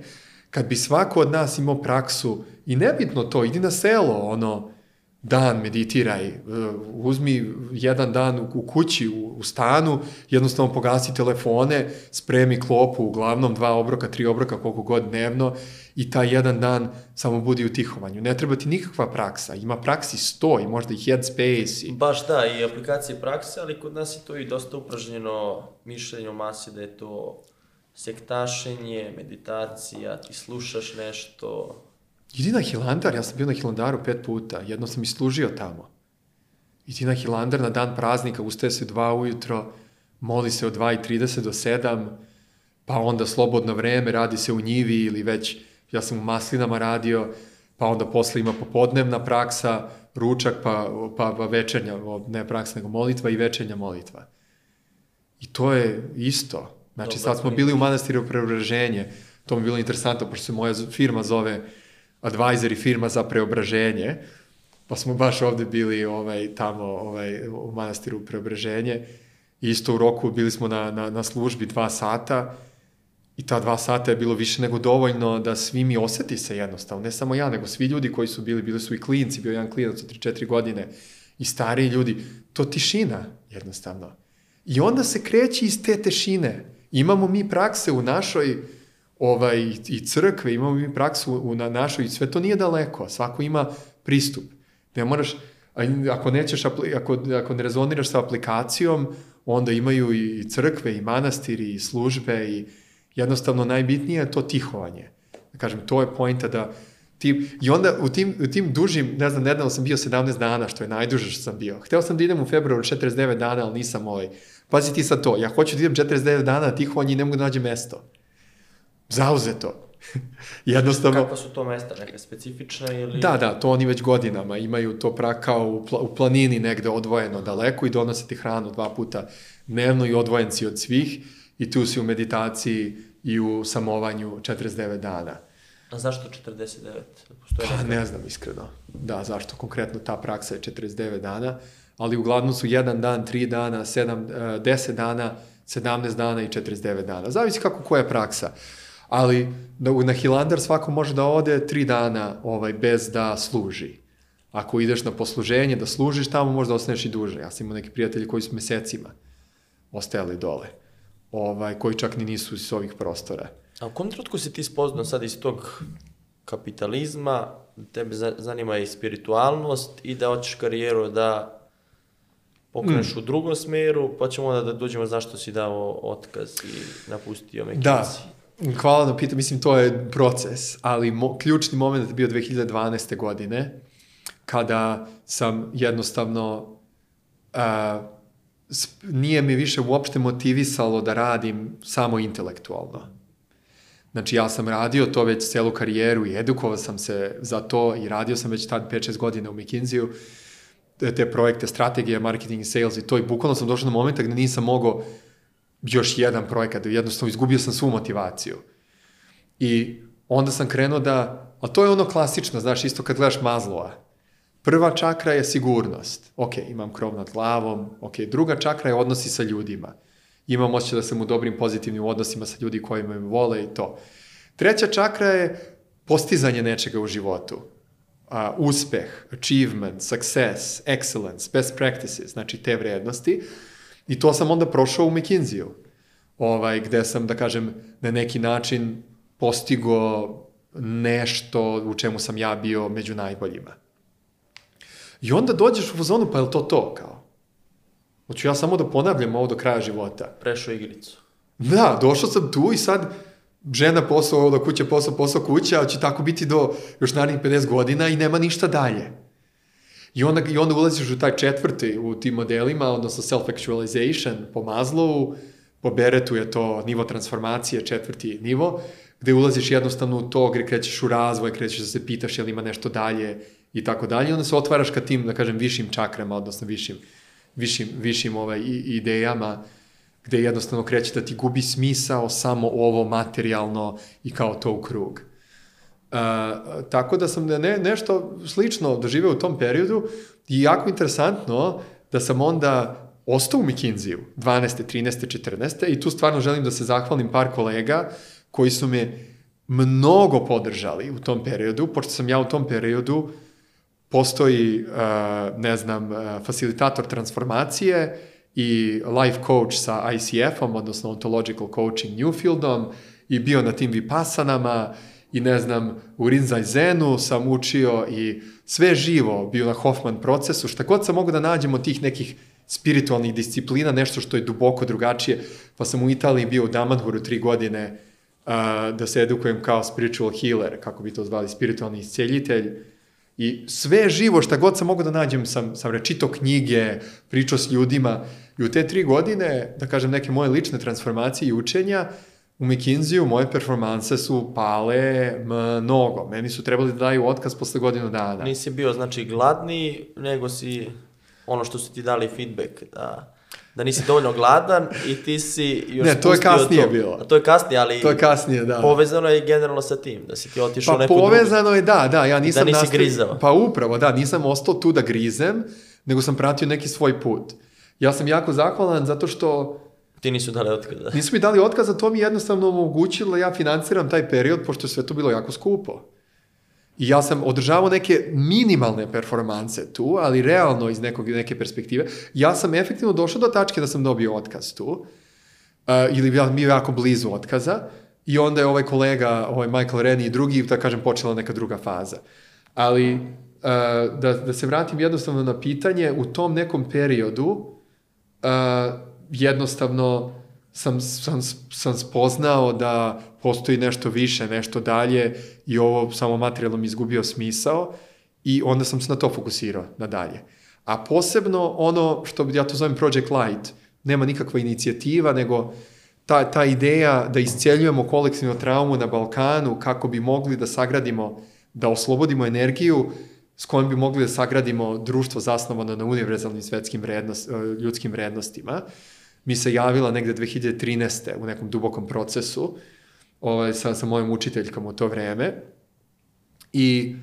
Speaker 1: kad bi svako od nas imao praksu, i nebitno to, idi na selo, ono, dan meditiraj, uzmi jedan dan u kući, u, u stanu, jednostavno pogasi telefone, spremi klopu, uglavnom dva obroka, tri obroka, koliko god dnevno i taj jedan dan samo budi u tihovanju. Ne treba ti nikakva praksa, ima praksi sto i možda i headspace. I...
Speaker 2: Baš da, i aplikacije prakse, ali kod nas je to i dosta upražnjeno mišljenje o masi da je to sektašenje, meditacija, ti slušaš nešto,
Speaker 1: Idi na Hilandar, ja sam bio na Hilandaru pet puta, jedno sam i služio tamo. Idi na Hilandar na dan praznika, ustaje se dva ujutro, moli se od 2.30 do 7, pa onda slobodno vreme, radi se u njivi ili već, ja sam u maslinama radio, pa onda posle ima popodnevna praksa, ručak, pa, pa, pa večernja, ne praksa, nego molitva i večernja molitva. I to je isto. Znači, Dobar, sad smo bili u manastiru preobraženje, to mi je bilo interesantno, pošto se moja firma zove advisory firma za preobraženje, pa smo baš ovde bili ovaj, tamo ovaj, u manastiru preobraženje, isto u roku bili smo na, na, na službi dva sata i ta dva sata je bilo više nego dovoljno da svi mi oseti se jednostavno, ne samo ja, nego svi ljudi koji su bili, bili su i klinci, bio jedan klinac od 3-4 godine i stariji ljudi, to tišina jednostavno. I onda se kreće iz te tešine. Imamo mi prakse u našoj ovaj, i crkve, imamo mi praksu u, na našoj, sve to nije daleko, svako ima pristup. Ne moraš, ako nećeš, ako, ako ne rezoniraš sa aplikacijom, onda imaju i crkve, i manastiri, i službe, i jednostavno najbitnije je to tihovanje. Da kažem, to je pojnta da ti, i onda u tim, u tim dužim, ne znam, nedavno sam bio 17 dana, što je najduže što sam bio. Hteo sam da idem u februaru 49 dana, ali nisam ovaj. Pazi ti sad to, ja hoću da idem 49 dana tihovanje i ne mogu da nađem mesto zauzeto.
Speaker 2: Jednostavno... Kako su to mesta, neka specifična ili...
Speaker 1: Da, da, to oni već godinama imaju to pra kao u, pla, u planini negde odvojeno daleko i donose ti hranu dva puta dnevno i odvojen si od svih i tu si u meditaciji i u samovanju 49 dana.
Speaker 2: A zašto 49?
Speaker 1: Postoje pa, ne znam iskreno. Da, zašto konkretno ta praksa je 49 dana, ali uglavnom su jedan dan, tri dana, sedam, 10 dana, 17 dana i 49 dana. Zavisi kako koja je praksa. Uh, ali na, Hilandar svako može da ode tri dana ovaj, bez da služi. Ako ideš na posluženje da služiš tamo, možda ostaneš i duže. Ja sam imao neki prijatelji koji su mesecima ostajali dole, ovaj, koji čak ni nisu iz ovih prostora.
Speaker 2: A u kom trenutku si ti spoznao sad iz tog kapitalizma, tebe zanima i spiritualnost i da hoćeš karijeru da pokreneš mm. u drugom smeru, pa ćemo onda da dođemo zašto si dao otkaz i napustio McKinsey.
Speaker 1: Da, Hvala na pitanju, mislim to je proces, ali mo, ključni moment je bio 2012. godine, kada sam jednostavno, uh, nije mi više uopšte motivisalo da radim samo intelektualno. Znači ja sam radio to već celu karijeru i edukovao sam se za to i radio sam već tad 5-6 godina u McKinsey-u, te projekte, strategije, marketing i sales i to i bukvalno sam došao na momenta gde nisam mogao još jedan projekat, jednostavno izgubio sam svu motivaciju. I onda sam krenuo da, a to je ono klasično, znaš, isto kad gledaš Mazlova, Prva čakra je sigurnost. Ok, imam krov nad glavom. Ok, druga čakra je odnosi sa ljudima. Imam osjećaj da sam u dobrim pozitivnim odnosima sa ljudi koji me vole i to. Treća čakra je postizanje nečega u životu. A, uspeh, achievement, success, excellence, best practices, znači te vrednosti. I to sam onda prošao u McKinsey-u, ovaj, gde sam, da kažem, na neki način postigo nešto u čemu sam ja bio među najboljima. I onda dođeš u fazonu, pa je to to, kao? Hoću ja samo da ponavljam ovo do kraja života.
Speaker 2: Prešao igricu.
Speaker 1: Da, došao sam tu i sad žena posao, ovo do kuće, posao, posao, kuća, ali će tako biti do još narednih 50 godina i nema ništa dalje. I onda, I onda ulaziš u taj četvrti u tim modelima, odnosno self-actualization po Maslowu, po Beretu je to nivo transformacije, četvrti nivo, gde ulaziš jednostavno u to, gde krećeš u razvoj, krećeš da se pitaš je li ima nešto dalje i tako dalje. Onda se otvaraš ka tim, da kažem, višim čakrama, odnosno višim, višim, višim ovaj, idejama, gde jednostavno kreće da ti gubi smisao samo ovo materijalno i kao to u krug. Uh, tako da sam ne, nešto slično doživeo u tom periodu i jako interesantno da sam onda ostao u McKinsey-u 12. 13. 14. i tu stvarno želim da se zahvalim par kolega koji su me mnogo podržali u tom periodu, pošto sam ja u tom periodu postoji, uh, ne znam, uh, facilitator transformacije i life coach sa ICF-om, odnosno Ontological Coaching Newfieldom i bio na tim vipassanama i ne znam, u Rinzai Zenu sam učio i sve živo bio na Hoffman procesu, šta god sam mogu da nađem od tih nekih spiritualnih disciplina, nešto što je duboko drugačije, pa sam u Italiji bio u Damanhuru tri godine uh, da se edukujem kao spiritual healer, kako bi to zvali, spiritualni isceljitelj, I sve živo, šta god sam mogu da nađem, sam, sam rečito knjige, pričao s ljudima. I u te tri godine, da kažem, neke moje lične transformacije i učenja, u McKinsey-u moje performanse su pale mnogo. Meni su trebali da daju otkaz posle godinu dana.
Speaker 2: Nisi bio, znači, gladniji, nego si ono što su ti dali feedback, da, da nisi dovoljno gladan i ti si još
Speaker 1: Ne, to je kasnije
Speaker 2: to.
Speaker 1: bilo.
Speaker 2: A to je kasnije, ali
Speaker 1: To je kasnije, da.
Speaker 2: povezano je generalno sa tim, da si ti otišao u
Speaker 1: Pa
Speaker 2: neku drugu.
Speaker 1: povezano je, da, da, ja nisam
Speaker 2: nisi
Speaker 1: nastavio-
Speaker 2: grizao.
Speaker 1: Pa upravo, da, nisam ostao tu da grizem, nego sam pratio neki svoj put. Ja sam jako zahvalan zato što
Speaker 2: Ti nisu dali otkaza.
Speaker 1: Nisu mi dali otkaz, a to mi jednostavno omogućilo da ja financiram taj period, pošto je sve to bilo jako skupo. I ja sam održavao neke minimalne performanse tu, ali realno iz nekog, neke perspektive. Ja sam efektivno došao do tačke da sam dobio otkaz tu, uh, ili ja bio jako blizu otkaza, i onda je ovaj kolega, ovaj Michael Rennie i drugi, da kažem, počela neka druga faza. Ali, uh, da, da se vratim jednostavno na pitanje, u tom nekom periodu, uh, jednostavno sam, sam, sam spoznao da postoji nešto više, nešto dalje i ovo samo materijalno mi izgubio smisao i onda sam se na to fokusirao, na dalje. A posebno ono što ja to zovem Project Light, nema nikakva inicijativa, nego ta, ta ideja da isceljujemo kolektivnu traumu na Balkanu kako bi mogli da sagradimo, da oslobodimo energiju s kojom bi mogli da sagradimo društvo zasnovano na univerzalnim svetskim vrednost, ljudskim vrednostima, mi se javila negde 2013. u nekom dubokom procesu ovaj, sa, sa mojom učiteljkom u to vreme i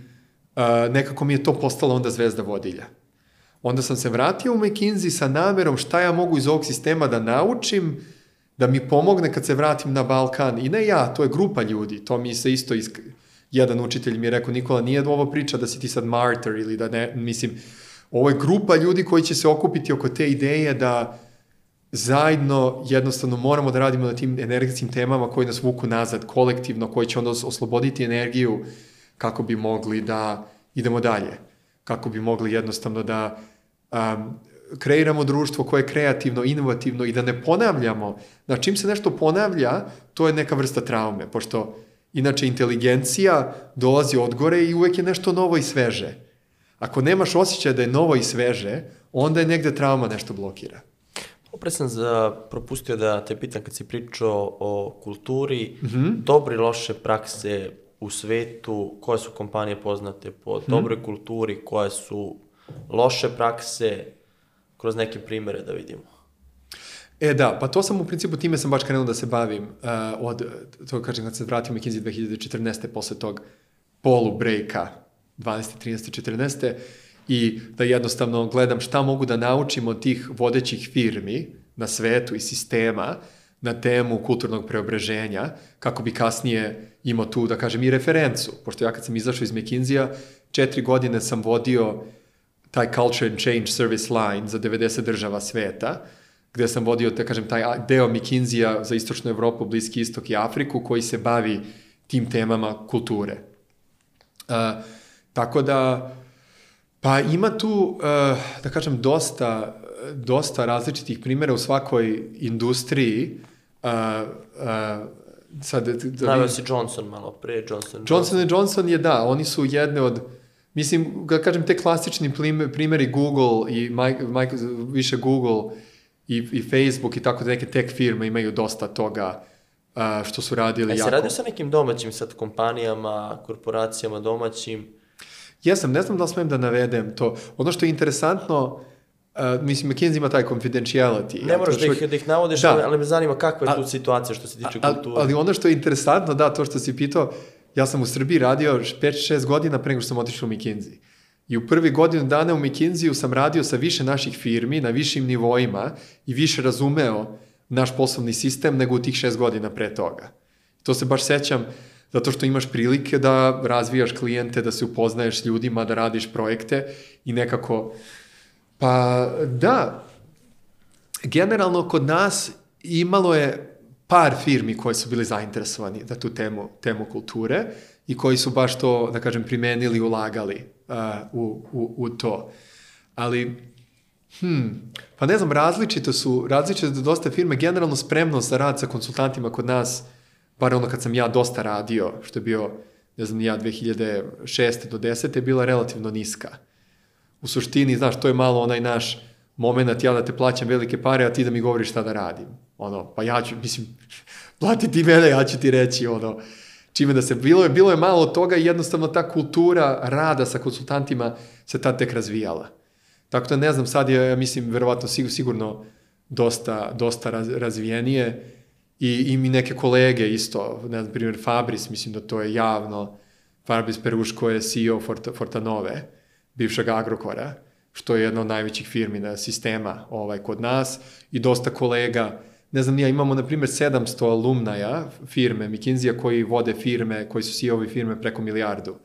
Speaker 1: uh, nekako mi je to postala onda zvezda vodilja. Onda sam se vratio u McKinsey sa namerom šta ja mogu iz ovog sistema da naučim, da mi pomogne kad se vratim na Balkan. I ne ja, to je grupa ljudi, to mi se isto isk... jedan učitelj mi je rekao, Nikola, nije ovo priča da si ti sad martyr ili da ne, mislim, ovo je grupa ljudi koji će se okupiti oko te ideje da zajedno jednostavno moramo da radimo na tim energetskim temama koji nas vuku nazad, kolektivno, koji će onda osloboditi energiju kako bi mogli da idemo dalje, kako bi mogli jednostavno da um, kreiramo društvo koje je kreativno, inovativno i da ne ponavljamo. Na čim se nešto ponavlja, to je neka vrsta traume, pošto inače inteligencija dolazi od gore i uvek je nešto novo i sveže. Ako nemaš osjećaj da je novo i sveže, onda je negde trauma nešto blokira.
Speaker 2: Opre sam za, propustio da te pitam kad si pričao o kulturi, mm -hmm. dobre i loše prakse u svetu, koje su kompanije poznate po mm -hmm. dobroj kulturi, koje su loše prakse, kroz neke primere da vidimo.
Speaker 1: E da, pa to sam u principu, time sam baš krenuo da se bavim uh, od, to kažem, kad se vratio McKinsey 2014. posle tog polu breaka 12. 13. 14. i da jednostavno gledam šta mogu da naučim od tih vodećih firmi na svetu i sistema na temu kulturnog preobraženja, kako bi kasnije imao tu, da kažem, i referencu. Pošto ja kad sam izašao iz McKinsey-a, četiri godine sam vodio taj Culture and Change Service Line za 90 država sveta, gde sam vodio, da kažem, taj deo McKinsey-a za Istočnu Evropu, Bliski istok i Afriku, koji se bavi tim temama kulture. Uh, tako da, pa ima tu, uh, da kažem, dosta, dosta različitih primjera u svakoj industriji. Uh, uh, sad,
Speaker 2: da Navio si Johnson malo pre, Johnson.
Speaker 1: Johnson Johnson je, da, oni su jedne od, mislim, da kažem, te klasični primjeri Google i Mike, više Google i, i Facebook i tako da neke tech firme imaju dosta toga što su radili
Speaker 2: e,
Speaker 1: jako.
Speaker 2: se radio sa nekim domaćim sad kompanijama, korporacijama domaćim?
Speaker 1: Jesam, ne znam da li smem da navedem to. Ono što je interesantno, Uh, mislim, McKinsey ima taj confidentiality.
Speaker 2: Ne moraš da ih, da ih navodiš, da. ali me zanima kakva je tu situacija što se tiče kulture.
Speaker 1: Ali ono što je interesantno, da, to što si pitao, ja sam u Srbiji radio 5-6 godina pre nego što sam otišao u McKinsey. I u prvi godinu dana u McKinsey-u sam radio sa više naših firmi, na višim nivoima i više razumeo naš poslovni sistem nego u tih šest godina pre toga. To se baš sećam zato što imaš prilike da razvijaš klijente, da se upoznaješ ljudima, da radiš projekte i nekako... Pa da, generalno kod nas imalo je par firmi koje su bili zainteresovani da tu temu, temu kulture i koji su baš to, da kažem, primenili, ulagali uh, u, u, u to. Ali, hmm, pa ne znam, različito su, različito da dosta firme, generalno spremnost za rad sa konsultantima kod nas, bar ono kad sam ja dosta radio, što je bio, ne znam, ja 2006. do 10. je bila relativno niska. U suštini, znaš, to je malo onaj naš moment, ja da te plaćam velike pare, a ti da mi govoriš šta da radim. Ono, pa ja ću, mislim, plati ti mene, ja ću ti reći, ono, čime da se, bilo je, bilo je malo toga i jednostavno ta kultura rada sa konsultantima se tad tek razvijala. Tako da ne znam, sad je, ja mislim, verovatno sigurno dosta, dosta raz, razvijenije i, i mi neke kolege isto, ne znam, primjer Fabris, mislim da to je javno, Fabris Peruško je CEO Forta, Fortanove, bivšeg Agrokora, što je jedna od najvećih firmi na sistema ovaj, kod nas i dosta kolega ne znam, ja imamo, na primjer, 700 alumnaja firme McKinsey-a koji vode firme, koji su CEO-ovi firme preko milijardu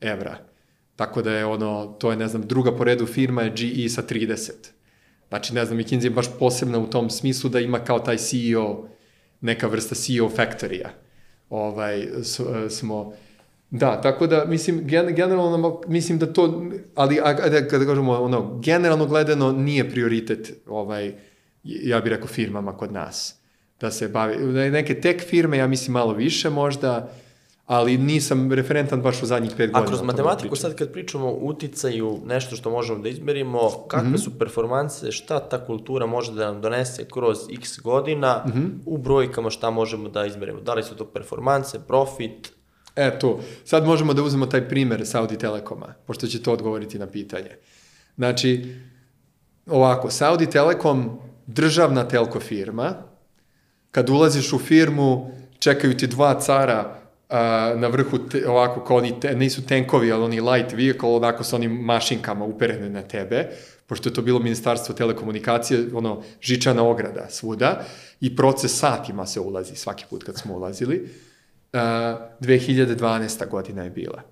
Speaker 1: evra. Tako da je ono, to je, ne znam, druga po redu firma je GE sa 30. Znači, ne znam, McKinsey je baš posebna u tom smislu da ima kao taj CEO, neka vrsta CEO factory-a. Ovaj, smo, da, tako da, mislim, gen, generalno, mislim da to, ali, a, a, kada kažemo, ono, generalno gledano nije prioritet, ovaj, ja bih rekao firmama kod nas. Da se bavi, neke tek firme, ja mislim malo više možda, ali nisam referentan baš u zadnjih pet godina.
Speaker 2: A kroz matematiku sad kad pričamo o uticaju, nešto što možemo da izmerimo, kakve mm -hmm. su performanse, šta ta kultura može da nam donese kroz x godina, mm -hmm. u brojkama šta možemo da izmerimo. Da li su to performanse, profit?
Speaker 1: E, to. Sad možemo da uzmemo taj primer Saudi Telekoma, pošto će to odgovoriti na pitanje. Znači, ovako, Saudi Telekom državna telko firma, kad ulaziš u firmu, čekaju ti dva cara a, na vrhu, te, ovako, kao oni, te, nisu tenkovi, ali oni light vehicle, onako sa onim mašinkama uperene na tebe, pošto je to bilo ministarstvo telekomunikacije, ono, žičana ograda svuda, i proces satima se ulazi svaki put kad smo ulazili. A, 2012. godina je bila.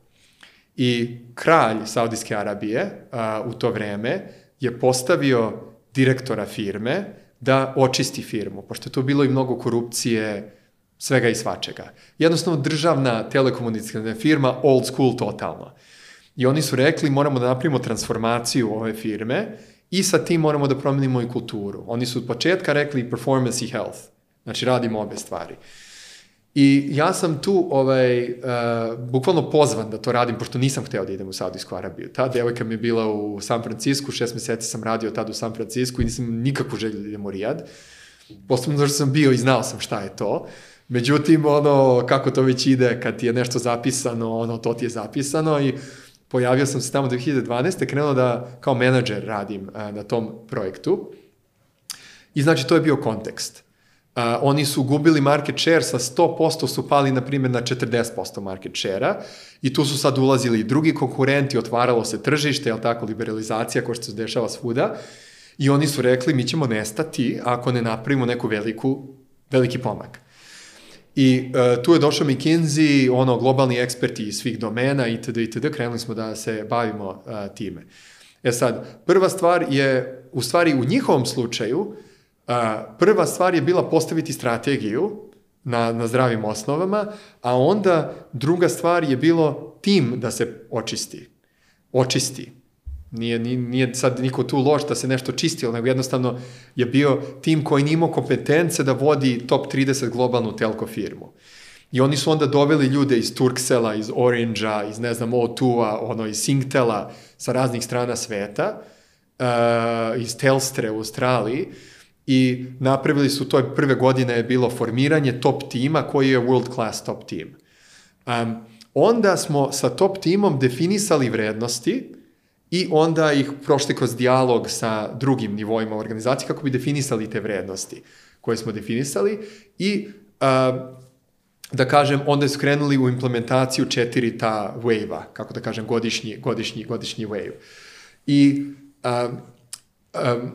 Speaker 1: I kralj Saudijske Arabije a, u to vreme je postavio direktora firme da očisti firmu, pošto je tu bilo i mnogo korupcije, svega i svačega. Jednostavno državna telekomunikacijna firma, old school totalno. I oni su rekli moramo da napravimo transformaciju ove firme i sa tim moramo da promenimo i kulturu. Oni su od početka rekli performance i health. Znači radimo obe stvari. I ja sam tu ovaj, uh, bukvalno pozvan da to radim, pošto nisam hteo da idem u Saudijsku Arabiju. Ta devojka mi je bila u San Francisku, šest meseci sam radio tad u San Francisku i nisam nikakvu želju da idem u Rijad. Posledno zato što sam bio i znao sam šta je to. Međutim, ono, kako to već ide, kad ti je nešto zapisano, ono, to ti je zapisano i pojavio sam se tamo 2012. krenuo da kao menadžer radim uh, na tom projektu. I znači, to je bio kontekst. A, oni su gubili market share sa 100% su pali na primjer na 40% market share-a i tu su sad ulazili i drugi konkurenti, otvaralo se tržište, jel tako, liberalizacija koja se dešava svuda i oni su rekli mi ćemo nestati ako ne napravimo neku veliku, veliki pomak. I uh, tu je došao McKinsey, ono, globalni eksperti iz svih domena, itd., itd., krenuli smo da se bavimo uh, time. E sad, prva stvar je, u stvari u njihovom slučaju, uh, prva stvar je bila postaviti strategiju na, na zdravim osnovama, a onda druga stvar je bilo tim da se očisti. Očisti. Nije, nije, sad niko tu loš da se nešto čistilo, nego jednostavno je bio tim koji nije imao kompetence da vodi top 30 globalnu telko firmu. I oni su onda doveli ljude iz Turksela, iz Orange-a, iz ne znam O2-a, ono iz Singtela, sa raznih strana sveta, uh, iz Telstre u Australiji, i napravili su, to je prve godine je bilo formiranje top tima koji je world class top team. Um, onda smo sa top timom definisali vrednosti, i onda ih prošli kroz dijalog sa drugim nivoima organizacije kako bi definisali te vrednosti koje smo definisali i uh, da kažem, onda su krenuli u implementaciju četiri ta wave-a, kako da kažem, godišnji, godišnji, godišnji wave. I um, um,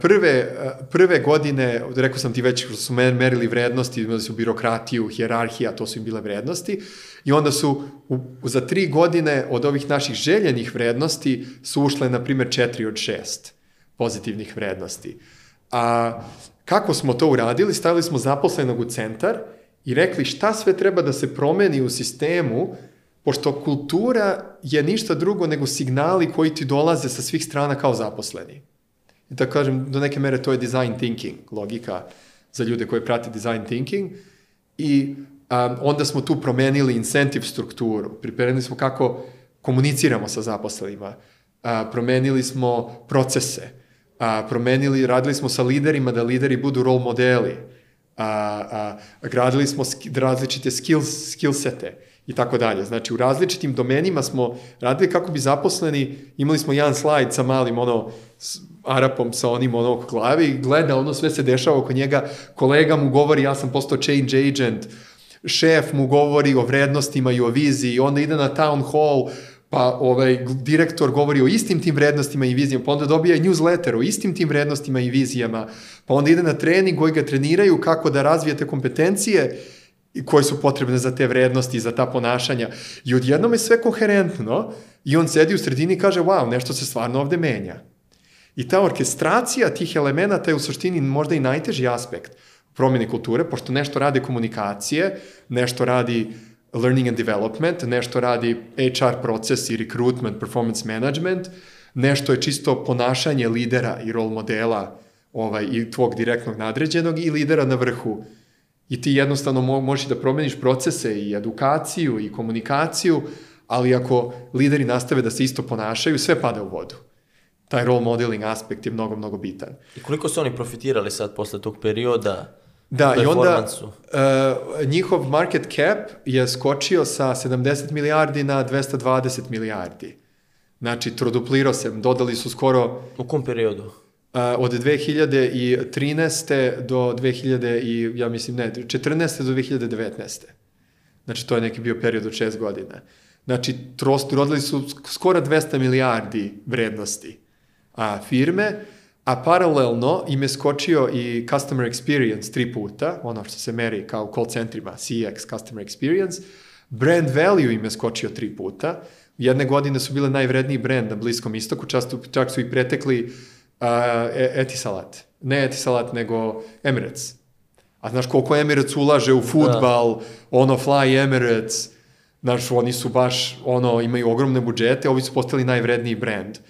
Speaker 1: prve, prve godine, rekao sam ti već, su merili vrednosti, imali su birokratiju, hjerarhija, to su im bile vrednosti, i onda su u, za tri godine od ovih naših željenih vrednosti su ušle, na primjer, četiri od šest pozitivnih vrednosti. A kako smo to uradili? Stavili smo zaposlenog u centar i rekli šta sve treba da se promeni u sistemu, pošto kultura je ništa drugo nego signali koji ti dolaze sa svih strana kao zaposleni. Da kažem, do neke mere to je design thinking, logika za ljude koji prate design thinking. I um, onda smo tu promenili incentive strukturu, pripremili smo kako komuniciramo sa zaposlenima, a, promenili smo procese, a, promenili, radili smo sa liderima da lideri budu role modeli, a, a, gradili smo sk različite skills, skillsete i tako dalje. Znači, u različitim domenima smo radili kako bi zaposleni, imali smo jedan slajd sa malim ono, Arapom sa onim ono oko glavi gleda ono sve se dešava oko njega, kolega mu govori ja sam postao change agent, šef mu govori o vrednostima i o viziji, onda ide na town hall, pa ovaj, direktor govori o istim tim vrednostima i vizijama, pa onda dobija newsletter o istim tim vrednostima i vizijama, pa onda ide na trening koji ga treniraju kako da razvijete kompetencije koje su potrebne za te vrednosti, za ta ponašanja. I odjednom je sve koherentno i on sedi u sredini i kaže, wow, nešto se stvarno ovde menja. I ta orkestracija tih elemenata je u suštini možda i najteži aspekt promjene kulture, pošto nešto rade komunikacije, nešto radi learning and development, nešto radi HR proces i recruitment, performance management, nešto je čisto ponašanje lidera i rol modela ovaj, i tvog direktnog nadređenog i lidera na vrhu. I ti jednostavno mo možeš da promeniš procese i edukaciju i komunikaciju, ali ako lideri nastave da se isto ponašaju, sve pada u vodu taj role modeling aspekt je mnogo, mnogo bitan.
Speaker 2: I koliko su oni profitirali sad posle tog perioda?
Speaker 1: Da, i onda uh, njihov market cap je skočio sa 70 milijardi na 220 milijardi. Znači, troduplirao se, dodali su skoro...
Speaker 2: U kom periodu? Uh,
Speaker 1: od 2013. do 2000 i, ja mislim, ne, 14. do 2019. Znači, to je neki bio period od 6 godina. Znači, trost, rodili su skoro 200 milijardi vrednosti a, firme, a paralelno im je skočio i customer experience tri puta, ono što se meri kao call centrima, CX, customer experience, brand value im je skočio tri puta, jedne godine su bile najvredniji brand na Bliskom istoku, často, čak su i pretekli uh, Etisalat. Ne Etisalat, nego Emirates. A znaš koliko Emirates ulaže u futbal, da. ono Fly Emirates, znaš, oni su baš, ono, imaju ogromne budžete, ovi su postali najvredniji brand. Uh,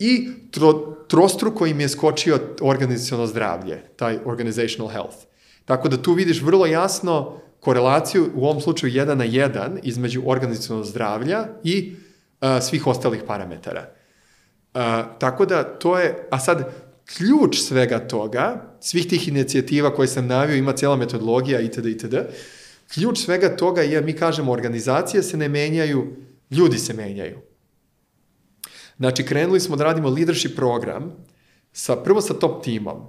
Speaker 1: i tro, trostruko im je skočio organizacijalno zdravlje, taj organizational health. Tako da tu vidiš vrlo jasno korelaciju, u ovom slučaju 1 na 1, između organizacijalnog zdravlja i uh, svih ostalih parametara. Uh, tako da to je, a sad, ključ svega toga, svih tih inicijativa koje sam navio, ima cijela metodologija itd. itd. Ključ svega toga je, mi kažemo, organizacije se ne menjaju, ljudi se menjaju. Znači, krenuli smo da radimo leadership program, sa, prvo sa top timom,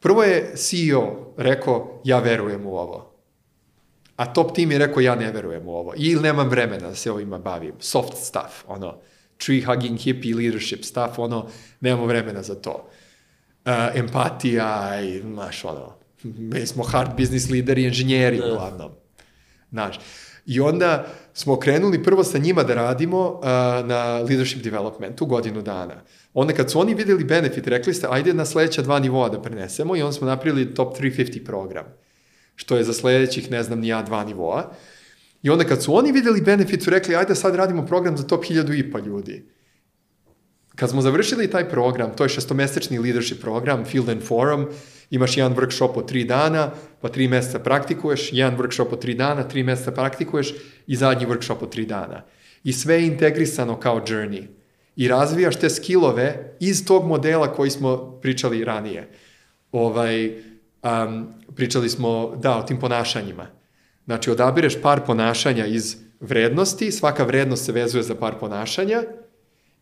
Speaker 1: Prvo je CEO rekao, ja verujem u ovo. A top tim je rekao, ja ne verujem u ovo. Ili nemam vremena da se ovima bavim. Soft stuff, ono, tree hugging, hippie leadership stuff, ono, nemamo vremena za to. Uh, empatija i, znaš, ono, mi smo hard business lideri, inženjeri,
Speaker 2: Da.
Speaker 1: uglavnom. Znaš, I onda smo krenuli prvo sa njima da radimo uh, na leadership developmentu godinu dana. Onda kad su oni videli benefit, rekli ste, ajde na sledeća dva nivoa da prenesemo i onda smo napravili top 350 program, što je za sledećih, ne znam, ni ja, dva nivoa. I onda kad su oni videli benefit, su rekli, ajde sad radimo program za top 1000 i pa ljudi. Kad smo završili taj program, to je šestomesečni leadership program, Field and Forum, imaš jedan workshop od tri dana, pa tri meseca praktikuješ, jedan workshop od tri dana, tri meseca praktikuješ i zadnji workshop od tri dana. I sve je integrisano kao journey. I razvijaš te skillove iz tog modela koji smo pričali ranije. Ovaj, um, pričali smo, da, o tim ponašanjima. Znači, odabireš par ponašanja iz vrednosti, svaka vrednost se vezuje za par ponašanja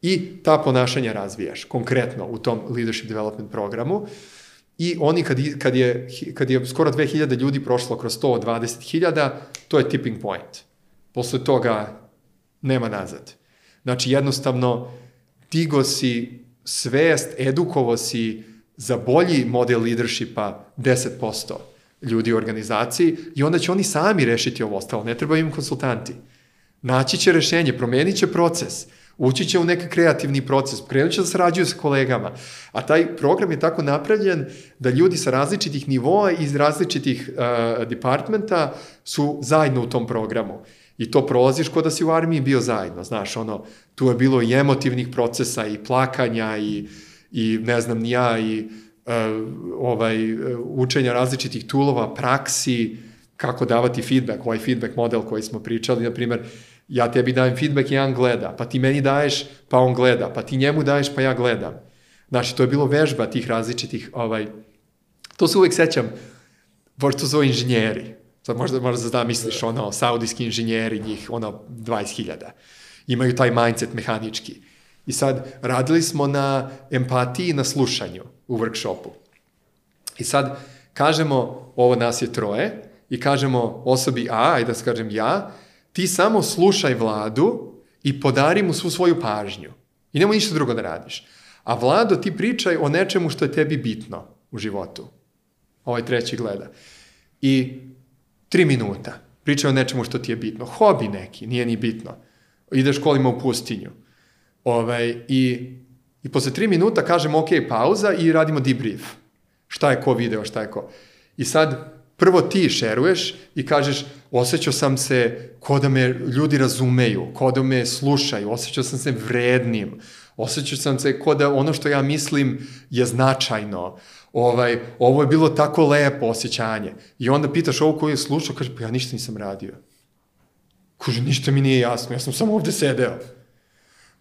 Speaker 1: i ta ponašanja razvijaš, konkretno u tom leadership development programu. I oni kad, kad, je, kad je skoro 2000 ljudi prošlo kroz to od 20.000, to je tipping point. Posle toga nema nazad. Znači, jednostavno, digo si svest, edukovo si za bolji model leadershipa 10% ljudi u organizaciji i onda će oni sami rešiti ovo ostalo, ne treba im konsultanti. Naći će rešenje, promenit će proces, ući će u neki kreativni proces, krenut će da sarađuju sa kolegama. A taj program je tako napravljen da ljudi sa različitih nivoa iz različitih uh, departmenta su zajedno u tom programu. I to prolaziš kod da si u armiji bio zajedno, znaš, ono, tu je bilo i emotivnih procesa i plakanja i, i ne znam ni ja, i uh, ovaj, uh, učenja različitih tulova, praksi, kako davati feedback, ovaj feedback model koji smo pričali, na primer, ja tebi dajem feedback i on gleda, pa ti meni daješ, pa on gleda, pa ti njemu daješ, pa ja gledam. Znači, to je bilo vežba tih različitih, ovaj, to se uvek sećam, pošto to su inženjeri, sad možda, možda da zamisliš, ono, saudijski inženjeri, njih, ono, 20.000, imaju taj mindset mehanički. I sad, radili smo na empatiji i na slušanju u workshopu. I sad, kažemo, ovo nas je troje, i kažemo osobi A, ajde da kažem ja, ti samo slušaj vladu i podari mu svu svoju pažnju. I nemoj ništa drugo da radiš. A vlado, ti pričaj o nečemu što je tebi bitno u životu. Ovaj treći gleda. I tri minuta. Pričaj o nečemu što ti je bitno. Hobi neki, nije ni bitno. Ideš kolima u pustinju. Ovaj, i, I posle tri minuta kažemo ok, pauza i radimo debrief. Šta je ko video, šta je ko. I sad prvo ti šeruješ i kažeš osjećao sam se ko da me ljudi razumeju, ko da me slušaju, osjećao sam se vrednim, osjećao sam se ko da ono što ja mislim je značajno. Ovaj, ovo je bilo tako lepo osjećanje. I onda pitaš ovo koji je slušao, kaže, pa ja ništa nisam radio. Kaže, ništa mi nije jasno, ja sam samo ovde sedeo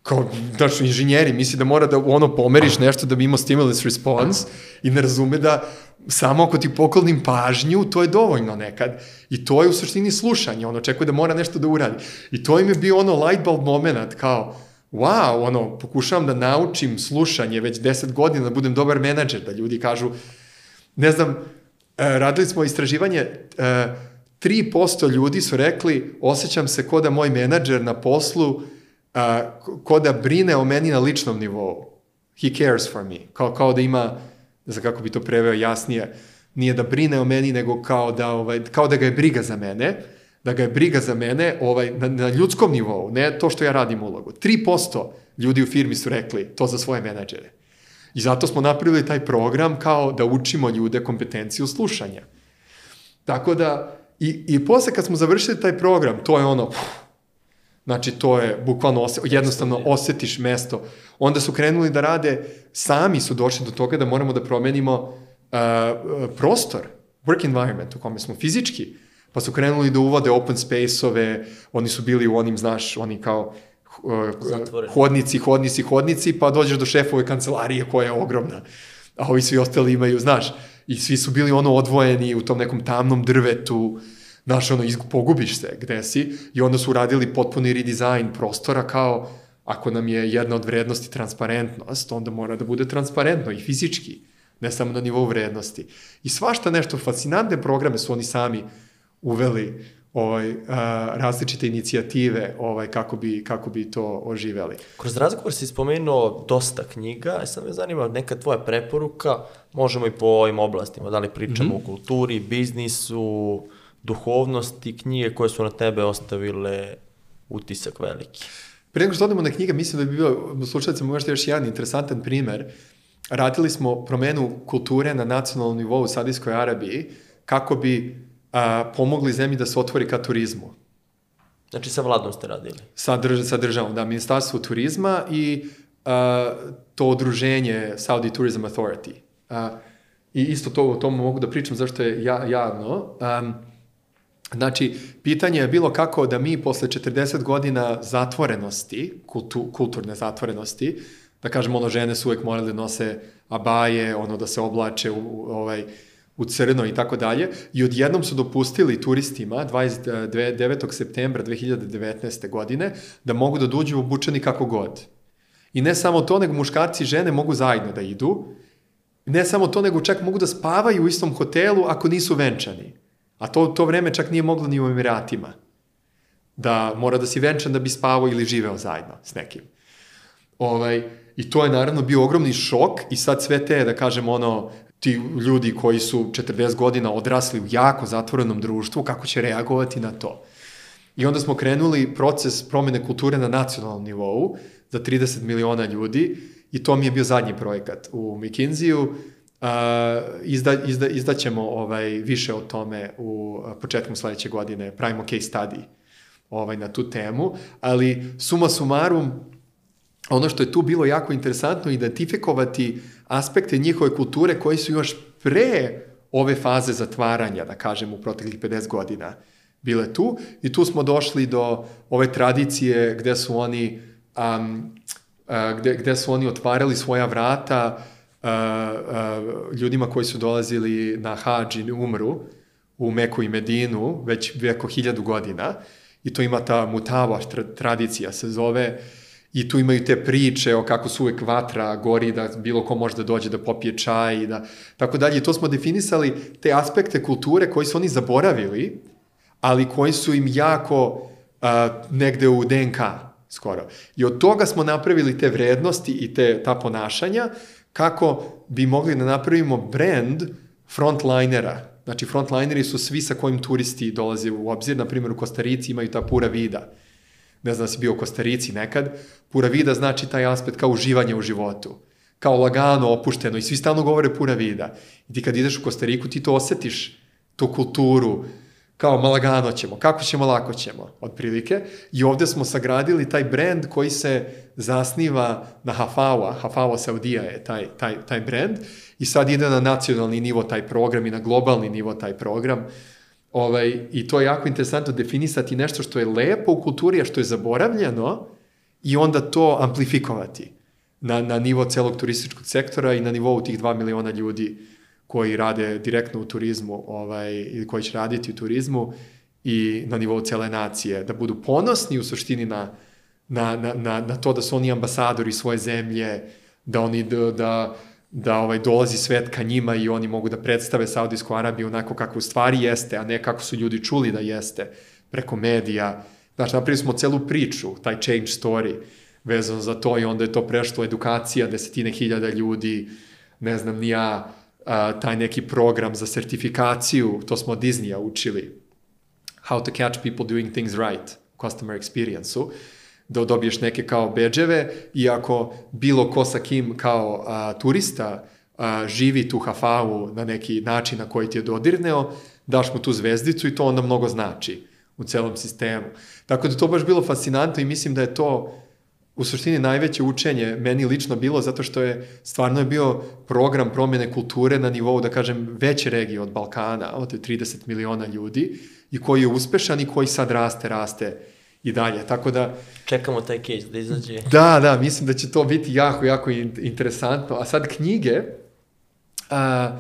Speaker 1: kao, znaš, inženjeri misli da mora da ono pomeriš nešto da bi imao stimulus response i ne razume da samo ako ti poklonim pažnju, to je dovoljno nekad. I to je u suštini slušanje, on očekuje da mora nešto da uradi. I to im je bio ono light bulb moment, kao, wow, ono, pokušavam da naučim slušanje već 10 godina, da budem dobar menadžer, da ljudi kažu, ne znam, e, radili smo istraživanje, e, 3% ljudi su rekli, osjećam se ko da moj menadžer na poslu a, ko da brine o meni na ličnom nivou. He cares for me. Kao, kao da ima, ne znam kako bi to preveo jasnije, nije da brine o meni, nego kao da, ovaj, kao da ga je briga za mene, da ga je briga za mene ovaj, na, na ljudskom nivou, ne to što ja radim ulogu. 3% ljudi u firmi su rekli to za svoje menadžere. I zato smo napravili taj program kao da učimo ljude kompetenciju slušanja. Tako da, i, i posle kad smo završili taj program, to je ono, Znači, to je bukvalno ose, jednostavno osetiš mesto. Onda su krenuli da rade, sami su došli do toga da moramo da promenimo uh, prostor, work environment u kome smo fizički, pa su krenuli da uvode open space-ove, oni su bili u onim, znaš, oni kao uh, hodnici, hodnici, hodnici, pa dođeš do šefove kancelarije koja je ogromna, a ovi svi ostali imaju, znaš, i svi su bili ono odvojeni u tom nekom tamnom drvetu, Znaš, ono, izgu, pogubiš se gde si i onda su uradili potpuni redizajn prostora kao ako nam je jedna od vrednosti transparentnost, onda mora da bude transparentno i fizički. ne samo na nivou vrednosti. I svašta nešto, fascinantne programe su oni sami uveli ovaj, a, različite inicijative ovaj, kako, bi, kako bi to oživeli.
Speaker 2: Kroz razgovor si spomenuo dosta knjiga, a sad me zanima neka tvoja preporuka, možemo i po ovim oblastima, da li pričamo mm -hmm. o kulturi, biznisu, duhovnosti, knjige koje su na tebe ostavile utisak veliki.
Speaker 1: Pre nego što odemo na knjige, mislim da bi bio, slučajcu možda još jedan interesantan primer. Radili smo promenu kulture na nacionalnom nivou u Sadijskoj Arabiji kako bi a, pomogli zemlji da se otvori ka turizmu.
Speaker 2: Znači sa vladom ste radili?
Speaker 1: Sa, drž, sa državom, da, Ministarstvo turizma i a, to odruženje Saudi Tourism Authority. A, I isto to o tomu mogu da pričam zašto je ja, javno. Um, Znači, pitanje je bilo kako da mi posle 40 godina zatvorenosti, kultu, kulturne zatvorenosti, da kažemo, ono, žene su uvek morale da nose abaje, ono, da se oblače u, u ovaj, u crno i tako dalje, i odjednom su dopustili turistima 29. septembra 2019. godine da mogu da dođu obučeni kako god. I ne samo to, nego muškarci i žene mogu zajedno da idu, ne samo to, nego čak mogu da spavaju u istom hotelu ako nisu venčani. A to, to vreme čak nije moglo ni u Emiratima. Da mora da si venčan da bi spavao ili živeo zajedno s nekim. Ovaj, I to je naravno bio ogromni šok i sad sve te, da kažem, ono, ti ljudi koji su 40 godina odrasli u jako zatvorenom društvu, kako će reagovati na to. I onda smo krenuli proces promene kulture na nacionalnom nivou za 30 miliona ljudi i to mi je bio zadnji projekat u McKinsey-u. Uh, izda, izda, izdaćemo ovaj, više o tome u početkom sledeće godine, pravimo case study ovaj, na tu temu, ali suma sumarum, ono što je tu bilo jako interesantno, identifikovati aspekte njihove kulture koji su još pre ove faze zatvaranja, da kažem, u proteklih 50 godina bile tu. I tu smo došli do ove tradicije gde su oni um, gde, gde su oni otvarali svoja vrata uh, ljudima koji su dolazili na hađ i umru u Meku i Medinu već veko hiljadu godina i to ima ta mutava tradicija se zove i tu imaju te priče o kako su uvek vatra gori, da bilo ko može da dođe da popije čaj i da tako dalje. I to smo definisali te aspekte kulture koji su oni zaboravili, ali koji su im jako uh, negde u DNK skoro. I od toga smo napravili te vrednosti i te, ta ponašanja kako bi mogli da napravimo brand frontlinera. Znači, frontlineri su svi sa kojim turisti dolaze u obzir. Na primjer, u Kostarici imaju ta pura vida ne znam da si bio u Kostarici nekad, pura vida znači taj aspekt kao uživanje u životu, kao lagano, opušteno i svi stalno govore pura vida. I ti kad ideš u Kostariku ti to osetiš, tu kulturu, kao malagano ćemo, kako ćemo, lako ćemo, otprilike. I ovde smo sagradili taj brand koji se zasniva na Hafawa, Hafawa Saudija je taj, taj, taj brand, i sad ide na nacionalni nivo taj program i na globalni nivo taj program. Ovaj, I to je jako interesantno definisati nešto što je lepo u kulturi, a što je zaboravljeno i onda to amplifikovati na, na nivo celog turističkog sektora i na nivou tih 2 miliona ljudi koji rade direktno u turizmu ovaj, ili koji će raditi u turizmu i na nivou cele nacije, da budu ponosni u suštini na, na, na, na, na to da su oni ambasadori svoje zemlje, da oni da, da da ovaj, dolazi svet ka njima i oni mogu da predstave Saudijsku Arabiju onako kako u stvari jeste, a ne kako su ljudi čuli da jeste preko medija. Znaš, napravili smo celu priču, taj change story vezano za to i onda je to prešlo edukacija desetine hiljada ljudi, ne znam ni ja, a, taj neki program za sertifikaciju, to smo od Disneya učili, how to catch people doing things right, customer experience-u, da dobiješ neke kao beđeve i ako bilo ko sa kim kao a, turista a, živi tu hafavu na neki način na koji ti je dodirneo, daš mu tu zvezdicu i to onda mnogo znači u celom sistemu. Tako da to baš bilo fascinantno i mislim da je to u suštini najveće učenje meni lično bilo zato što je stvarno je bio program promjene kulture na nivou, da kažem, veće regije od Balkana, od 30 miliona ljudi i koji je uspešan i koji sad raste, raste i dalje. Tako da...
Speaker 2: Čekamo taj case da izađe.
Speaker 1: Da, da, mislim da će to biti jako, jako interesantno. A sad knjige, a,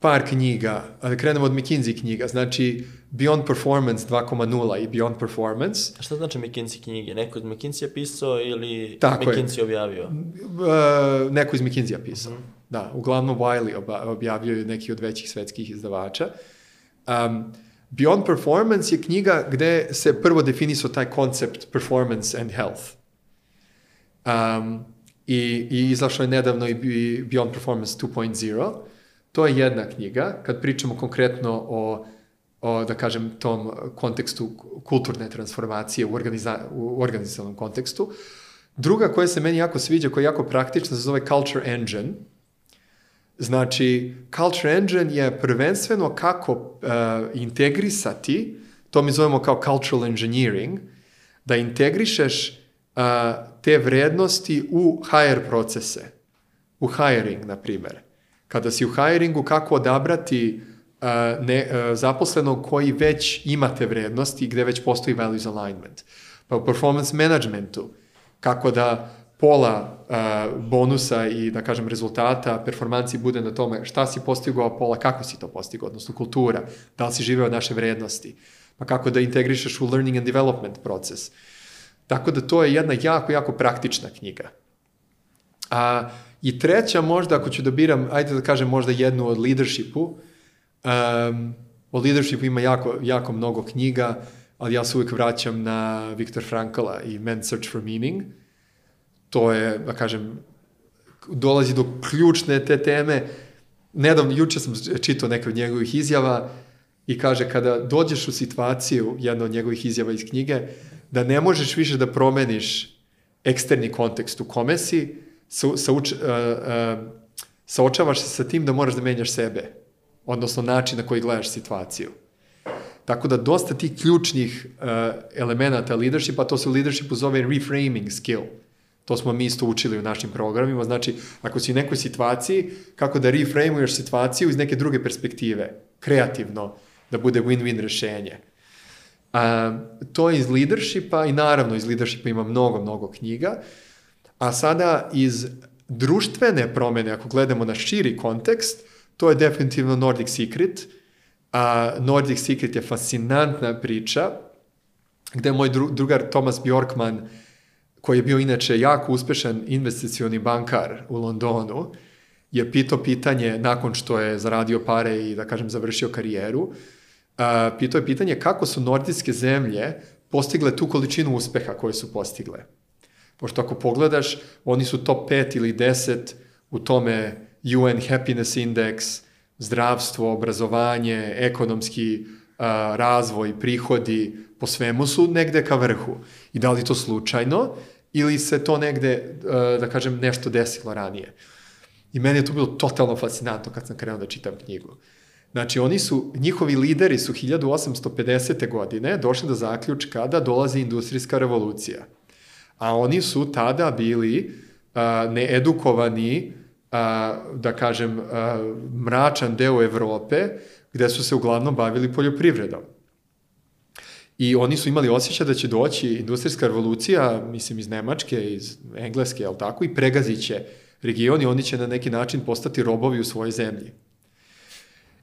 Speaker 1: par knjiga, da krenemo od McKinsey knjiga, znači Beyond Performance 2.0 i Beyond Performance.
Speaker 2: A šta znači McKinsey knjige? Neko iz McKinsey pisao ili Tako McKinsey je. objavio?
Speaker 1: Uh, neko iz McKinsey pisao. Mm -hmm. Da, uglavnom Wiley oba, objavljuju neki od većih svetskih izdavača. Um, Beyond Performance je knjiga gde se prvo definisao taj koncept performance and health. Um, i, I izašlo je nedavno i Beyond Performance 2.0. To je jedna knjiga, kad pričamo konkretno o, o da kažem, tom kontekstu kulturne transformacije u, organiza, u organizacionalnom kontekstu. Druga koja se meni jako sviđa, koja je jako praktična, se zove Culture Engine. Znači, Culture Engine je prvenstveno kako uh, integrisati, to mi zovemo kao cultural engineering, da integrišeš uh, te vrednosti u HR procese, u hiring, na primer. Kada si u hiringu, kako odabrati uh, ne, uh, zaposlenog koji već ima te vrednosti, gde već postoji values alignment. Pa u performance managementu, kako da pola uh, bonusa i, da kažem, rezultata performanci bude na tome šta si postigao, a pola kako si to postigao, odnosno kultura, da li si živeo naše vrednosti, pa kako da integrišeš u learning and development proces. Tako da to je jedna jako, jako praktična knjiga. A, I treća možda, ako ću da biram, ajde da kažem možda jednu od leadershipu, um, o leadershipu ima jako, jako mnogo knjiga, ali ja se uvijek vraćam na Viktor Frankla i Man's Search for Meaning. To je, da kažem, dolazi do ključne te teme. Nedavno, juče sam čitao neke od njegovih izjava i kaže kada dođeš u situaciju, jedna od njegovih izjava iz knjige, da ne možeš više da promeniš eksterni kontekst u kome si, sa, sa, uh, uh, saočavaš se sa tim da moraš da menjaš sebe, odnosno način na koji gledaš situaciju. Tako da dosta tih ključnih uh, elemenata leadershipa, to se u leadershipu zove reframing skill. To smo mi isto učili u našim programima. Znači, ako si u nekoj situaciji, kako da reframuješ situaciju iz neke druge perspektive, kreativno, da bude win-win rešenje. A, to je iz leadershipa i naravno iz leadershipa ima mnogo, mnogo knjiga. A sada iz društvene promene, ako gledamo na širi kontekst, to je definitivno Nordic Secret. A Nordic Secret je fascinantna priča gde moj dru, drugar Thomas Bjorkman, koji je bio inače jako uspešan investicioni bankar u Londonu, je pitao pitanje nakon što je zaradio pare i da kažem završio karijeru, a, pitao je pitanje kako su nordijske zemlje postigle tu količinu uspeha koje su postigle. Pošto ako pogledaš, oni su top 5 ili 10 u tome UN Happiness Index, zdravstvo, obrazovanje, ekonomski a, razvoj, prihodi, po svemu su negde ka vrhu. I da li to slučajno ili se to negde, a, da kažem, nešto desilo ranije. I meni je to bilo totalno fascinantno kad sam krenuo da čitam knjigu. Znači, oni su, njihovi lideri su 1850. godine došli do zaključka da dolazi industrijska revolucija. A oni su tada bili a, needukovani, a, da kažem, a, mračan deo Evrope, gde su se uglavnom bavili poljoprivredom. I oni su imali osjećaj da će doći industrijska revolucija, mislim, iz Nemačke, iz Engleske, jel tako, i pregazit će region i oni će na neki način postati robovi u svojoj zemlji.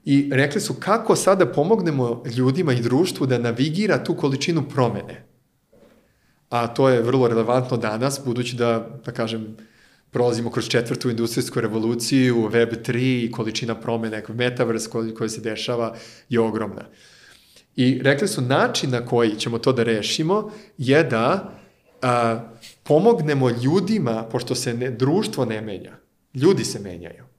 Speaker 1: I rekli su kako sada pomognemo ljudima i društvu da navigira tu količinu promene. A to je vrlo relevantno danas, budući da, da kažem, prolazimo kroz četvrtu industrijsku revoluciju, Web 3 i količina promene, metaverse koja se dešava je ogromna. I rekli su način na koji ćemo to da rešimo je da a, pomognemo ljudima, pošto se ne, društvo ne menja, ljudi se menjaju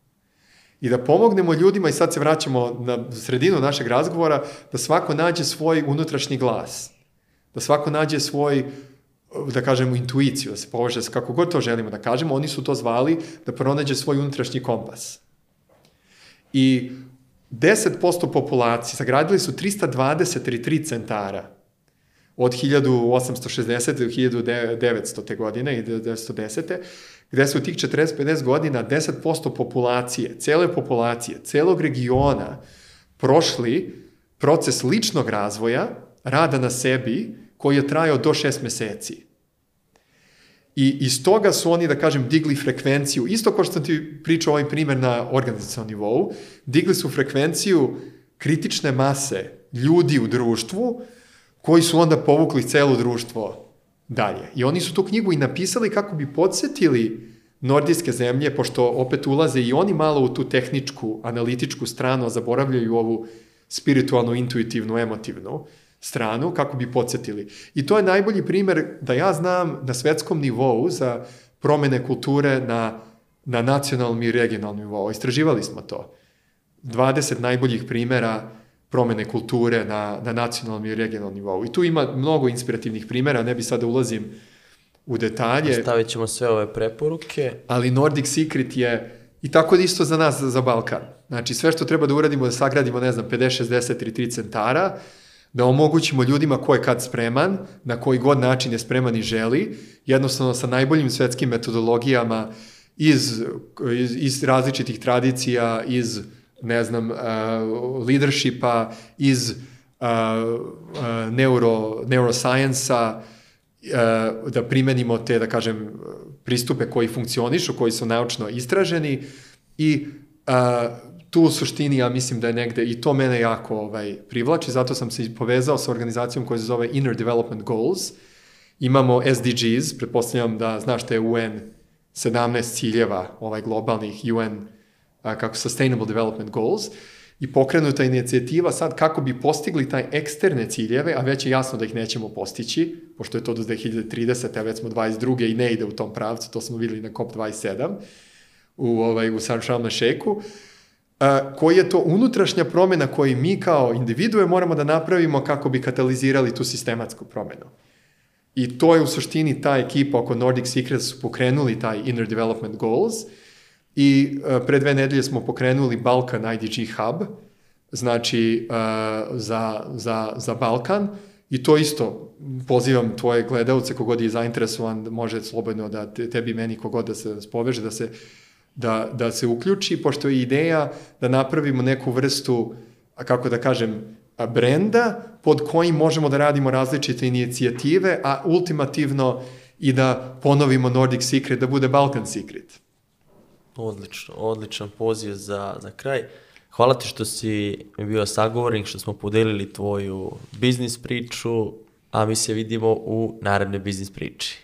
Speaker 1: i da pomognemo ljudima i sad se vraćamo na sredinu našeg razgovora, da svako nađe svoj unutrašnji glas, da svako nađe svoj da kažemo intuiciju, da se poveže kako god to želimo da kažemo, oni su to zvali da pronađe svoj unutrašnji kompas. I 10% populacije, sagradili su 323 centara od 1860. do 1900. godine i 1910 gde su tih 40-50 godina 10% populacije, cele populacije, celog regiona prošli proces ličnog razvoja, rada na sebi, koji je trajao do šest meseci. I iz toga su oni, da kažem, digli frekvenciju, isto kao što ti pričao ovaj primer na organizacijalnom nivou, digli su frekvenciju kritične mase ljudi u društvu, koji su onda povukli celo društvo dalje. I oni su tu knjigu i napisali kako bi podsjetili nordijske zemlje, pošto opet ulaze i oni malo u tu tehničku, analitičku stranu, a zaboravljaju ovu spiritualno, intuitivnu, emotivnu stranu, kako bi podsjetili. I to je najbolji primer da ja znam na svetskom nivou za promene kulture na, na nacionalnom i regionalnom nivou. Istraživali smo to. 20 najboljih primera promene kulture na, na nacionalnom i regionalnom nivou. I tu ima mnogo inspirativnih primera, ne bi sada ulazim u detalje.
Speaker 2: Stavit ćemo sve ove preporuke.
Speaker 1: Ali Nordic Secret je i tako isto za nas, za Balkan. Znači, sve što treba da uradimo, da sagradimo, ne znam, 50, 60 ili 3 centara, da omogućimo ljudima ko je kad spreman, na koji god način je spreman i želi, jednostavno sa najboljim svetskim metodologijama iz, iz, iz različitih tradicija, iz, ne znam, uh, leadershipa, iz uh, uh, neuro, neuroscience-a, uh, da primenimo te, da kažem, pristupe koji funkcionišu, koji su naučno istraženi i uh, tu u suštini ja mislim da je negde i to mene jako ovaj, privlači, zato sam se povezao sa organizacijom koja se zove Inner Development Goals. Imamo SDGs, pretpostavljam da znaš te UN 17 ciljeva, ovaj globalnih UN a, kako Sustainable Development Goals i pokrenuta inicijativa sad kako bi postigli taj eksterne ciljeve, a već je jasno da ih nećemo postići, pošto je to do 2030. a već smo 22. i ne ide u tom pravcu, to smo videli na COP27 u, ovaj, u San Sharm Sheikhu koji je to unutrašnja promena koju mi kao individue moramo da napravimo kako bi katalizirali tu sistematsku promenu. I to je u suštini ta ekipa oko Nordic Secrets su pokrenuli taj Inner Development Goals i pre dve nedelje smo pokrenuli Balkan IDG Hub, znači za, za, za Balkan, I to isto, pozivam tvoje gledalce, kogod je zainteresovan, može slobodno da te, tebi, meni, kogod da se spoveže, da se da, da se uključi, pošto je ideja da napravimo neku vrstu, kako da kažem, brenda pod kojim možemo da radimo različite inicijative, a ultimativno i da ponovimo Nordic Secret, da bude Balkan Secret.
Speaker 2: Odlično, odličan poziv za, za kraj. Hvala ti što si bio sagovornik, što smo podelili tvoju biznis priču, a mi se vidimo u narednoj biznis priči.